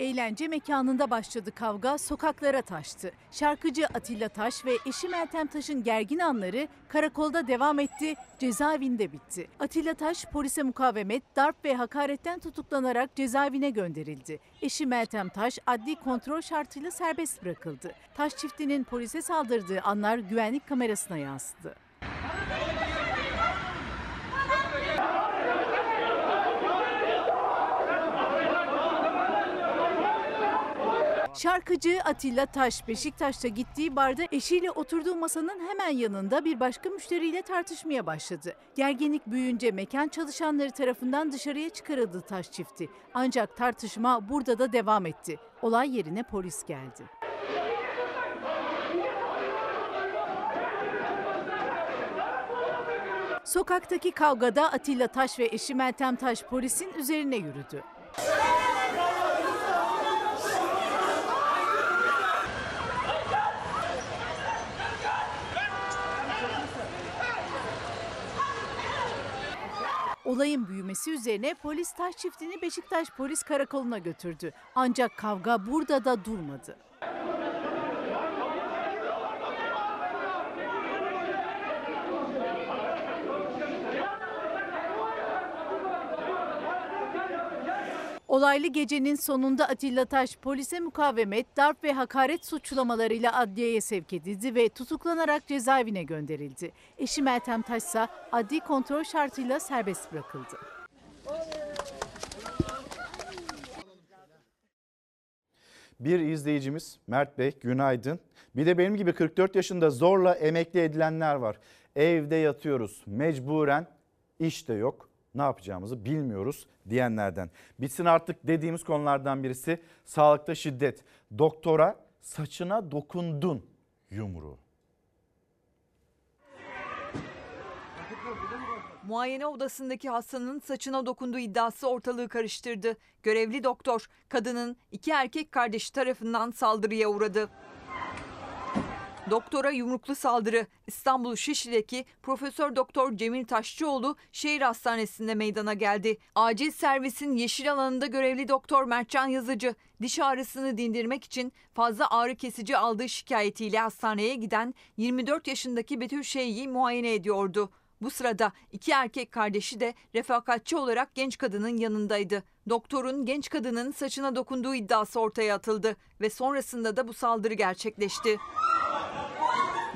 Eğlence mekanında başladı kavga, sokaklara taştı. Şarkıcı Atilla Taş ve eşi Meltem Taş'ın gergin anları karakolda devam etti, cezaevinde bitti. Atilla Taş polise mukavemet, darp ve hakaretten tutuklanarak cezaevine gönderildi. Eşi Meltem Taş adli kontrol şartıyla serbest bırakıldı. Taş çiftinin polise saldırdığı anlar güvenlik kamerasına yansıdı. Şarkıcı Atilla Taş Beşiktaş'ta gittiği barda eşiyle oturduğu masanın hemen yanında bir başka müşteriyle tartışmaya başladı. Gerginlik büyüyünce mekan çalışanları tarafından dışarıya çıkarıldı Taş çifti. Ancak tartışma burada da devam etti. Olay yerine polis geldi. Sokaktaki kavgada Atilla Taş ve eşi Meltem Taş polisin üzerine yürüdü. Olayın büyümesi üzerine polis taş çiftini Beşiktaş Polis Karakolu'na götürdü. Ancak kavga burada da durmadı. Olaylı gecenin sonunda Atilla Taş polise mukavemet, darp ve hakaret suçlamalarıyla adliyeye sevk edildi ve tutuklanarak cezaevine gönderildi. Eşi Meltem Taş ise adli kontrol şartıyla serbest bırakıldı. Bir izleyicimiz Mert Bey günaydın. Bir de benim gibi 44 yaşında zorla emekli edilenler var. Evde yatıyoruz mecburen iş de yok. Ne yapacağımızı bilmiyoruz diyenlerden. Bitsin artık dediğimiz konulardan birisi sağlıkta şiddet. Doktora saçına dokundun yumruğu. Muayene odasındaki hastanın saçına dokunduğu iddiası ortalığı karıştırdı. Görevli doktor kadının iki erkek kardeşi tarafından saldırıya uğradı. Doktora yumruklu saldırı İstanbul Şişli'deki Profesör Doktor Cemil Taşçıoğlu Şehir Hastanesi'nde meydana geldi. Acil servisin yeşil alanında görevli doktor Mertcan Yazıcı diş ağrısını dindirmek için fazla ağrı kesici aldığı şikayetiyle hastaneye giden 24 yaşındaki Betül Şeyh'i muayene ediyordu. Bu sırada iki erkek kardeşi de refakatçi olarak genç kadının yanındaydı. Doktorun genç kadının saçına dokunduğu iddiası ortaya atıldı ve sonrasında da bu saldırı gerçekleşti.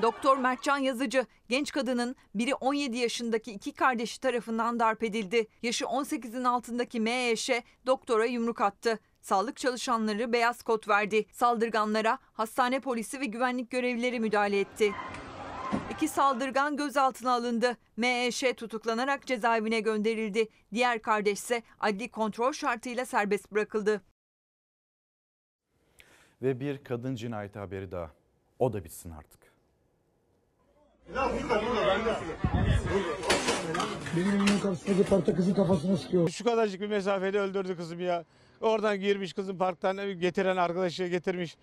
Doktor Mertcan Yazıcı, genç kadının biri 17 yaşındaki iki kardeşi tarafından darp edildi. Yaşı 18'in altındaki MEŞ doktora yumruk attı. Sağlık çalışanları beyaz kot verdi. Saldırganlara hastane polisi ve güvenlik görevlileri müdahale etti. İki saldırgan gözaltına alındı. MEŞ tutuklanarak cezaevine gönderildi. Diğer kardeş ise adli kontrol şartıyla serbest bırakıldı. Ve bir kadın cinayeti haberi daha. O da bitsin artık. Benim evimin karşısındaki parkta kızın kafasına sıkıyor. Şu kadarcık bir mesafede öldürdü kızım ya. Oradan girmiş kızım parktan getiren arkadaşı getirmiş.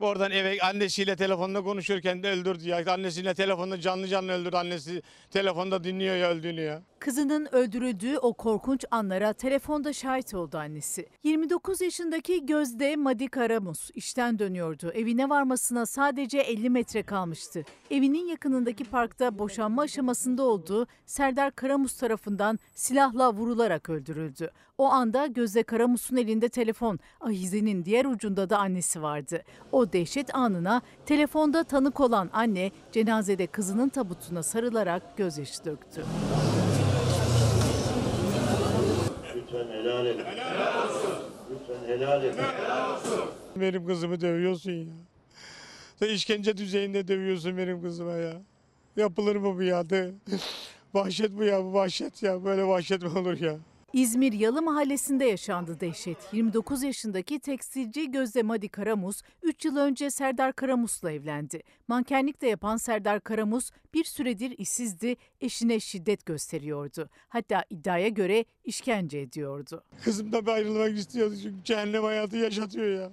Oradan eve annesiyle telefonda konuşurken de öldürdü ya. Annesiyle telefonda canlı canlı öldürdü. Annesi telefonda dinliyor ya öldüğünü ya. Kızının öldürüldüğü o korkunç anlara telefonda şahit oldu annesi. 29 yaşındaki Gözde Madi Karamus işten dönüyordu. Evine varmasına sadece 50 metre kalmıştı. Evinin yakınındaki parkta boşanma aşamasında olduğu Serdar Karamus tarafından silahla vurularak öldürüldü. O anda Gözde Karamus'un elinde telefon, ahizenin diğer ucunda da annesi vardı. O dehşet anına telefonda tanık olan anne cenazede kızının tabutuna sarılarak gözyaşı döktü. Lütfen helal edin. Lütfen helal edin. Benim kızımı dövüyorsun ya. Sen işkence düzeyinde dövüyorsun benim kızıma ya. Yapılır mı bu ya? De. Vahşet bu ya bu vahşet ya. Böyle vahşet mi olur ya? İzmir Yalı Mahallesi'nde yaşandı dehşet. 29 yaşındaki tekstilci Gözde Madi Karamus 3 yıl önce Serdar Karamus'la evlendi. Mankenlik de yapan Serdar Karamus bir süredir işsizdi, eşine şiddet gösteriyordu. Hatta iddiaya göre işkence ediyordu. Kızım da bir ayrılmak istiyordu çünkü cehennem hayatı yaşatıyor ya.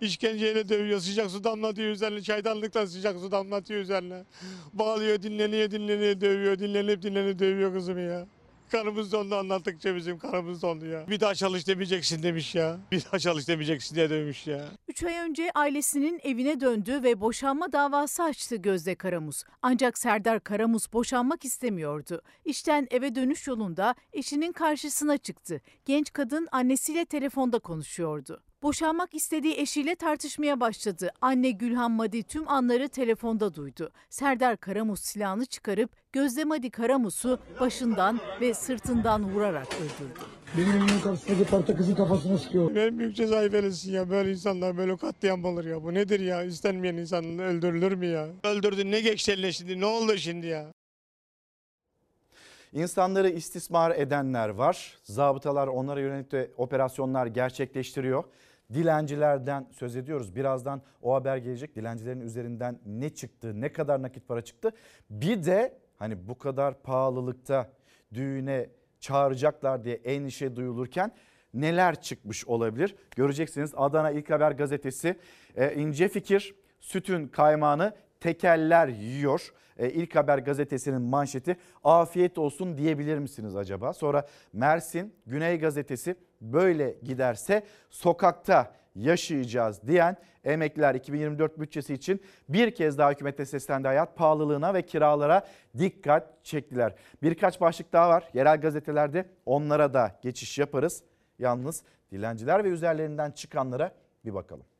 İşkenceyle dövüyor, sıcak su damlatıyor üzerine, çaydanlıktan sıcak su damlatıyor üzerine. Bağlıyor, dinleniyor, dinleniyor, dövüyor, dinlenip dinlenip dövüyor kızımı ya. Kanımız dondu anlattıkça bizim kanımız dondu ya. Bir daha çalış demeyeceksin demiş ya. Bir daha çalış demeyeceksin diye demiş ya. 3 ay önce ailesinin evine döndü ve boşanma davası açtı Gözde Karamus. Ancak Serdar Karamus boşanmak istemiyordu. İşten eve dönüş yolunda eşinin karşısına çıktı. Genç kadın annesiyle telefonda konuşuyordu. Boşanmak istediği eşiyle tartışmaya başladı. Anne Gülhan Madi tüm anları telefonda duydu. Serdar Karamus silahını çıkarıp Gözde Madi Karamus'u başından ve sırtından vurarak öldürdü. Benim evimin karşısındaki parkta kızın kafasına sıkıyor. Benim büyük cezayı verilsin ya. Böyle insanlar böyle katliam olur ya. Bu nedir ya? İstenmeyen insan öldürülür mü ya? Öldürdün ne geçti eline şimdi? Ne oldu şimdi ya? İnsanları istismar edenler var. Zabıtalar onlara yönelik de operasyonlar gerçekleştiriyor. Dilencilerden söz ediyoruz. Birazdan o haber gelecek. Dilencilerin üzerinden ne çıktı, ne kadar nakit para çıktı. Bir de hani bu kadar pahalılıkta düğüne çağıracaklar diye endişe duyulurken neler çıkmış olabilir? Göreceksiniz Adana İlk Haber gazetesi e, ince fikir sütün kaymağını tekeller yiyor. E, İlk Haber gazetesinin manşeti afiyet olsun diyebilir misiniz acaba? Sonra Mersin Güney gazetesi böyle giderse sokakta yaşayacağız diyen emekliler 2024 bütçesi için bir kez daha hükümete seslendi hayat pahalılığına ve kiralara dikkat çektiler. Birkaç başlık daha var yerel gazetelerde onlara da geçiş yaparız. Yalnız dilenciler ve üzerlerinden çıkanlara bir bakalım.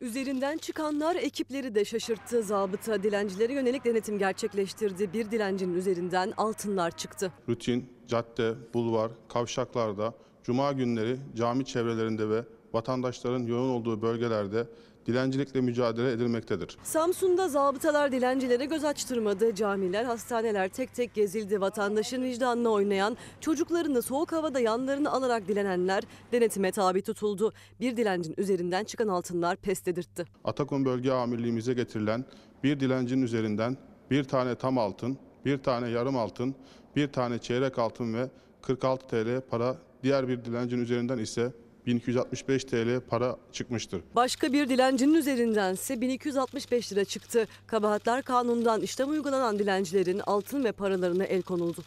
Üzerinden çıkanlar ekipleri de şaşırttı. Zabıta dilencilere yönelik denetim gerçekleştirdi. Bir dilencinin üzerinden altınlar çıktı. rutin, cadde, bulvar, kavşaklarda, cuma günleri cami çevrelerinde ve vatandaşların yoğun olduğu bölgelerde dilencilikle mücadele edilmektedir. Samsun'da zabıtalar dilencilere göz açtırmadı. Camiler, hastaneler tek tek gezildi. Vatandaşın vicdanına oynayan, çocuklarını soğuk havada yanlarını alarak dilenenler denetime tabi tutuldu. Bir dilencin üzerinden çıkan altınlar pes dedirtti. Atakum Bölge Amirliğimize getirilen bir dilencinin üzerinden bir tane tam altın, bir tane yarım altın, bir tane çeyrek altın ve 46 TL para diğer bir dilencinin üzerinden ise 1265 TL para çıkmıştır. Başka bir dilencinin üzerindense 1265 lira çıktı. Kabahatler kanunundan işlem uygulanan dilencilerin altın ve paralarına el konuldu.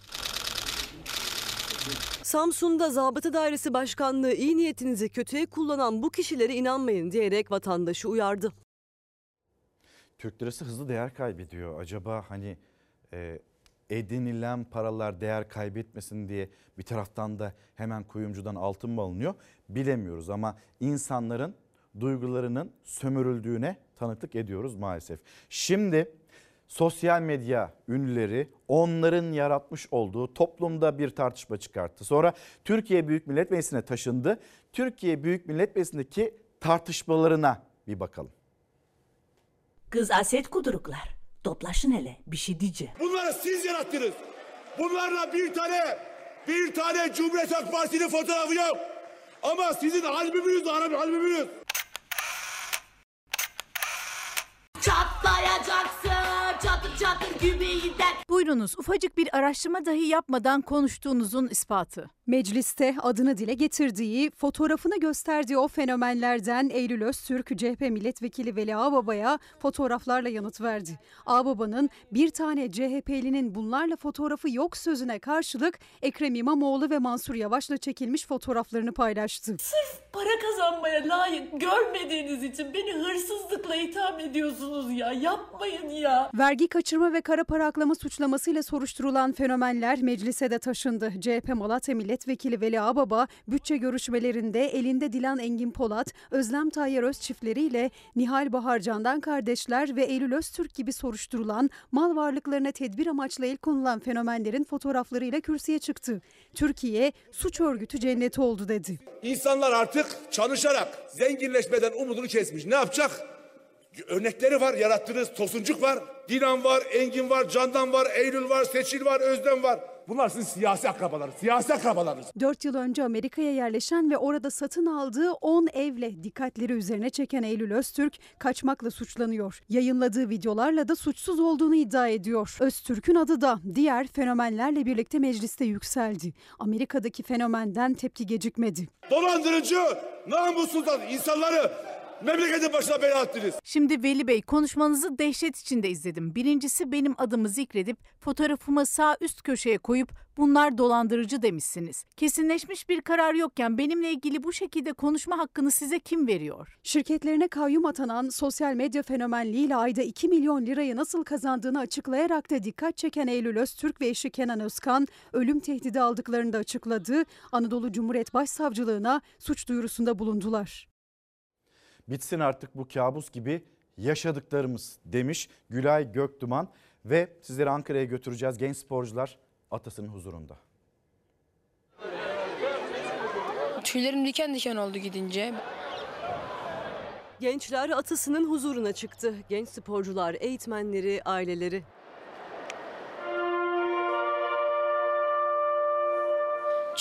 Samsun'da Zabıta Dairesi Başkanlığı iyi niyetinizi kötüye kullanan bu kişilere inanmayın diyerek vatandaşı uyardı. Türk lirası hızlı değer kaybediyor. Acaba hani e, edinilen paralar değer kaybetmesin diye bir taraftan da hemen kuyumcudan altın mı alınıyor bilemiyoruz. Ama insanların duygularının sömürüldüğüne tanıklık ediyoruz maalesef. Şimdi sosyal medya ünlüleri onların yaratmış olduğu toplumda bir tartışma çıkarttı. Sonra Türkiye Büyük Millet Meclisi'ne taşındı. Türkiye Büyük Millet Meclisi'ndeki tartışmalarına bir bakalım. Kız aset kuduruklar. Toplaşın hele bir şey diyeceğim. Bunları siz yarattınız. Bunlarla bir tane Bir tane Cumhuriyet Halk Partisi'nin fotoğrafı yok. Ama sizin albümünüz var, albümünüz. Çatlayacaksın çatır çatır gibi gider. Buyurunuz ufacık bir araştırma dahi yapmadan konuştuğunuzun ispatı. Mecliste adını dile getirdiği, fotoğrafını gösterdiği o fenomenlerden Eylül Öztürk, CHP milletvekili Veli Ağbaba'ya fotoğraflarla yanıt verdi. Ağbaba'nın bir tane CHP'linin bunlarla fotoğrafı yok sözüne karşılık Ekrem İmamoğlu ve Mansur Yavaş'la çekilmiş fotoğraflarını paylaştı. Para kazanmaya layık görmediğiniz için beni hırsızlıkla itham ediyorsunuz ya. Yapmayın ya. Vergi kaçırma ve kara para aklama suçlamasıyla soruşturulan fenomenler meclise de taşındı. CHP Malatya Milletvekili Veli Ağbaba bütçe görüşmelerinde elinde Dilan Engin Polat, Özlem Tayyar Öz çiftleriyle Nihal Baharcan'dan kardeşler ve Eylül Öztürk gibi soruşturulan mal varlıklarına tedbir amaçlı el konulan fenomenlerin fotoğraflarıyla kürsüye çıktı. Türkiye suç örgütü cenneti oldu dedi. İnsanlar artık çalışarak zenginleşmeden umudunu kesmiş. Ne yapacak? Örnekleri var, yarattığınız tosuncuk var. Dinan var, Engin var, Candan var, Eylül var, Seçil var, Özlem var. Bunlar sizin siyasi akrabalarınız, siyasi akrabalarınız. 4 yıl önce Amerika'ya yerleşen ve orada satın aldığı 10 evle dikkatleri üzerine çeken Eylül Öztürk kaçmakla suçlanıyor. Yayınladığı videolarla da suçsuz olduğunu iddia ediyor. Öztürk'ün adı da diğer fenomenlerle birlikte mecliste yükseldi. Amerika'daki fenomenden tepki gecikmedi. Dolandırıcı, namussuz insanları memleketin başına bela attınız. Şimdi Veli Bey konuşmanızı dehşet içinde izledim. Birincisi benim adımı zikredip fotoğrafımı sağ üst köşeye koyup bunlar dolandırıcı demişsiniz. Kesinleşmiş bir karar yokken benimle ilgili bu şekilde konuşma hakkını size kim veriyor? Şirketlerine kayyum atanan sosyal medya fenomenliğiyle ayda 2 milyon lirayı nasıl kazandığını açıklayarak da dikkat çeken Eylül Öztürk ve eşi Kenan Özkan ölüm tehdidi aldıklarını da açıkladı. Anadolu Cumhuriyet Başsavcılığına suç duyurusunda bulundular. Bitsin artık bu kabus gibi yaşadıklarımız demiş Gülay Göktuman ve sizleri Ankara'ya götüreceğiz genç sporcular atasının huzurunda. Tüylerim diken diken oldu gidince. Gençler atasının huzuruna çıktı. Genç sporcular, eğitmenleri, aileleri.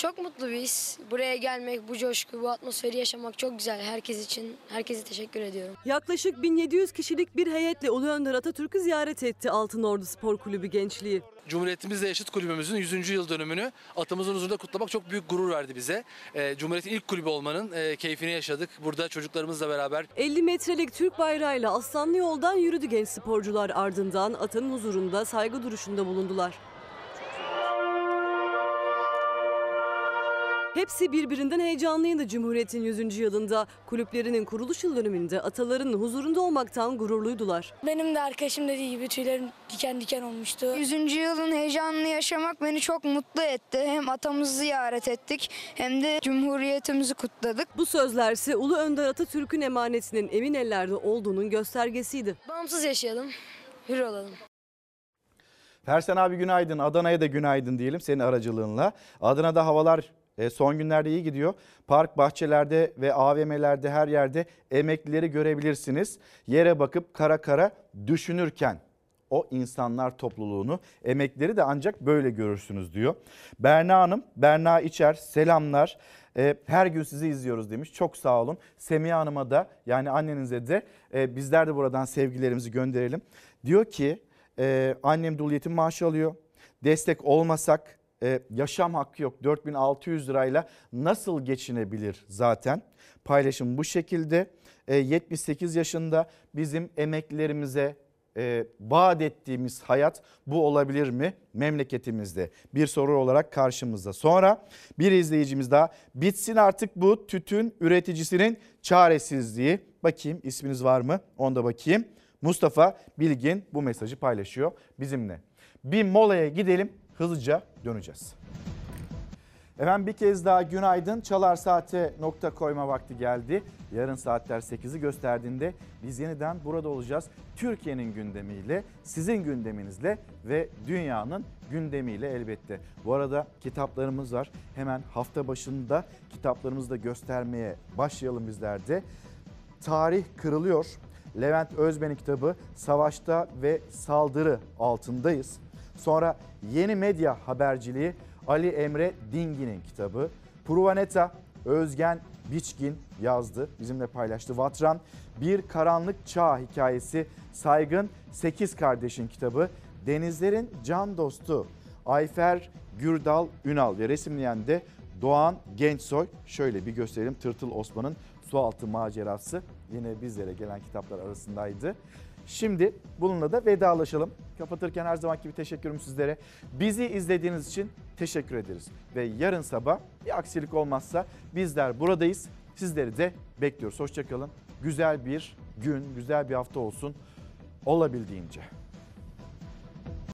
Çok mutlu biz. Buraya gelmek, bu coşku, bu atmosferi yaşamak çok güzel. Herkes için, herkese teşekkür ediyorum. Yaklaşık 1700 kişilik bir heyetle Ulu Önder Atatürk'ü ziyaret etti Altınordu Spor Kulübü gençliği. Cumhuriyetimizle yaşıt kulübümüzün 100. yıl dönümünü atamızın huzurunda kutlamak çok büyük gurur verdi bize. E, Cumhuriyet'in ilk kulübü olmanın e, keyfini yaşadık. Burada çocuklarımızla beraber 50 metrelik Türk bayrağıyla Aslanlı Yol'dan yürüdü genç sporcular ardından atanın huzurunda saygı duruşunda bulundular. Hepsi birbirinden heyecanlıydı Cumhuriyet'in 100. yılında. Kulüplerinin kuruluş yıl dönümünde atalarının huzurunda olmaktan gururluydular. Benim de arkadaşım dediği gibi tüylerim diken diken olmuştu. 100. yılın heyecanını yaşamak beni çok mutlu etti. Hem atamızı ziyaret ettik hem de Cumhuriyetimizi kutladık. Bu sözlerse Ulu Önder Atatürk'ün emanetinin emin ellerde olduğunun göstergesiydi. Bağımsız yaşayalım, hür olalım. Fersen abi günaydın. Adana'ya da günaydın diyelim senin aracılığınla. Adana'da havalar e, son günlerde iyi gidiyor. Park, bahçelerde ve AVM'lerde her yerde emeklileri görebilirsiniz. Yere bakıp kara kara düşünürken o insanlar topluluğunu emekleri de ancak böyle görürsünüz diyor. Berna Hanım, Berna İçer selamlar. E, her gün sizi izliyoruz demiş. Çok sağ olun. Semiha Hanım'a da yani annenize de e, bizler de buradan sevgilerimizi gönderelim. Diyor ki annem dul yetim maaşı alıyor. Destek olmasak e, yaşam hakkı yok. 4600 lirayla nasıl geçinebilir zaten? Paylaşım bu şekilde. E, 78 yaşında bizim emeklilerimize e, vaat ettiğimiz hayat bu olabilir mi memleketimizde? Bir soru olarak karşımızda. Sonra bir izleyicimiz daha bitsin artık bu tütün üreticisinin çaresizliği. Bakayım isminiz var mı? Onda bakayım. Mustafa Bilgin bu mesajı paylaşıyor bizimle. Bir molaya gidelim hızlıca döneceğiz. Efendim bir kez daha günaydın. Çalar Saate nokta koyma vakti geldi. Yarın saatler 8'i gösterdiğinde biz yeniden burada olacağız. Türkiye'nin gündemiyle, sizin gündeminizle ve dünyanın gündemiyle elbette. Bu arada kitaplarımız var. Hemen hafta başında kitaplarımızı da göstermeye başlayalım bizler de. Tarih kırılıyor. Levent Özben'in kitabı Savaşta ve Saldırı altındayız. Sonra yeni medya haberciliği Ali Emre Dingin'in kitabı. Pruvaneta Özgen Biçkin yazdı. Bizimle paylaştı. Vatran Bir Karanlık Çağ hikayesi Saygın Sekiz Kardeşin kitabı. Denizlerin Can Dostu Ayfer Gürdal Ünal ve resimleyen de Doğan Gençsoy. Şöyle bir gösterelim Tırtıl Osman'ın Sualtı Macerası yine bizlere gelen kitaplar arasındaydı. Şimdi bununla da vedalaşalım. Kapatırken her zamanki gibi teşekkürüm sizlere. Bizi izlediğiniz için teşekkür ederiz. Ve yarın sabah bir aksilik olmazsa bizler buradayız. Sizleri de bekliyoruz. Hoşçakalın. Güzel bir gün, güzel bir hafta olsun olabildiğince.